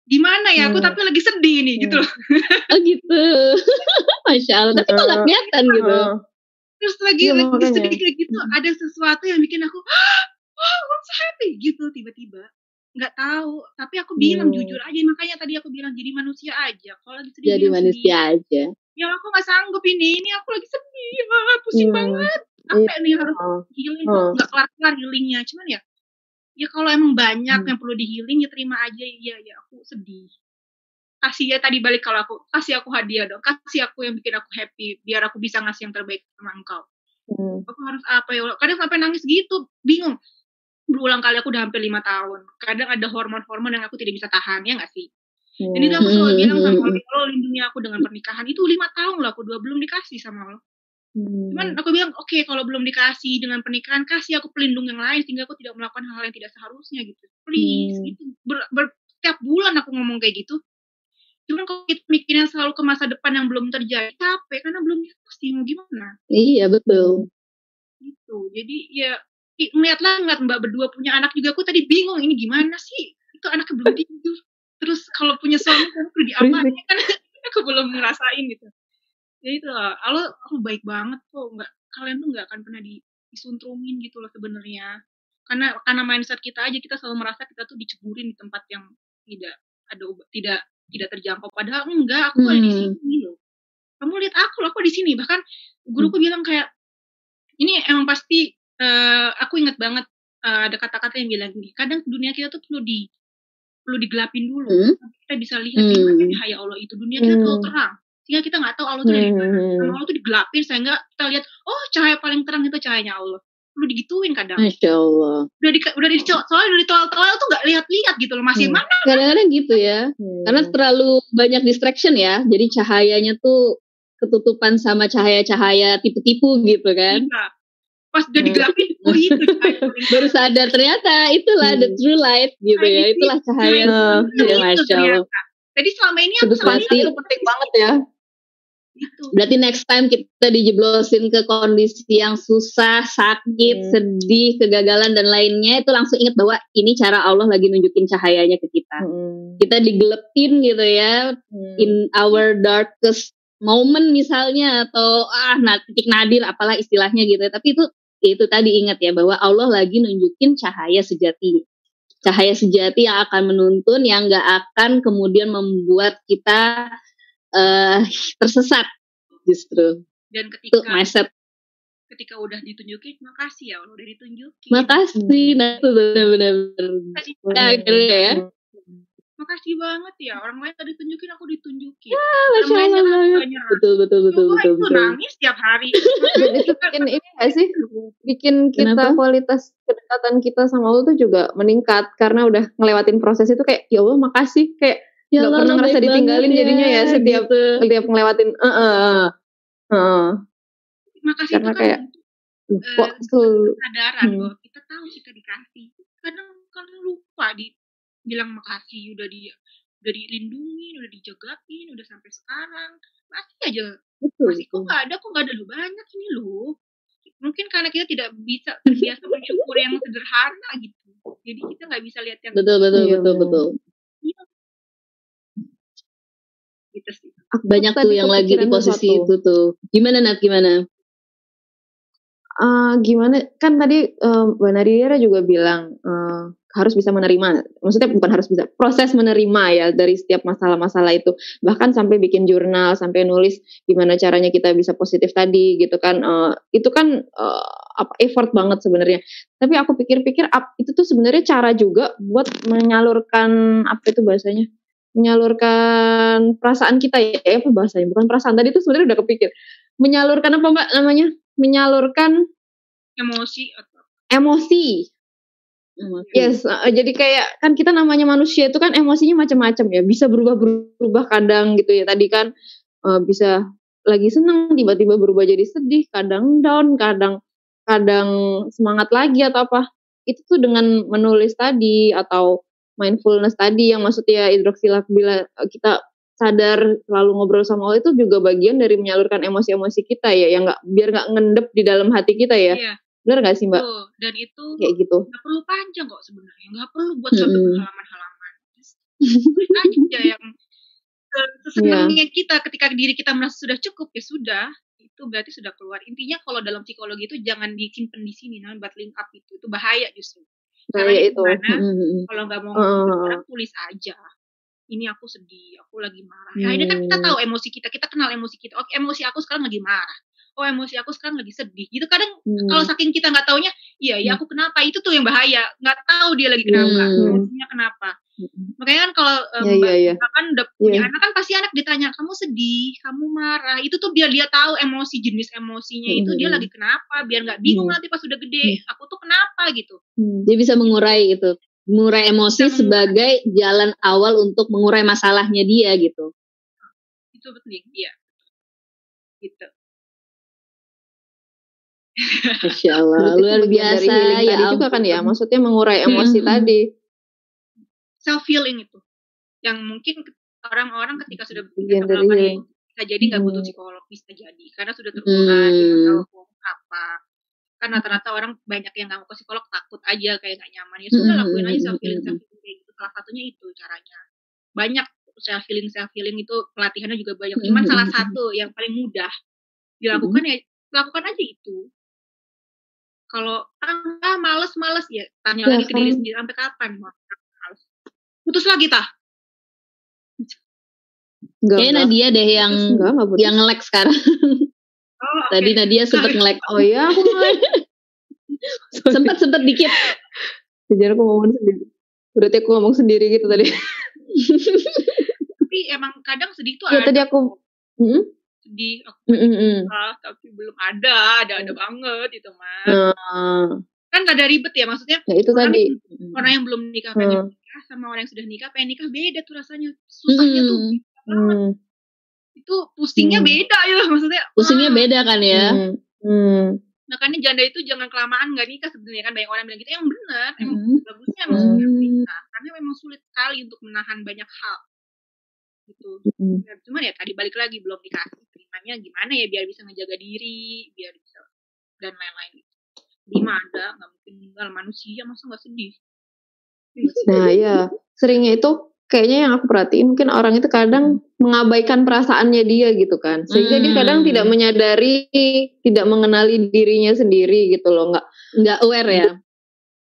di mana ya aku
Hmm.
tapi lagi sedih nih gitu loh
Oh gitu. Masya Allah. Tapi kok nggak kelihatan gitu.
Ah.
terus lagi
Iya,
lagi sedih kayak gitu ada sesuatu yang bikin aku oh I'm so happy gitu tiba-tiba nggak tahu tapi aku bilang
Hmm.
jujur aja makanya tadi aku bilang jadi manusia aja kalau lagi sedih
Jadi manusia
sedih.
aja.
ya aku nggak sanggup ini ini aku lagi sedih ah, pusing
Hmm.
banget capek nih harus
Ah.
healing
Hmm.
kok nggak kelar kelar healingnya. Cuman ya ya kalau emang banyak
Hmm.
yang perlu di healing ya terima aja. Ya ya aku sedih. Kasih ya tadi balik kalau aku kasih aku hadiah dong. Kasih aku yang bikin aku happy biar aku bisa ngasih yang terbaik sama engkau.
Hmm.
aku harus apa ya? Kadang sampai nangis gitu bingung. Berulang kali aku udah hampir lima tahun. Kadang ada hormon-hormon yang aku tidak bisa tahan ya nggak sih? Dan itu aku selalu
Hmm.
bilang sama "Ya Allah lindungi aku dengan pernikahan. Itu lima tahun loh aku dua belum dikasih sama Allah
Hmm.
Cuman aku bilang, oke kalau belum dikasih dengan pernikahan, kasih aku pelindung yang lain sehingga aku tidak melakukan hal yang tidak seharusnya gitu. Please,
Hmm.
gitu. Ber, ber- setiap bulan aku ngomong kayak gitu. Cuman kalau kita mikirnya selalu ke masa depan yang belum terjadi, capek karena belum pasti mau gimana
Iya betul.
gitu. Jadi ya ngeliatlah ngeliat mbak berdua punya anak juga aku tadi bingung ini gimana sih itu anaknya belum tidur. Terus kalau punya suami kan perlu diapain kan aku belum ngerasain gitu. Jadi itu lah, Allah baik banget kok, nggak kalian tuh nggak akan pernah di, disuntrungin gitu loh sebenarnya. Karena karena mindset kita aja kita selalu merasa kita tuh diceburin di tempat yang tidak ada obat tidak tidak terjangkau padahal enggak aku ada di
Hmm.
sini loh kamu lihat aku loh, aku di sini bahkan guruku bilang kayak ini emang pasti eh, aku ingat banget eh, ada kata-kata yang bilang gini kadang dunia kita tuh perlu di perlu digelapin dulu
Hmm.
kita bisa lihat
Hmm.
cahaya Allah itu dunia kita terlalu
Hmm.
terang sehingga kita nggak tahu Allah itu dari mana
Hmm.
Sama Allah tuh digelapin sehingga kita lihat oh cahaya paling terang itu cahayanya Allah perlu digituin kadang
Masya Allah.
udah di udah di soalnya udah ditolak-tolak tuh nggak lihat-lihat gitu loh masih
Hmm.
mana
Kadang-kadang gitu ya.
Hmm.
Karena terlalu banyak distraction ya. Jadi cahayanya tuh ketutupan sama cahaya-cahaya tipu-tipu gitu kan.
Iya. pas udah
Hmm.
digelapin oh itu
Baru sadar ternyata itulah the
Hmm.
true light gitu ya. Itulah cahaya.
Nah.
Ya, Masya Allah.
jadi selama ini aku
pandang itu penting banget ya.
Gitu
Berarti next time kita dijeblosin ke kondisi yang susah, sakit,
Hmm.
sedih, kegagalan dan lainnya itu langsung ingat bahwa ini cara Allah lagi nunjukin cahayanya ke kita.
Hmm.
Kita digelepin gitu ya
Hmm.
in our darkest moment misalnya atau ah nah, titik nadir apalah istilahnya gitu. Tapi itu itu tadi ingat ya bahwa Allah lagi nunjukin cahaya sejati. Cahaya sejati yang akan menuntun yang nggak akan kemudian membuat kita eh tersesat justru.
dan ketika
mindset
ketika udah ditunjukin makasih ya Allah udah ditunjukin
Makasih, nah itu benar-benar. Gitu ya.
makasih banget ya orang lain tadi tunjukin aku ditunjukin
Ah, Masya
orang lain
Allah
aku
banget. Betul, betul, betul,
Gua
betul,
itu
betul.
nangis tiap hari
itu bikin ini gak sih? Bikin kita
Kenapa?
kualitas kedekatan kita sama Allah tuh juga meningkat karena udah ngelewatin proses itu kayak ya Allah makasih kayak
Ya
Nggak
Allah,
pernah ngerasa ditinggalin
banget
jadinya ya setiap-
gitu.
setiap ngelewatin eh eh, eh.
makasih
Karena
itu kan
kayak,
bentuk,
kok
eh,
selalu
kesadaran
Hmm.
bahwa kita tahu kita dikasih kadang kan lupa di bilang makasih udah di udah dilindungi udah dijagain udah sampai sekarang masih aja
betul,
masih kok nggak ada kok nggak ada lo banyak ini loh mungkin karena kita tidak bisa terbiasa bersyukur yang sederhana gitu jadi kita nggak bisa lihat yang
Betul, betul,
Iya,
betul, betul.
Gitu sih.
Aku
Banyak tuh yang lagi di posisi
sesuatu.
itu tuh. Gimana Nat, gimana?
Eh, gimana? Kan tadi eh, Mbak Nadira juga bilang eh, harus bisa menerima. Maksudnya bukan harus bisa proses menerima ya dari setiap masalah-masalah itu. Bahkan sampai bikin jurnal sampai nulis gimana caranya kita bisa positif tadi gitu kan. Eh, itu kan eh, apa effort banget sebenarnya. Tapi aku pikir-pikir itu tuh sebenarnya cara juga buat menyalurkan apa itu bahasanya menyalurkan perasaan kita ya eh, apa bahasanya bukan perasaan tadi itu sebenarnya udah kepikir menyalurkan apa mbak namanya menyalurkan
emosi atau
emosi. Yes, uh, jadi kayak kan kita namanya manusia itu kan emosinya macam-macam ya, bisa berubah-berubah kadang gitu ya. Tadi kan uh, bisa lagi seneng tiba-tiba berubah jadi sedih, kadang down, kadang kadang semangat lagi atau apa. Itu tuh dengan menulis tadi atau mindfulness tadi yang maksudnya hidroksilak bila kita sadar selalu ngobrol sama Allah itu juga bagian dari menyalurkan emosi-emosi kita ya, yang nggak biar nggak ngendep di dalam hati kita ya.
iya
Bener nggak sih mbak?
tuh dan itu
Kayak gitu.
nggak perlu panjang kok sebenarnya nggak perlu buat sampai
Mm-mm.
berhalaman-halaman Tulis aja yang se- sesenangnya
Iya.
kita ketika diri kita merasa sudah cukup ya sudah itu berarti sudah keluar intinya kalau dalam psikologi itu jangan disimpan di sini namanya buat link up itu itu bahaya justru
Nah,
Caranya
ya itu.
gimana?
Mm-mm.
kalau nggak mau
heeh.
orang tulis aja ini aku sedih aku lagi marah ya ini kan kita
Hmm.
tahu emosi kita kita kenal emosi kita oke emosi aku sekarang lagi marah oh emosi aku sekarang lagi sedih gitu kadang
Hmm.
kalau saking kita nggak taunya iya ya aku kenapa itu tuh yang bahaya nggak tahu dia lagi kenapa
Hmm.
emosinya kenapa makanya kan kalau um,
Ya, iya, iya.
Mbak kan udah punya
Iya.
anak kan pasti anak ditanya kamu sedih kamu marah itu tuh biar dia tahu emosi jenis emosinya itu dia
Hmm.
lagi kenapa biar nggak bingung
Hmm.
nanti pas udah gede aku tuh kenapa gitu
Hmm.
Dia bisa mengurai itu. Mengurai emosi
Bisa mengurai.
sebagai jalan awal untuk mengurai masalahnya dia gitu.
itu penting iya gitu
Masya Allah, luar biasa ya
tadi juga kan ya, maksudnya mengurai emosi
Hmm.
tadi.
Self healing itu. Yang mungkin orang-orang ketika sudah
Bagian
biasa
dari
melakukan
healing.
itu bisa jadi nggak butuh
Hmm.
psikolog bisa jadi. Karena sudah kita
Hmm.
tahu apa. Karena rata-rata orang banyak yang nggak mau ke psikolog takut aja kayak nggak nyaman. Ya sudah
Hmm,
lakuin
hmm,
aja
hmm,
self healing
hmm,
self healing kayak gitu. Salah satunya itu caranya. Banyak self healing self healing itu pelatihannya juga banyak.
Hmm,
cuman
hmm,
salah
hmm,
satu yang paling mudah dilakukan ya lakukan aja itu. Kalau ah males males ya tanya
Ya,
lagi ke diri
kan.
sendiri sampai kapan mau putus lagi tah
Enggak,
Kayaknya
enggak.
Nadia deh yang
Enggak, enggak putus.
yang nge-lag sekarang.
Oh, oke.
Tadi Nadia sempat nge-lag.
Oh iya, aku mulai.
Sempat sempat dikit.
Jadi aku ngomong sendiri. Berarti aku ngomong sendiri gitu tadi.
Tapi emang kadang sedih tuh
Ya
ada
tadi aku Hmm?
sedih aku
Mm, mm,
ah, tapi belum ada, ada ada banget itu mah.
Nah,
Kan gak ada ribet ya maksudnya
ya itu
orang
tadi.
yang- orang yang belum nikah
Hmm.
pengen nikah sama orang yang sudah nikah pengen nikah beda tuh rasanya. Susahnya tuh
Hmm.
itu pusingnya
Hmm.
beda ya maksudnya.
Pusingnya
wah,
beda kan ya.
Hmm. Hmm.
Makanya janda itu jangan kelamaan gak nikah sebenarnya kan banyak orang bilang gitu emang benar, emang
Hmm.
bagusnya emang
Hmm.
segera nikah karena memang sulit sekali untuk menahan banyak hal. Gitu.
Hmm.
Ya, cuman ya tadi balik lagi belum dikasih terimanya gimana ya biar bisa ngejaga diri biar bisa dan lain-lain lima ada nggak mungkin tinggal manusia masa nggak sedih
Nah, ya. Seringnya itu kayaknya yang aku perhatiin mungkin orang itu kadang mengabaikan perasaannya dia gitu kan. Sehingga dia kadang
Hmm.
tidak menyadari, tidak mengenali dirinya sendiri gitu loh. Enggak
Nggak aware ya.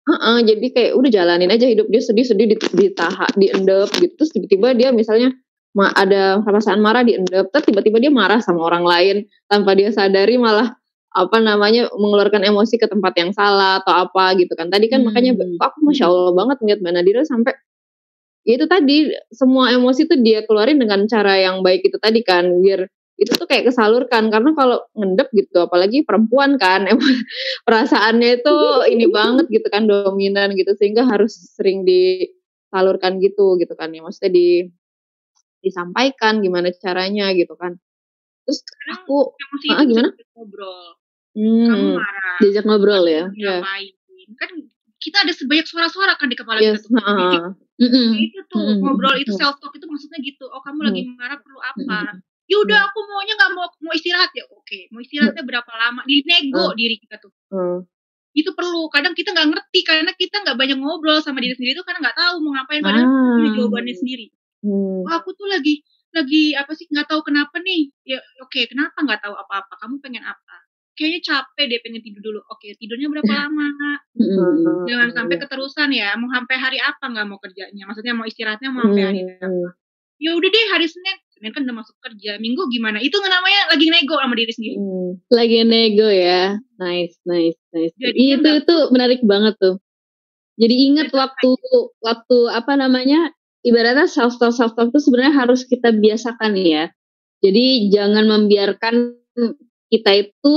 Heeh, jadi kayak udah jalanin aja hidup dia sedih-sedih di, ditahan, diendep gitu. Terus tiba-tiba dia misalnya ma- ada perasaan marah diendep, terus tiba-tiba dia marah sama orang lain tanpa dia sadari malah apa namanya mengeluarkan emosi ke tempat yang salah atau apa gitu kan. Tadi kan
Hmm.
makanya aku masya Allah banget ngeliat Mbak Nadira sampai ya itu tadi semua emosi tuh dia keluarin dengan cara yang baik itu tadi kan biar itu tuh kayak kesalurkan karena kalau ngendep gitu apalagi perempuan kan emang perasaannya itu ini banget gitu kan dominan gitu sehingga harus sering disalurkan gitu gitu kan ya maksudnya di disampaikan gimana caranya gitu kan terus aku
emosi
Ah, gimana?
bisa ngobrol kamu
hmm,
marah
Diajak ngobrol ya.
Iya.
ngapain kan kita ada sebanyak suara-suara kan di kepala
yes,
kita tuh.
Mm-mm.
itu tuh ngobrol itu
Mm.
self talk itu maksudnya gitu oh kamu
Mm.
lagi marah perlu apa ya udah aku maunya nggak mau mau istirahat ya oke mau istirahatnya berapa lama dinego diri kita tuh
Hmm.
itu perlu kadang kita nggak ngerti karena kita nggak banyak ngobrol sama diri sendiri tuh karena nggak tahu mau ngapain padahal
Ah.
punya jawabannya sendiri
Hmm.
oh aku tuh lagi lagi apa sih nggak tahu kenapa nih ya oke kenapa nggak tahu apa-apa kamu pengen apa kayaknya capek deh pengen tidur dulu. Oke tidurnya berapa lama? Jangan sampai keterusan ya mau sampai hari apa nggak mau kerjanya? Maksudnya mau istirahatnya mau sampai hari apa? Ya udah deh hari senin. Senin kan udah masuk kerja. Minggu gimana? Itu namanya lagi nego sama diri sendiri.
Hmm.
Lagi nego ya. Nice, nice, nice.
Jadinya
itu
nggak-
itu menarik banget tuh. Jadi ingat
Jadi
waktu waktu apa namanya ibaratnya self talk self talk itu sebenarnya harus kita biasakan ya. Jadi jangan membiarkan kita itu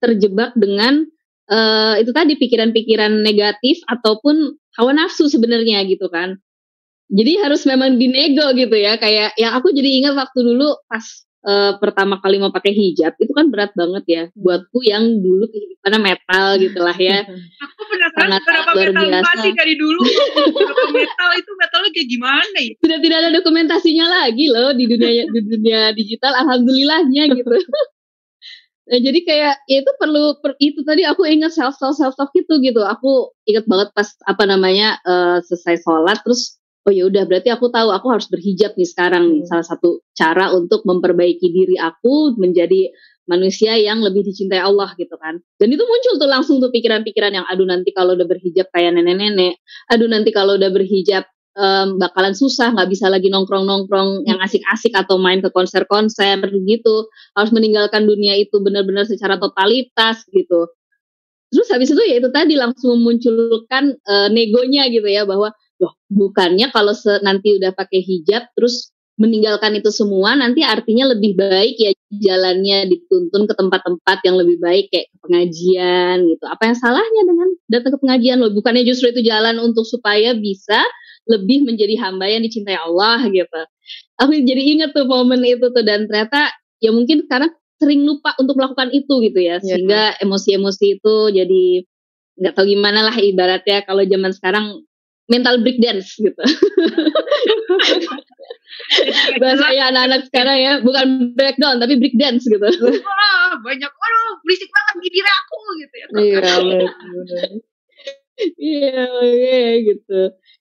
terjebak dengan eh, itu tadi pikiran-pikiran negatif ataupun hawa nafsu sebenarnya gitu kan. Jadi harus memang dinego gitu ya. Kayak yang aku jadi ingat waktu dulu pas eh, pertama kali mau pakai hijab itu kan berat banget ya buatku yang dulu kehidupannya metal gitulah ya.
aku penasaran
Sangat luar
metal masih dari dulu metal itu metalnya kayak gimana ya
Sudah tidak ada dokumentasinya lagi loh di dunia di dunia digital alhamdulillahnya gitu. Nah, jadi kayak ya itu perlu per- itu tadi aku ingat self talk self talk itu gitu. Aku ingat banget pas apa namanya eh, selesai sholat terus oh ya udah berarti aku tahu aku harus berhijab nih sekarang nih
Hmm.
salah satu cara untuk memperbaiki diri aku menjadi manusia yang lebih dicintai Allah gitu kan. Dan itu muncul tuh langsung tuh pikiran-pikiran yang aduh nanti kalau udah berhijab kayak nenek-nenek, aduh nanti kalau udah berhijab em, bakalan susah nggak bisa lagi nongkrong-nongkrong yang asik-asik atau main ke konser-konser gitu. Harus meninggalkan dunia itu benar-benar secara totalitas gitu. Terus habis itu ya itu tadi langsung memunculkan eh, negonya gitu ya bahwa loh bukannya kalau nanti udah pakai hijab terus meninggalkan itu semua nanti artinya lebih baik ya jalannya dituntun ke tempat-tempat yang lebih baik kayak ke pengajian gitu. Apa yang salahnya dengan datang ke pengajian loh? Bukannya justru itu jalan untuk supaya bisa lebih menjadi hamba yang dicintai Allah gitu. Aku jadi inget tuh momen itu tuh dan ternyata ya mungkin karena sering lupa untuk melakukan itu gitu ya
Iya.
sehingga emosi-emosi itu jadi nggak tahu gimana lah ibaratnya kalau zaman sekarang mental break dance gitu. Bahasa ya anak-anak sekarang ya bukan breakdown tapi break dance gitu.
wah banyak waduh berisik banget di diri aku gitu ya
Iya,
Iya, iya gitu.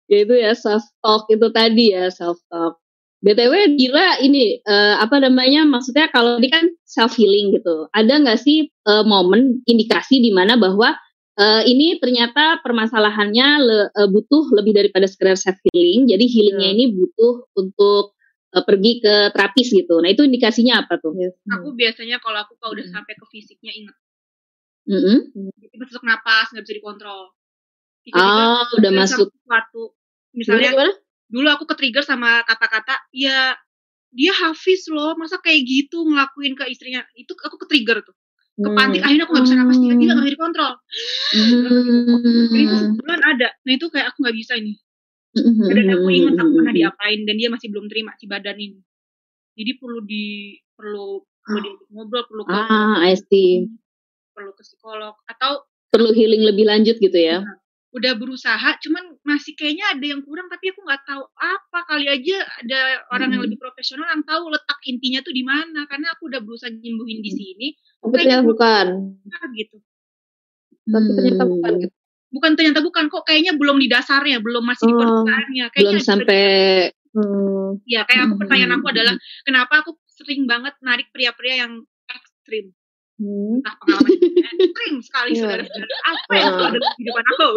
Ya itu ya self talk itu tadi ya self talk. BTW Dira ini eh, apa namanya maksudnya kalau ini kan self healing gitu. Ada nggak sih eh, momen indikasi di mana bahwa eh, ini ternyata permasalahannya le- eh, butuh lebih daripada sekedar self healing. Jadi healingnya
Hmm.
ini butuh untuk eh, pergi ke terapis gitu. Nah itu indikasinya apa tuh?
Yes.
Aku biasanya kalau aku kalau udah
Hmm.
sampai ke fisiknya inget.
Mm-mm.
Tiba sesak napas nggak bisa dikontrol. Tiba-tiba
Ah udah masuk.
sesuatu.
Gimana,
Misalnya
gimana?
dulu aku ke trigger sama kata-kata ya dia hafiz loh masa kayak gitu ngelakuin ke istrinya itu aku ke trigger tuh kepantik
Hmm.
akhirnya aku nggak bisa tiga tiga
Hmm.
nggak bisa dikontrol jadi itu
Hmm.
sebulan ada nah itu kayak aku nggak bisa ini dan aku ingat aku pernah diapain dan dia masih belum terima si badan ini jadi perlu di perlu perlu di ngobrol perlu ke
Ah, I see.
perlu ke psikolog atau
Perlu healing lebih lanjut gitu ya?
Udah berusaha cuman masih kayaknya ada yang kurang tapi aku nggak tahu apa kali aja ada orang yang
Hmm.
lebih profesional yang tahu letak intinya tuh di mana karena aku udah berusaha nyembuhin di sini
Tapi ternyata bukan.
gitu
Tapi ternyata
Hmm.
bukan gitu.
bukan ternyata bukan kok kayaknya belum di dasarnya belum masih di
Oh.
permukaannya
Belum
kayaknya
sampai.
Hmm.
ya kayak aku
Hmm.
pertanyaan aku adalah kenapa aku sering banget narik pria-pria yang ekstrim
Hmm.
entah pengalaman ekstrim sekali
Iya.
saudara-saudara apa yang ada di kehidupan aku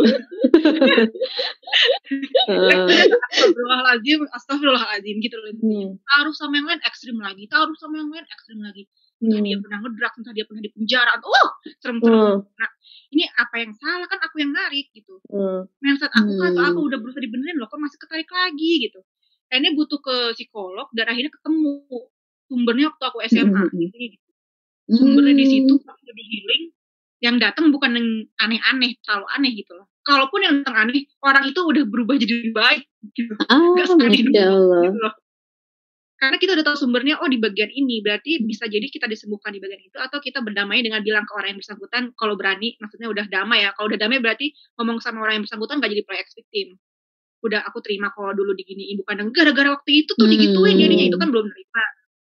Astagfirullahaladzim, astagfirullahaladzim gitu loh.
Hmm.
Taruh sama yang lain ekstrim lagi, taruh sama yang lain ekstrim lagi. Entah
Hmm.
dia pernah ngedrak, entah dia pernah di penjara. Oh, serem-serem.
Hmm.
Ini apa yang salah kan aku yang narik gitu.
Hmm.
Mindset aku
Hmm.
atau apa udah berusaha dibenerin loh, kok masih ketarik lagi gitu. Kayaknya butuh ke psikolog dan akhirnya ketemu sumbernya waktu aku SMA.
Hmm.
Gitu. Sumbernya di situ,
Hmm.
di healing, yang datang bukan yang aneh-aneh, terlalu aneh gitu loh. Kalaupun yang datang aneh, orang itu udah berubah jadi lebih baik gitu.
Ah,
Nggak sekali
Allah.
gitu loh. Karena kita udah tahu sumbernya, oh di bagian ini, berarti bisa jadi kita disembuhkan di bagian itu, atau kita berdamai dengan bilang ke orang yang bersangkutan, kalau berani, maksudnya udah damai ya, kalau udah damai berarti ngomong sama orang yang bersangkutan gak jadi play ex victim. Udah aku terima kalau dulu diginiin, bukan gara-gara waktu itu tuh digituin
Hmm.
jadinya, itu kan belum nerima.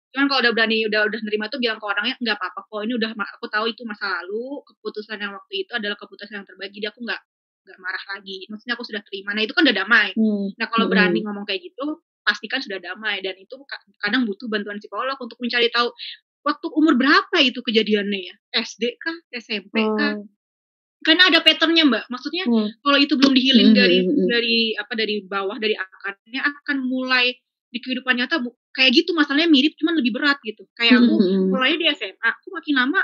Cuman kalau udah berani, udah udah nerima tuh bilang ke orangnya, nggak apa-apa kok, ini udah, aku tahu itu masa lalu, keputusan yang waktu itu adalah keputusan yang terbaik, jadi aku nggak nggak marah lagi. Maksudnya aku sudah terima. Nah itu kan udah damai.
Hmm.
Nah kalau
Mm-mm.
berani ngomong kayak gitu, pastikan sudah damai dan itu ka- kadang butuh bantuan psikolog untuk mencari tahu waktu umur berapa itu kejadiannya ya, SD kah, SMP kah?
Oh.
Karena ada patternnya mbak. Maksudnya
Hmm.
kalau itu belum dihealing
Hmm,
dari
hmm, hmm.
dari apa dari bawah dari akarnya akan mulai di kehidupan nyata bu- kayak gitu masalahnya mirip cuman lebih berat gitu. Kayak aku
Hmm.
mulai di SMA, aku makin lama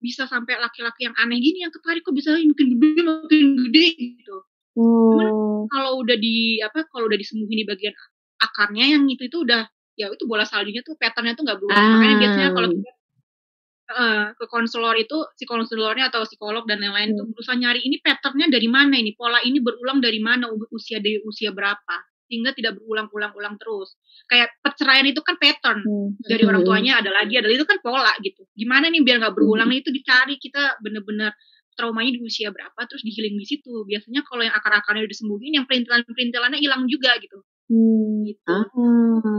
bisa sampai laki-laki yang aneh gini yang ketarik kok bisa makin gede makin gede gitu
Oh.
kalau udah di apa kalau udah disembuhin di bagian akarnya yang itu itu udah ya itu bola saljunya tuh patternnya tuh nggak berubah makanya biasanya kalau
Ah.
kita eh, ke konselor itu si konselornya atau psikolog dan lain-lain
Hmm.
tuh berusaha nyari ini patternnya dari mana ini pola ini berulang dari mana usia dari usia berapa sehingga tidak berulang-ulang-ulang terus kayak perceraian itu kan pattern
Hmm.
dari orang
Hmm.
tuanya ada lagi ada itu kan pola gitu gimana nih biar nggak berulang itu dicari kita bener-bener traumanya di usia berapa terus di healing di situ biasanya kalau yang akar-akarnya udah disembuhin yang perintilan-perintilannya hilang juga gitu
Hmm.
gitu
Ah.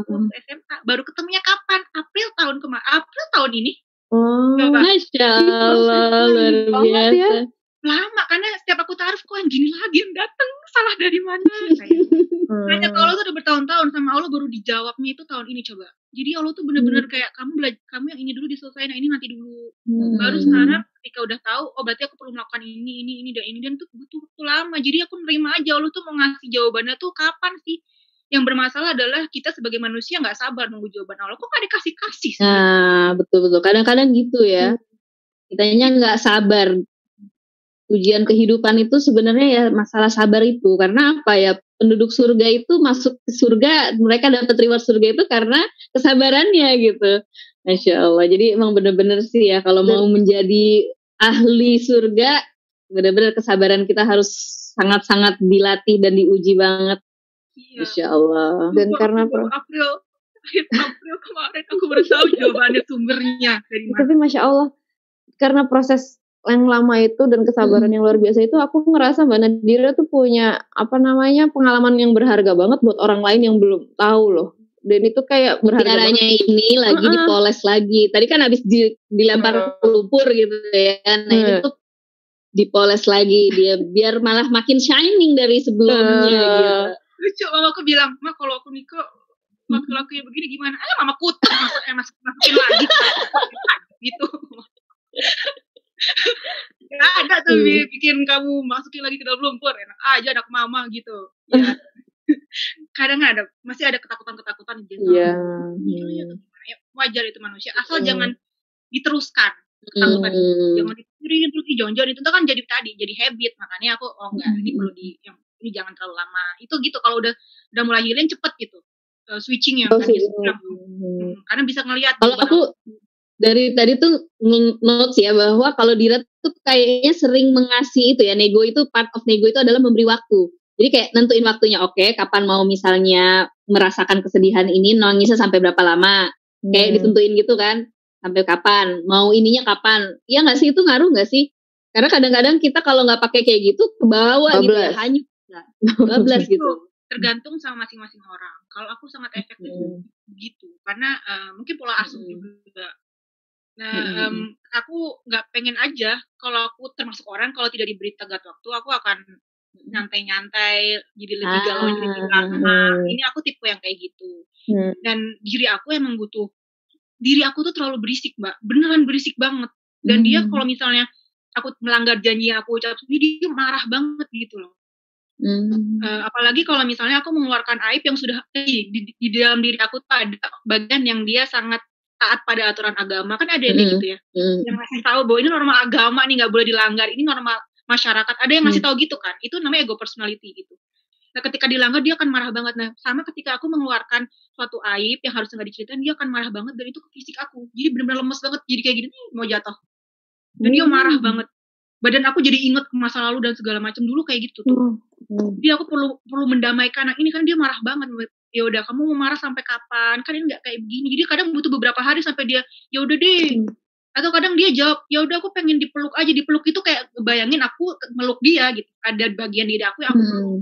Waktu SMA baru ketemunya kapan April tahun kemarin April tahun ini
Oh.
Coba.
Masya Allah, luar
ya.
Lama karena setiap aku taruh kok yang gini lagi yang datang salah dari mana Kayak,
Hmm.
Allah tuh udah bertahun-tahun sama Allah baru dijawabnya itu tahun ini coba jadi Allah tuh bener-bener kayak kamu belajar kamu yang ini dulu diselesaikan yang ini nanti dulu
Hmm.
baru
Hmm.
sekarang ketika udah tahu oh berarti aku perlu melakukan ini ini ini dan ini dan tuh butuh waktu lama jadi aku nerima aja Allah tuh mau ngasih jawabannya tuh kapan sih yang bermasalah adalah kita sebagai manusia nggak sabar nunggu jawaban Allah kok gak dikasih kasih sih
Nah, betul betul. Kadang-kadang gitu ya. Kitanya nggak sabar. Ujian kehidupan itu sebenarnya ya masalah sabar itu. Karena apa ya? Penduduk surga itu masuk ke surga, mereka dapat reward surga itu karena kesabarannya gitu. Masya Allah. Jadi emang bener-bener sih ya kalau mau menjadi ahli surga, bener-bener kesabaran kita harus sangat-sangat dilatih dan diuji banget.
Iya.
Masya Allah.
Dan
Baru-
karena
April akhir April kemarin aku baru tahu jawabannya sumbernya dari mana
tapi masya Allah karena proses yang lama itu dan kesabaran yang luar biasa itu aku ngerasa mbak Nadira tuh punya apa namanya pengalaman yang berharga banget buat orang lain yang belum tahu loh dan itu kayak berharga
ini lagi
Uh-uh.
dipoles lagi. Tadi kan habis di, dilempar lumpur gitu ya. Nah ini
Hmm.
tuh dipoles lagi dia biar malah makin shining dari sebelumnya
Uh.
gitu.
lucu mama aku bilang ma kalau aku nikah laki-laki yang begini gimana ah mama kutuk masuk eh masuk masukin lagi gitu Gak ada tuh
Hmm.
bi- bikin kamu masukin lagi ke dalam lumpur enak aja anak mama gitu. Ya kadang ada masih ada ketakutan-ketakutan di
Iya.
Gila ya, atau gimana. Ya, wajar itu manusia. Asal
Hmm.
jangan diteruskan. Ketakutan
Hmm.
jangan dipikirin terus jangan-jangan itu kan jadi tadi jadi habit. Makanya aku oh enggak ini
Hmm.
perlu di yang ini jangan terlalu lama. Itu gitu kalau udah udah mulai healing cepet gitu. Eh, switching yang
Oh,
tadi. Hmm, karena bisa ngelihat
Kalau aku dari tadi tuh notes ya bahwa kalau Dira tuh kayaknya sering mengasih itu ya nego itu part of nego itu adalah memberi waktu. Jadi kayak nentuin waktunya oke kapan mau misalnya merasakan kesedihan ini nangisnya sampai berapa lama? Kayak
Hmm.
ditentuin gitu kan sampai kapan? Mau ininya kapan? Ya nggak sih? Itu ngaruh nggak sih? Karena kadang-kadang kita kalau nggak pakai kayak gitu ke bawah gitu ya hanyut. Bablas gitu.
Tergantung sama masing-masing orang. Kalau aku sangat efektif
Hmm.
begitu karena eh, mungkin pola asuh
Hmm.
juga nah
Hmm.
em, aku nggak pengen aja kalau aku termasuk orang kalau tidak diberi tegat waktu aku akan nyantai-nyantai jadi lebih
Ah,
galau jadi lebih lama ini aku tipe yang kayak gitu
Hmm.
dan diri aku emang butuh diri aku tuh terlalu berisik mbak beneran berisik banget dan dia
Hmm.
kalau misalnya aku melanggar janji yang aku ucap sendiri dia marah banget gitu loh
Hmm.
Eh, apalagi kalau misalnya aku mengeluarkan aib yang sudah di, di, di dalam diri aku tuh ada bagian yang dia sangat taat pada aturan agama. Kan ada yang
Mm-mm.
gitu ya.
Hmm.
yang ngasih tahu bahwa ini norma agama nih nggak boleh dilanggar. Ini norma masyarakat. Ada yang ngasih
Hmm.
tahu gitu kan. Itu namanya ego personality gitu. Nah ketika dilanggar dia akan marah banget. Nah sama ketika aku mengeluarkan suatu aib yang harusnya nggak diceritain dia akan marah banget. Dan itu ke fisik aku. Jadi benar-benar lemes banget. Jadi kayak gini mau jatuh. Dan dia marah banget. Badan aku jadi inget ke masa lalu dan segala macam. Dulu kayak gitu tuh.
Hmm.
jadi aku perlu perlu mendamaikan. Anak ini kan dia marah banget ya udah kamu mau marah sampai kapan? Kan ini nggak kayak begini. Jadi kadang butuh beberapa hari sampai dia ya udah deh.
Hmm.
atau kadang dia jawab ya udah aku pengen dipeluk aja. Dipeluk itu kayak bayangin aku meluk dia gitu. Ada bagian diri aku yang aku.
Hmm.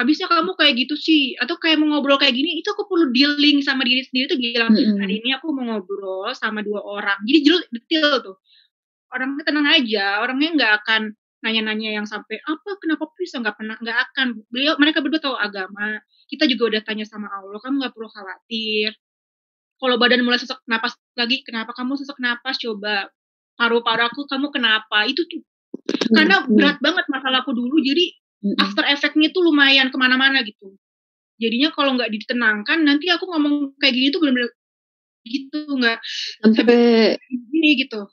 habisnya kamu kayak gitu sih. Atau kayak mau ngobrol kayak gini itu aku perlu dealing sama diri sendiri tuh bilang
Mm-mm.
hari ini aku mau ngobrol sama dua orang. Jadi jelas detail tuh. Orangnya tenang aja orangnya nggak akan nanya-nanya yang sampai apa? Kenapa bisa? Nggak pernah nggak akan. Beliau mereka berdua tahu agama. Kita juga udah tanya sama Allah kamu nggak perlu khawatir. Kalau badan mulai sesak napas lagi kenapa kamu sesak napas? Coba paru-paru aku kamu kenapa? Itu tuh. Karena berat banget masalahku dulu jadi after effect-nya tuh lumayan ke mana-mana gitu. Jadinya kalau nggak ditenangkan nanti aku ngomong kayak gini tuh bener-bener gitu nggak
sampai
gini gitu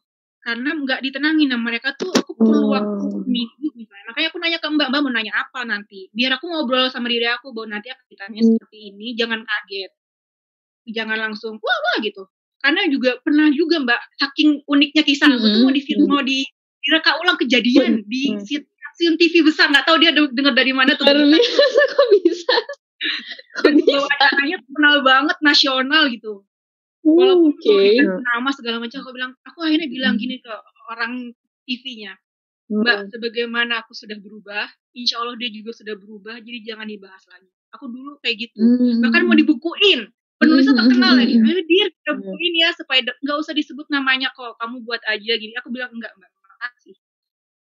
karena nggak ditenangin nah mereka tuh aku perlu
Oh.
waktu seminggu misalnya. Makanya aku nanya ke mbak mbak mau nanya apa nanti? Biar aku ngobrol sama diri aku bahwa nanti aku ditanya
Hmm.
seperti ini jangan kaget. Jangan langsung wah wah gitu. Karena juga pernah juga mbak saking uniknya kisah aku tuh mau di film
Hmm.
mau di direka ulang kejadian di
Hmm.
stasiun TV besar. Nggak tahu dia de- dengar dari mana tuh
biasa kok bisa? Kok
bahwa
bisa?
acaranya terkenal banget nasional gitu walaupun okay. nama segala macam aku bilang aku akhirnya bilang
Hmm.
gini ke orang TV-nya
Hmm.
Mbak, sebagaimana aku sudah berubah, insya Allah dia juga sudah berubah, jadi jangan dibahas lagi. Aku dulu kayak gitu.
Hmm.
Bahkan mau dibukuin. Penulisnya
Hmm,
terkenal
hmm,
lagi. Ayo kita
Hmm.
bukuin ya supaya nggak usah disebut namanya kok. Kamu buat aja gini. Aku bilang enggak mbak, makasih.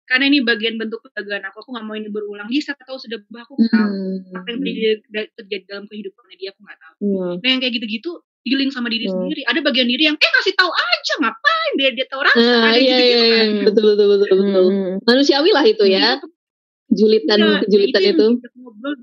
Karena ini bagian bentuk penjagaan aku. Aku nggak mau ini berulang. Dia siapa tahu sudah berubah. Aku nggak tahu.
Hmm.
Apa yang terjadi, terjadi dalam kehidupannya dia aku nggak tahu.
Hmm.
Nah yang kayak gitu-gitu dealing sama diri
Hmm.
sendiri. Ada bagian diri yang eh kasih tahu aja ngapain biar dia tahu rasa.
Nah,
Ada
iya,
gitu-gitu
iya,
kan.
iya. betul betul betul betul.
Hmm.
Manusiawi lah itu ya, julitan
Iya,
kejulitan
nah,
itu.
yang diajak ngobrol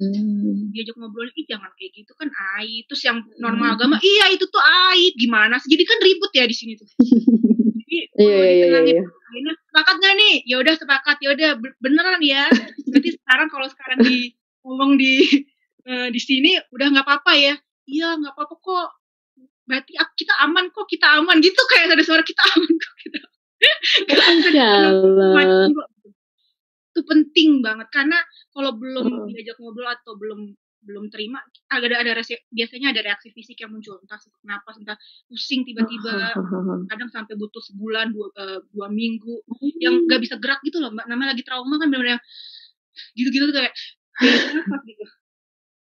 Hmm.
diajak ngobrol ih jangan kayak gitu kan aib terus yang
Hmm.
normal agama iya itu tuh aib gimana sih jadi kan ribut ya di sini tuh jadi
Iya, iya, iya, iya.
Akhirnya, sepakat gak nih ya udah sepakat ya udah be- beneran ya berarti sekarang kalau sekarang di ngomong di eh, di sini udah nggak apa-apa ya iya nggak apa-apa kok. Berarti kita aman kok kita aman gitu kayak ada suara kita aman kok kita macam kok. itu penting banget karena kalau belum
Hmm.
diajak ngobrol atau belum belum terima agak ada ada reaksi, biasanya ada reaksi fisik yang muncul entah sesak napas entah pusing tiba-tiba. Kadang sampai butuh sebulan dua, eh, dua minggu yang nggak bisa gerak gitu loh mbak. Namanya lagi trauma kan benar-benar gitu-gitu tuh kayak gitu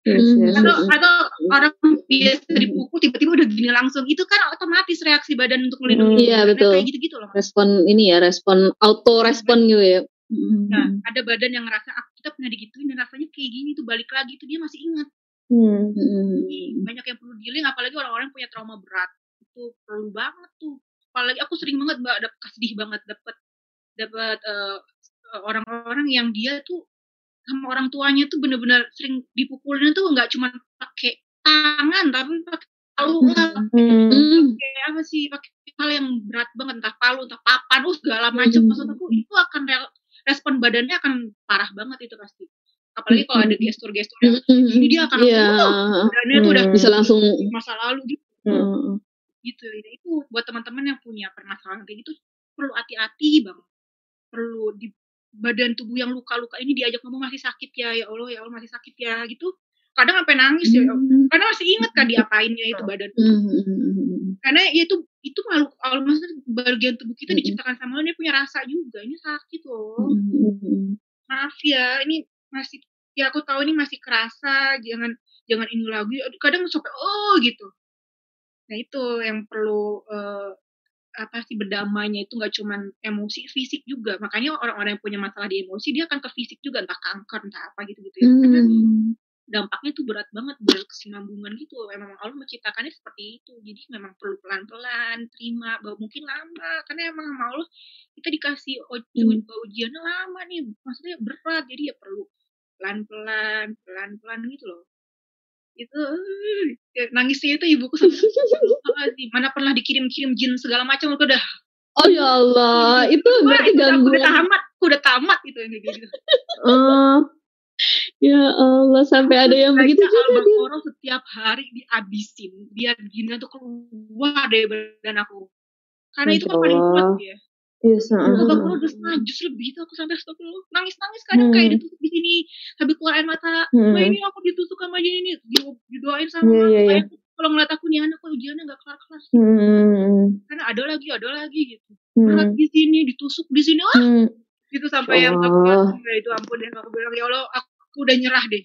Yes, yes,
atau
yes.
atau orang biasa dipukul tiba-tiba udah gini langsung itu kan otomatis reaksi badan untuk melindungi
Iya,
diri.
betul.
kayak gitu-gitu loh.
Respon ini ya, respon auto respon gitu ya.
Nah, ada badan yang ngerasa ah, kita pernah digituin dan rasanya kayak gini tuh balik lagi itu dia masih ingat.
Hmm.
Hmm.
Banyak yang perlu dealing apalagi orang-orang punya trauma berat. Itu perlu banget tuh. Apalagi aku sering banget Mbak dapet sedih banget dapat dapat eh, orang-orang yang dia tuh sama orang tuanya tuh bener-bener sering dipukulin tuh nggak cuma pakai tangan tapi pakai palu lah
Hmm.
Pakai apa sih pakai hal yang berat banget entah palu entah papan uh segala macam
Hmm.
maksud aku itu akan re- respon badannya akan parah banget itu pasti apalagi kalau ada gestur-gestur yang ini dia akan
Iya.
langsung badannya tuh udah.
Bisa langsung.
masa lalu gitu
Hmm.
gitu itu buat teman-teman yang punya permasalahan kayak gitu perlu hati-hati bang perlu di badan tubuh yang luka-luka ini diajak ngomong masih sakit ya ya Allah ya Allah masih sakit ya gitu. Kadang sampai nangis ya karena masih inget kan diapainnya itu badan
Hmm.
karena ya itu itu makhluk Allah maksudnya bagian tubuh kita
Mm-mm.
diciptakan sama Allah dia punya rasa juga ini sakit loh.
Hmm.
maaf ya ini masih ya aku tahu ini masih kerasa jangan jangan ini lagi. Kadang sampai oh gitu. Nah itu yang perlu eh, apa sih berdamainya itu nggak cuman emosi fisik juga. Makanya orang-orang yang punya masalah di emosi dia akan ke fisik juga entah kanker entah apa gitu gitu ya. Karena
Hmm.
dampaknya tuh berat banget berkesinambungan gitu. Emang Allah menciptakannya seperti itu. Jadi memang perlu pelan-pelan terima bahwa mungkin lama. Karena emang sama Allah kita dikasih uji
Hmm.
ujiannya lama nih. Maksudnya berat jadi ya perlu pelan-pelan pelan-pelan gitu loh itu ya, nangisnya itu ibuku sampai "Astagfirullahaladzim, mana pernah dikirim-kirim jin segala macam aku udah.
Oh ya Allah, itu
Wah,
berarti
itu udah, tamat aku udah tamat gitu yang gitu
Oh, ya Allah, sampai ada yang begitu juga dia.
Al-Baqarah setiap hari dihabisin biar jinnya tuh keluar dari badan aku. Karena itu kan paling kuat
Allah.
Ya
Yes, uh,
Al-Baqarah udah setengah jus lebih itu aku sampai astagfirullah nangis nangis kadang kayak
Hmm.
ditusuk di sini sambil keluar air mata.
Hmm.
Wah ini aku ditusuk sama jin ini Di- didoain sama mama
iya, iya.
Kayak kalau ngeliat aku nih anak kok ujiannya gak kelar kelar
hmm,
karena ada lagi ada lagi gitu. Berat
hmm,
di sini ditusuk di sini ah
hmm.
gitu sampai yang aku
Allah.
ya itu ampun deh aku bilang ya Allah aku udah nyerah deh.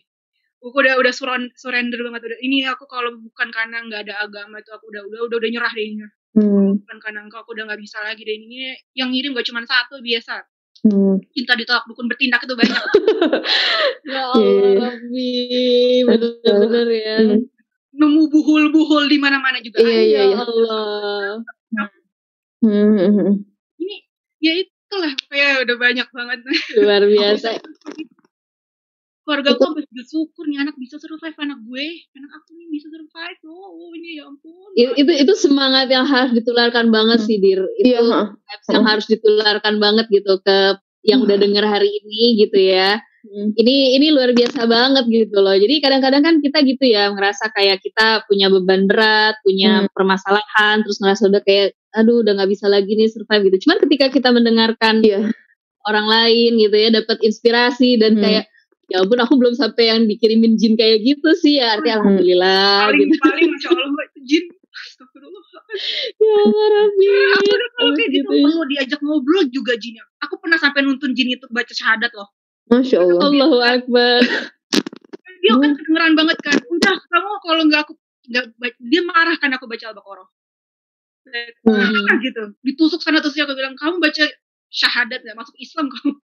Aku udah udah surrender banget udah ini aku kalau bukan karena nggak ada agama itu aku udah udah udah, udah nyerah deh ini
Hmm,
bukan karena engkau aku udah nggak bisa lagi deh ini yang ngirim gak cuma satu biasa
hmm.
cinta ditolak dukun bertindak itu banyak
Ya
Iya.
Allah, Rabbi, bener-bener ya.
Hmm.
nemu buhul-buhul di mana-mana juga
Iya,
ada.
iya,
Ya
iya.
Allah.
Hmm, hmm, hmm.
ini ya itulah kayak udah banyak banget
Luar biasa.
keluarga aku sampai bersyukur nih anak bisa survive anak gue anak aku nih bisa survive oh ini ya ampun
Itu, itu itu semangat yang harus ditularkan banget sih dir. Itu
Iya,
vibes yang harus ditularkan banget gitu ke yang udah denger hari ini gitu ya.
Hmm.
Ini ini luar biasa banget gitu loh. Jadi kadang-kadang kan kita gitu ya ngerasa kayak kita punya beban berat, punya permasalahan, terus ngerasa udah kayak aduh udah nggak bisa lagi nih survive gitu. Cuman ketika kita mendengarkan
Iya.
orang lain gitu ya dapat inspirasi dan
Hmm.
kayak ya ampun aku belum sampai yang dikirimin jin kayak gitu sih ya artinya
Hmm.
alhamdulillah
paling
gitu.
paling masya allah itu jin Astagfirullah.
ya Allah, Rabbi
aku udah kalau kayak gitu
Gitu ya.
perlu diajak ngobrol juga jinnya aku pernah sampai nuntun jin itu baca syahadat loh
Masya Allah.
Allahu Akbar
dia kan kedengeran banget kan udah kamu kalau nggak aku nggak ba- dia marah kan aku baca al-baqarah
Hmm.
Gitu ditusuk sana terus aku bilang kamu baca syahadat nggak masuk Islam kamu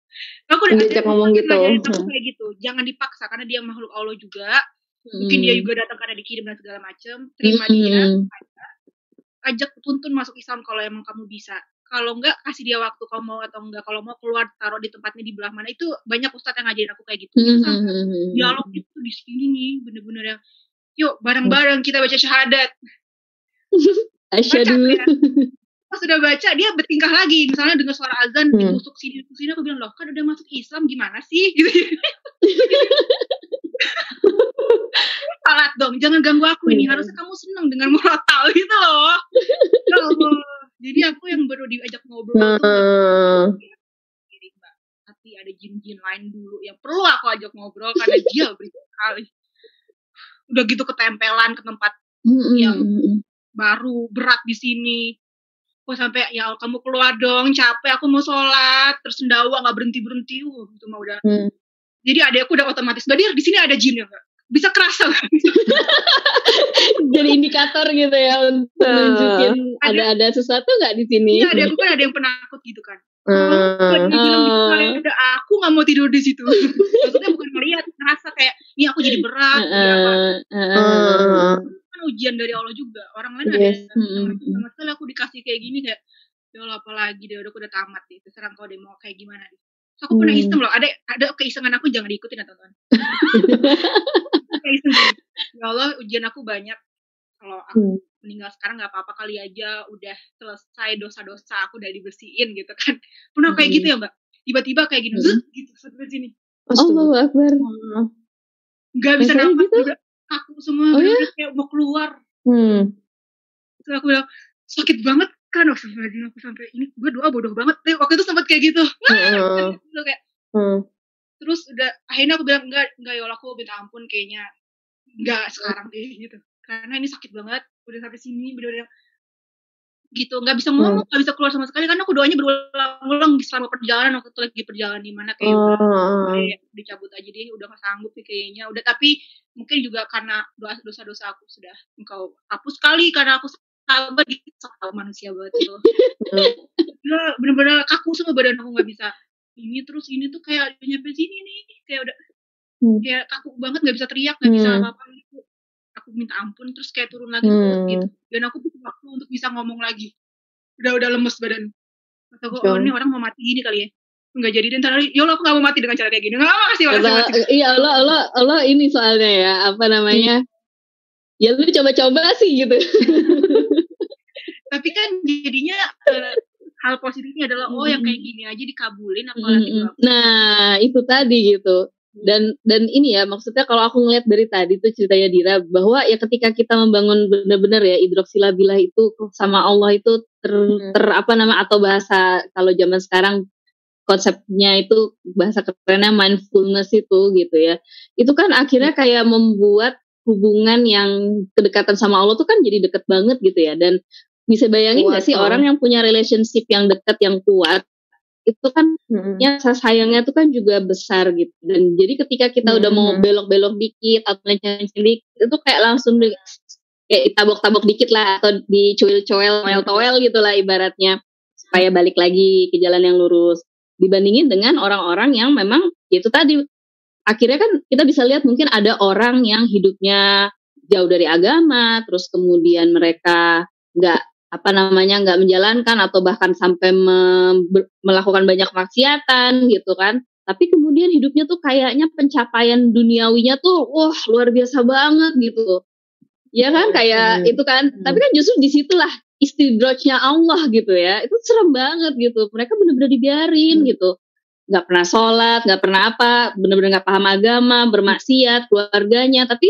aku udah
Diajak ngomong gitu. Hmm.
kayak gitu. Jangan dipaksa karena dia makhluk Allah juga. Mungkin dia juga datang karena dikirim dan segala macam terima dia.
Hmm.
ajak tuntun masuk Islam kalau emang kamu bisa. Kalau enggak kasih dia waktu kamu mau atau enggak. Kalau mau keluar taruh di tempatnya di belah mana. Itu banyak ustadz yang ngajarin aku kayak gitu.
Hmm,
Itu
hmm, hmm, hmm.
dialog itu di sini nih bener-bener yang yuk bareng-bareng kita baca syahadat.
Asyhadu
ya. Pas udah baca dia bertingkah lagi. Misalnya dengar suara azan
Hmm.
ditusuk sini ditusuk sini aku bilang loh kan udah masuk Islam gimana sih? Gitu. Salat dong jangan ganggu aku ini
Hmm.
harusnya kamu senang dengan murotal gitu loh. Ya jadi aku yang baru diajak ngobrol tuh
Hmm.
mbak tapi ada jin-jin lain dulu yang perlu aku ajak ngobrol karena dia berkali udah gitu ketempelan ke tempat
hmm,
Yang- baru berat di sini kok sampai ya kamu keluar dong capek aku mau sholat terus sendawa nggak berhenti berhenti uh, itu mah udah
Hmm.
jadi adekku udah otomatis Dir di sini ada jin ya nggak bisa kerasa
jadi indikator gitu ya untuk
Ah.
nunjukin
Ada-
ada ada sesuatu nggak di sini
Iya, adekku kan ada yang penakut gitu kan
Hmm.
Ah.
kalian ada aku nggak mau tidur di situ maksudnya bukan melihat ngerasa kayak ini aku jadi berat
Heeh, heeh.
Hmm.
Kan ujian dari Allah juga orang lain
Yes.
ada
Mm-mm.
sama sekali aku dikasih kayak gini kayak ya Allah apalagi deh udah aku udah tamat deh terserah kau deh mau kayak gimana deh Terus aku pernah
Hmm.
iseng loh ada ada keisengan aku jangan diikutin ya teman-teman Kaiseng gini, ya Allah ujian aku banyak kalau aku
Hmm.
meninggal sekarang nggak apa-apa kali aja udah selesai dosa-dosa aku udah dibersihin gitu kan pernah kayak
Hmm.
gitu ya mbak tiba-tiba kayak gini
Hmm.
Gitu sini
Allahu Akbar.
nggak bisa nafas
gitu?
juga kaku semua
Oh,
bener-bener kayak mau keluar.
Hmm.
terus aku bilang sakit banget kan waktu aku sampai ini. Gue doa bodoh banget. Deh waktu itu sempat kayak gitu.
Hmm.
Terus kayak
Hmm.
terus udah akhirnya aku bilang enggak enggak ya Allah aku minta ampun kayaknya. Enggak sekarang deh gitu. Karena ini sakit banget. Udah sampai sini bener-bener gitu. Nggak bisa ngomong nggak bisa keluar sama sekali karena aku doanya berulang-ulang selama perjalanan. Waktu itu lagi perjalanan di mana kayak udah
Oh.
kayak dicabut aja deh udah gak sanggup nih kayaknya. Udah tapi mungkin juga karena dosa-dosa aku sudah engkau hapus sekali karena aku sabar gitu. Sama manusia banget itu. Gila, bener-bener kaku semua badan aku nggak bisa. Ini terus ini tuh kayak udah nyampe sini nih kayak udah
Hmm.
kayak kaku banget nggak bisa teriak nggak bisa
Hmm.
apa-apa. gitu aku minta ampun terus kayak turun lagi
Hmm.
gitu. Dan aku butuh waktu untuk bisa ngomong lagi. Udah udah lemes badan. Kata gue oh ini orang mau mati gini kali ya. Nggak jadi dan ntar ya Allah aku nggak mau mati. Dengan cara kayak gini. Nggak mau kasih makasih
Kata,
makasih
iya Allah Allah Allah ini soalnya ya apa namanya? Ya lu coba-coba sih gitu.
tapi kan jadinya eh, hal positifnya adalah oh yang kayak gini aja dikabulin apalagi
Mm-mm.
doa
Nah, itu tadi gitu. Dan dan ini ya maksudnya kalau aku ngeliat dari tadi tuh ceritanya Dira bahwa ya ketika kita membangun benar-benar ya hidroksilabilah itu sama Allah itu ter,
Hmm.
ter apa nama atau bahasa kalau zaman sekarang konsepnya itu bahasa kerennya mindfulness itu gitu ya. Itu kan akhirnya kayak membuat hubungan yang kedekatan sama Allah tuh kan jadi deket banget gitu ya dan bisa bayangin
Kuat,
gak sih orang yang punya relationship yang deket yang kuat itu kan
Hmm.
ya rasa sayangnya tuh kan juga besar gitu dan jadi ketika kita udah mau
Hmm.
belok-belok dikit atau lenceng dikit itu kayak langsung di, kayak tabok-tabok dikit lah atau dicuil-cuil toel-toel gitu lah ibaratnya supaya balik lagi ke jalan yang lurus dibandingin dengan orang-orang yang memang ya itu tadi akhirnya kan kita bisa lihat mungkin ada orang yang hidupnya jauh dari agama terus kemudian mereka nggak apa namanya nggak menjalankan atau bahkan sampai ber- melakukan banyak maksiatan gitu kan. Tapi kemudian hidupnya tuh kayaknya pencapaian duniawinya tuh wah luar biasa banget gitu. Ya kan kayak
Hmm.
itu kan.
Hmm.
tapi kan justru di situlah istidrojnya Allah gitu ya. Itu serem banget gitu. Mereka bener-bener dibiarin
Hmm.
gitu. Nggak pernah sholat nggak pernah apa bener-bener nggak paham agama bermaksiat keluarganya. Tapi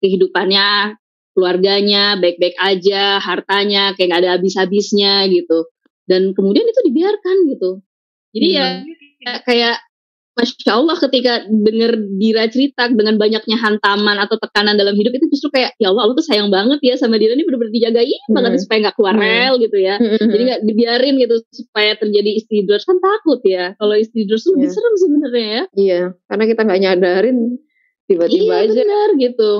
kehidupannya keluarganya baik-baik aja hartanya kayak nggak ada habis-habisnya gitu dan kemudian itu dibiarkan gitu jadi ya
Iya.
kayak Masya Allah ketika denger Dira cerita dengan banyaknya hantaman atau tekanan dalam hidup itu justru kayak ya Allah Allah tuh sayang banget ya sama Dira ini bener-bener dijagain
Hmm.
banget supaya nggak keluar
Hmm.
rel gitu ya
Hmm.
jadi nggak dibiarin gitu supaya terjadi istidros kan takut ya kalau istidros tuh lebih
Iya.
serem sebenarnya ya
Iya, karena kita nggak nyadarin tiba-tiba
iya
aja.
benar gitu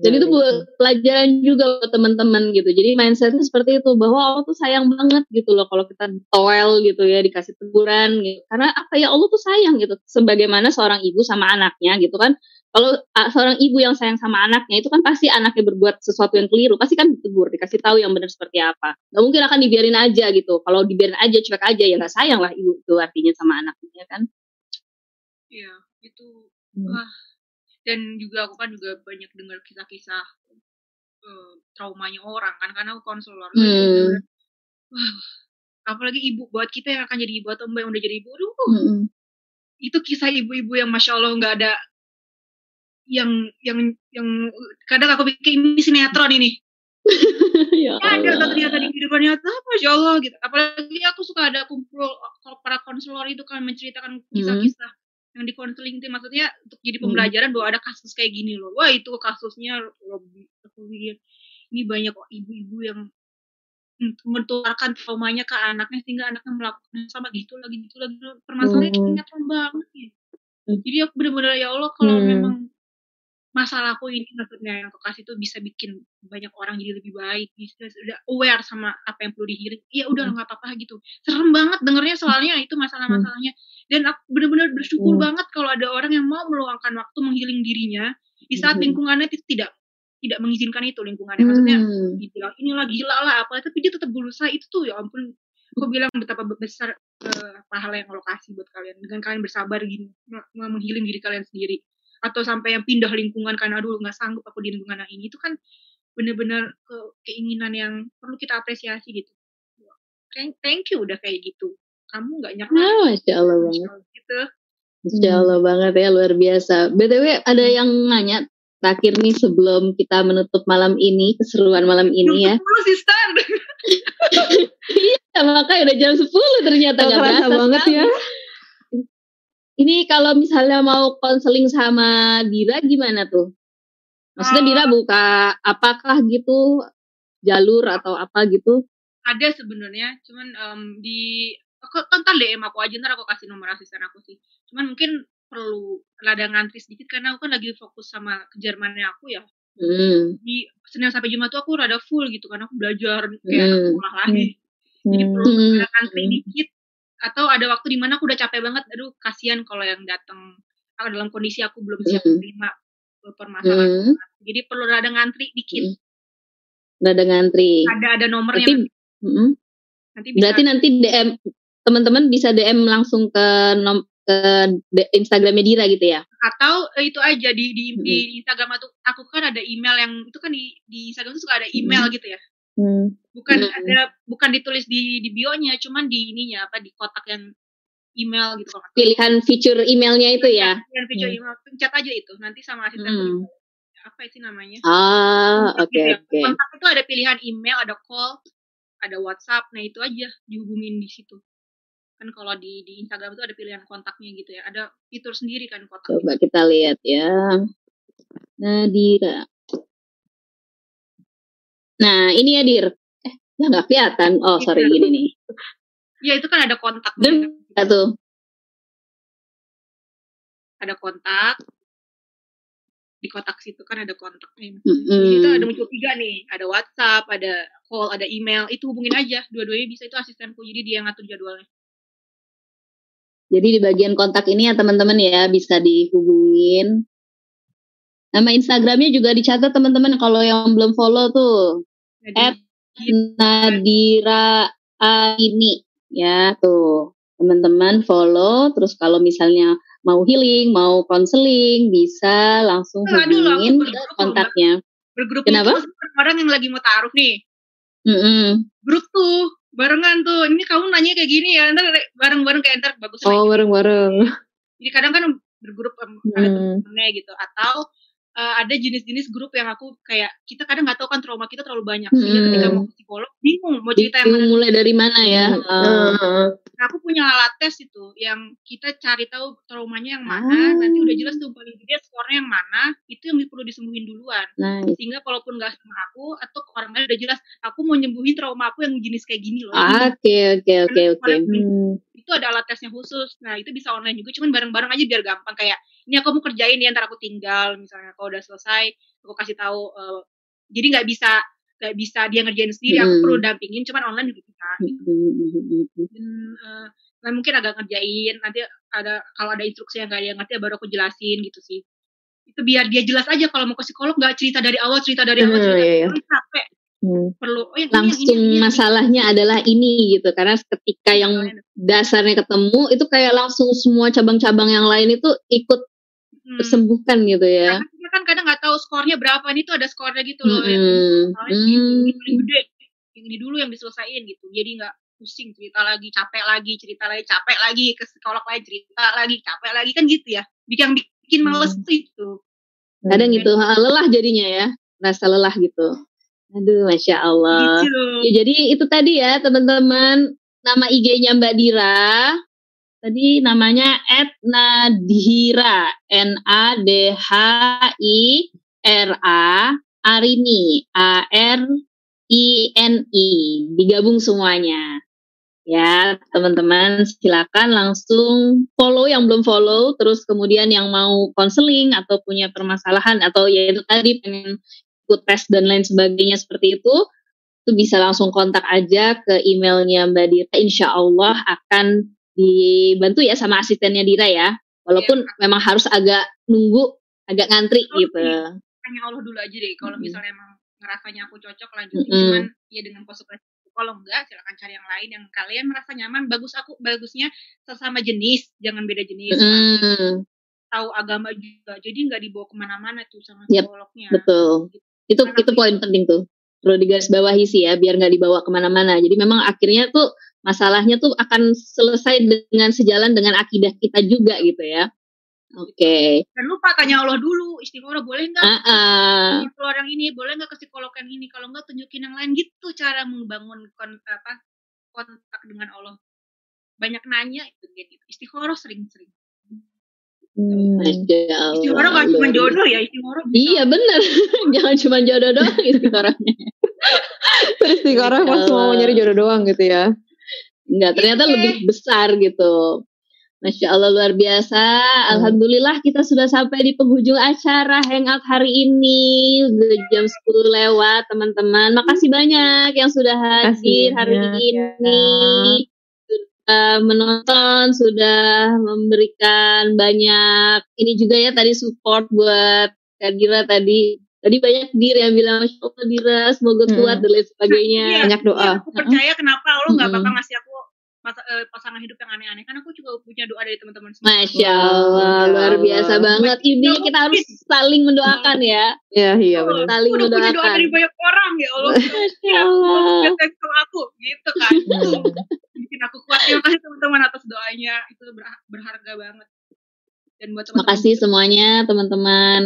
dan itu buat pelajaran juga buat teman-teman gitu. Jadi mindsetnya seperti itu bahwa Allah tuh sayang banget gitu loh kalau kita toel gitu ya dikasih teguran gitu. Karena apa ya Allah tuh sayang gitu. Sebagaimana seorang ibu sama anaknya gitu kan. Kalau seorang ibu yang sayang sama anaknya itu kan pasti anaknya berbuat sesuatu yang keliru, pasti kan ditegur, dikasih tahu yang benar seperti apa. Gak mungkin akan dibiarin aja gitu. Kalau dibiarin aja cuek aja ya nggak sayang lah ibu itu artinya sama anaknya kan.
Iya, itu
Hmm.
wah. Dan juga aku kan juga banyak dengar kisah-kisah eh, traumanya orang kan karena aku konselor.
Hmm.
Wah, apalagi ibu buat kita yang akan jadi ibu atau mbak yang udah jadi ibu, aduh,
Mm-mm.
itu kisah ibu-ibu yang masya Allah nggak ada yang yang yang kadang aku pikir ini sinetron ini.
ya
ada
Allah.
ternyata di kehidupan nyata masya Allah gitu apalagi aku suka ada kumpul kalau para konselor itu kan menceritakan kisah-kisah yang di konseling itu maksudnya untuk jadi
Hmm.
pembelajaran bahwa ada kasus kayak gini loh wah itu kasusnya lebih aku pikir ini banyak kok ibu-ibu yang mentularkan traumanya ke anaknya sehingga anaknya melakukan sama gitu lagi gitu lagi permasalahannya
Hmm.
banget ya jadi aku bener-bener ya Allah kalau
Hmm.
memang masalahku ini maksudnya yang aku kasih tuh bisa bikin banyak orang jadi lebih baik bisa udah aware sama apa yang perlu dihilir ya udah
Hmm.
nggak apa-apa gitu serem banget dengernya soalnya itu masalah-masalahnya dan aku benar-benar bersyukur
Hmm.
banget kalau ada orang yang mau meluangkan waktu menghiling dirinya di saat
Hmm.
lingkungannya ti- tidak tidak mengizinkan itu lingkungannya maksudnya
Hmm.
dibilang inilah gila lah apa tapi dia tetap berusaha itu tuh ya ampun aku bilang betapa besar eh, pahala yang Allah kasih buat kalian dengan kalian bersabar gini me- me- menghiling diri kalian sendiri atau sampai yang pindah lingkungan karena aduh nggak sanggup aku di lingkungan yang ini itu kan bener-bener ke- keinginan yang perlu kita apresiasi gitu thank, thank you udah kayak gitu kamu nggak nyerah
Nah, Masya Allah banget.
gitu
Masya Allah banget ya, luar biasa. BTW ada yang nanya, terakhir nih sebelum kita menutup malam ini, keseruan malam ini ya.
Jam 10 sister
Ya, makanya udah jam 10 ternyata
Gak
nggak
kerasa
berasa
banget
sekali.
ya.
Ini kalau misalnya mau konseling sama Dira gimana tuh? Maksudnya
Ah.
Dira buka apakah gitu jalur atau apa gitu?
ada sebenarnya cuman em, di aku tonton DM aku aja ntar aku kasih nomor asisten aku sih cuman mungkin perlu rada ngantri sedikit karena aku kan lagi fokus sama ke Jermannya aku ya
Hmm.
di Senin sampai Jumat tuh aku rada full gitu karena aku belajar kayak
Hmm.
sekolah lagi jadi
Hmm.
perlu
Hmm.
ada ngantri dikit atau ada waktu di mana aku udah capek banget aduh kasihan kalau yang datang aku dalam kondisi aku belum siap
Hmm.
menerima permasalahan
Hmm.
jadi perlu rada ngantri dikit
Udah ada ngantri.
ada ada nomornya
Berarti, Mm-mm.
nanti bisa
berarti nanti DM teman-teman bisa DM langsung ke nom ke D- Instagramnya Dira gitu ya?
atau eh, itu aja di di,
Mm-mm.
di Instagram aku aku kan ada email yang itu kan di di Instagram tuh suka ada email gitu ya
Hmm.
bukan
Mm-mm.
ada bukan ditulis di di bio-nya cuman di ininya apa di kotak yang email gitu kalau.
Pilihan feature emailnya itu ya?
Yang video
Hmm.
email pencet aja itu nanti sama asisten
Hmm.
apa sih namanya
Ah, oke
Gitu ya.
oke.
kontak itu ada pilihan email ada call ada WhatsApp nah itu aja dihubungin di situ kan kalau di di Instagram itu ada pilihan kontaknya gitu ya ada fitur sendiri kan kontaknya
Coba kita lihat ya. Nadira. Nah, ini ya Dir. Eh, ya nggak kelihatan. Oh, sorry gini nih.
ya itu kan ada kontak
Dan nggak tuh.
ada kontak di kotak situ kan ada kontaknya
Mm-mm.
Jadi itu ada muncul tiga nih ada WhatsApp ada call ada email itu hubungin aja dua-duanya bisa itu asistenku jadi dia yang ngatur jadwalnya
Jadi di bagian kontak ini ya teman-teman ya bisa dihubungin. Nama Instagramnya juga dicatat teman-teman kalau yang belum follow tuh. At Nadira ini ya tuh. Teman-teman follow. Terus kalau misalnya mau healing mau konseling bisa langsung hubungin ke kontaknya.
Bergrup
Kenapa?
orang yang lagi mau taruh nih.
Mm-mm.
grup tuh barengan tuh. Ini kamu nanya kayak gini ya ntar bareng-bareng kayak ntar bagus
Oh bareng-bareng.
jadi kadang kan bergrup ada
Hmm.
temennya gitu. Atau eh, ada jenis-jenis grup yang aku kayak kita kadang nggak tahu kan trauma kita terlalu banyak sehingga
Hmm.
ketika mau ke psikolog bingung mau cerita yang mana
mulai dari mana ya Ah.
Nah, aku punya alat tes itu yang kita cari tahu traumanya yang mana,
Ah.
nanti udah jelas tuh paling gede skornya yang mana, itu yang perlu disembuhin duluan.
nice
Sehingga kalaupun nggak sama aku atau ke orang lain udah jelas, aku mau nyembuhin trauma aku yang jenis kayak gini loh.
oke oke oke oke
Hmm.
Itu ada alat tesnya khusus. Nah, itu bisa online juga, cuman bareng-bareng aja biar gampang kayak ini aku mau kerjain ya ntar aku tinggal misalnya kalau udah selesai aku kasih tahu eh, jadi nggak bisa nggak bisa dia ngerjain sendiri aku
Hmm.
perlu dampingin cuman online juga bisa gitu. Dan eh, nah, mungkin agak ngerjain nanti ada kalau ada instruksi yang gak ada yang ngerti ya baru aku jelasin gitu sih itu biar dia jelas aja kalau mau ke psikolog nggak cerita dari awal cerita dari awal cerita
iya, iya.
Orang capek
Hmm.
perlu oh yang ini, yang ini,
langsung
yang ini, yang ini.
masalahnya adalah ini gitu karena ketika yang dasarnya ketemu itu kayak langsung semua cabang-cabang yang lain itu ikut
Hmm.
tersembuhkan gitu ya
Karena kita kan kadang nggak tahu skornya berapa ini tuh ada skornya gitu loh yang
Mm-mm.
masalahnya segini,
Mm.
ini paling gede yang ini dulu yang diselesain gitu jadi nggak pusing cerita lagi capek lagi cerita lagi capek lagi ke psikolog lagi cerita lagi capek lagi kan gitu ya bikin yang bikin males
Hmm.
tuh itu
kadang gitu ha, lelah jadinya ya rasa lelah gitu aduh masya Allah
gitu
Ya, jadi itu tadi ya teman-teman nama IG-nya Mbak Dira. Tadi namanya @nadhira N A D H I R A Arini A R I N I digabung semuanya. Ya, teman-teman silakan langsung follow yang belum follow, terus kemudian yang mau konseling atau punya permasalahan atau ya itu tadi pengen ikut tes dan lain sebagainya seperti itu, itu bisa langsung kontak aja ke emailnya Mbak Dira. Insya Allah akan dibantu ya sama asistennya Dira ya. Walaupun memang harus agak nunggu, agak ngantri gitu.
tanya Allah dulu aja deh kalau misalnya emang ngerasanya aku cocok lanjutin
Mm-mm.
cuman ya dengan konsekuensi kalau enggak silakan cari yang lain yang kalian merasa nyaman bagus aku bagusnya sesama jenis jangan beda jenis
Mm,
tahu agama juga jadi nggak dibawa ke mana-mana tuh sama psikolognya
betul. Itu itu poin penting tuh. Perlu digarisbawahi sih ya, biar nggak dibawa ke mana-mana. Jadi memang akhirnya tuh masalahnya tuh akan selesai dengan sejalan dengan akidah kita juga gitu ya. Oke.
dan lupa tanya Allah dulu istiqoroh boleh nggak
Ah, ah.
keluar yang ini boleh nggak ke psikolog yang ini kalau nggak tunjukin yang lain gitu cara membangun kon, apa kontak dengan Allah banyak nanya itu gitu istiqoroh sering-sering
Hmm.
Istiqoroh nggak cuma jodoh ya istiqoroh
Iya bener, jangan cuma jodoh doang istiqorohnya.
Istiqoroh pas mau nyari jodoh doang gitu ya.
Enggak, ternyata
Iya.
lebih besar gitu. Masya Allah luar biasa. Alhamdulillah kita sudah sampai di penghujung acara Hangout hari ini. Udah jam 10 lewat teman-teman. Makasih banyak yang sudah hadir
Makasih
hari
banyak,
ini. Sudah menonton, sudah memberikan banyak ini juga ya tadi support buat Kak Dira tadi. Tadi banyak dir yang bilang Masya Allah Dira semoga
Hmm.
kuat dan lain sebagainya.
Iya,
Banyak doa.
iya, aku percaya kenapa Allah nggak
Mm-mm.
bakal ngasih aku eh, pasangan hidup yang aneh-aneh kan aku juga punya doa dari teman-teman semua
Masya Allah,
Masya
luar biasa
Allah.
banget. Ini kita harus saling mendoakan ya.
Ya, iya
Oh,
benar.
Saling
aku udah punya doa
mendoakan.
dari banyak orang ya Allah
Masya Allah.
Thanks sama aku gitu kan
Hmm.
bikin aku kuat terima kasih teman-teman atas doanya itu ber- berharga banget dan buat teman-teman
Makasih semuanya teman-teman.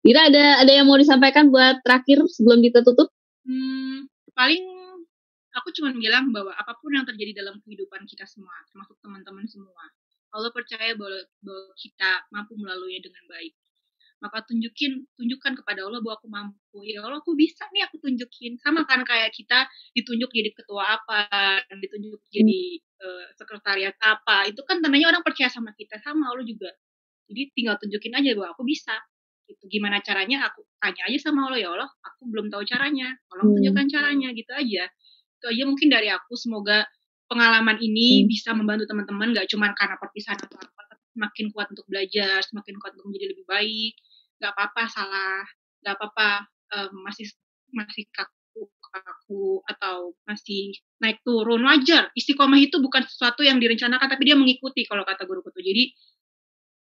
Dira ada ada yang mau disampaikan buat terakhir sebelum kita tutup?
Hmm, paling aku cuma bilang bahwa apa pun yang terjadi dalam kehidupan kita semua, termasuk teman-teman semua, Allah percaya bahwa, bahwa kita mampu melaluinya dengan baik. Maka tunjukin, tunjukkan kepada Allah bahwa aku mampu. Ya Allah, aku bisa nih aku tunjukin. Sama kan kayak kita ditunjuk jadi ketua apa, ditunjuk jadi eh, sekretariat apa. Itu kan tandanya orang percaya sama kita, sama Allah juga. Jadi tinggal tunjukin aja bahwa aku bisa. Gitu. Gimana caranya? Aku tanya aja sama Allah ya Allah. Aku belum tahu caranya. Tolong
Hmm.
tunjukkan caranya gitu aja. Itu aja mungkin dari aku. Semoga pengalaman ini
Hmm.
bisa membantu teman-teman. Gak cuma karena perpisahan atau apa. Tapi semakin kuat untuk belajar, semakin kuat untuk menjadi lebih baik. Gak apa-apa salah. Gak apa-apa em, masih masih kaku kaku atau masih naik turun wajar istiqomah itu bukan sesuatu yang direncanakan tapi dia mengikuti kalau kata guruku tuh jadi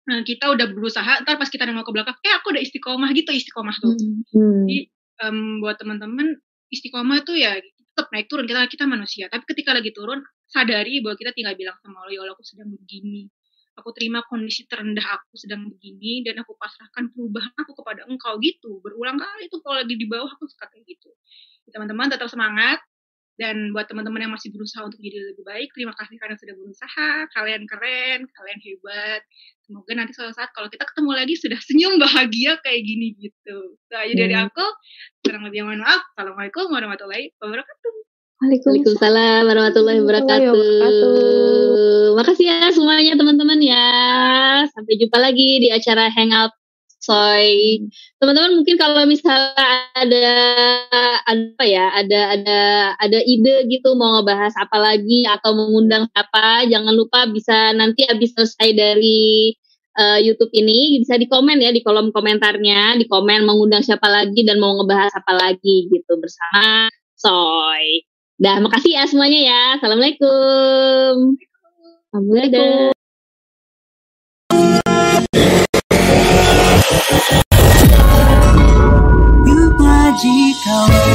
eh, kita udah berusaha ntar pas kita nengok ke belakang eh aku udah istiqomah gitu istiqomah tuh
Hmm.
jadi em, buat teman-teman istiqomah tuh ya tetap naik turun kita kita manusia. Tapi ketika lagi turun sadari bahwa kita tinggal bilang sama Allah ya Allah aku sedang begini. Aku terima kondisi terendah aku sedang begini dan aku pasrahkan perubahan aku kepada engkau gitu. Berulang kali tuh kalau lagi di bawah aku suka kayak gitu. Teman-teman tetap semangat dan buat teman-teman yang masih berusaha untuk jadi lebih baik terima kasih karena sudah berusaha. Kalian keren kalian hebat. Semoga nanti suatu saat kalau kita ketemu lagi sudah senyum bahagia kayak gini gitu. Itu aja dari
Hmm.
aku. Kurang lebih mohon maaf. Assalamualaikum warahmatullahi wabarakatuh.
Waalaikumsalam warahmatullahi wabarakatuh. Makasih ya semuanya teman-teman ya. Sampai jumpa lagi di acara Hangout Soy. Teman-teman mungkin kalau misalnya ada apa ya, ada ada ada ide gitu mau ngebahas apa lagi atau mengundang siapa, jangan lupa bisa nanti habis selesai dari eh, YouTube ini bisa di komen ya di kolom komentarnya, di komen mengundang siapa lagi dan mau ngebahas apa lagi gitu bersama Soy. Dah, makasih ya semuanya ya. Assalamualaikum. Assalamualaikum. You magical.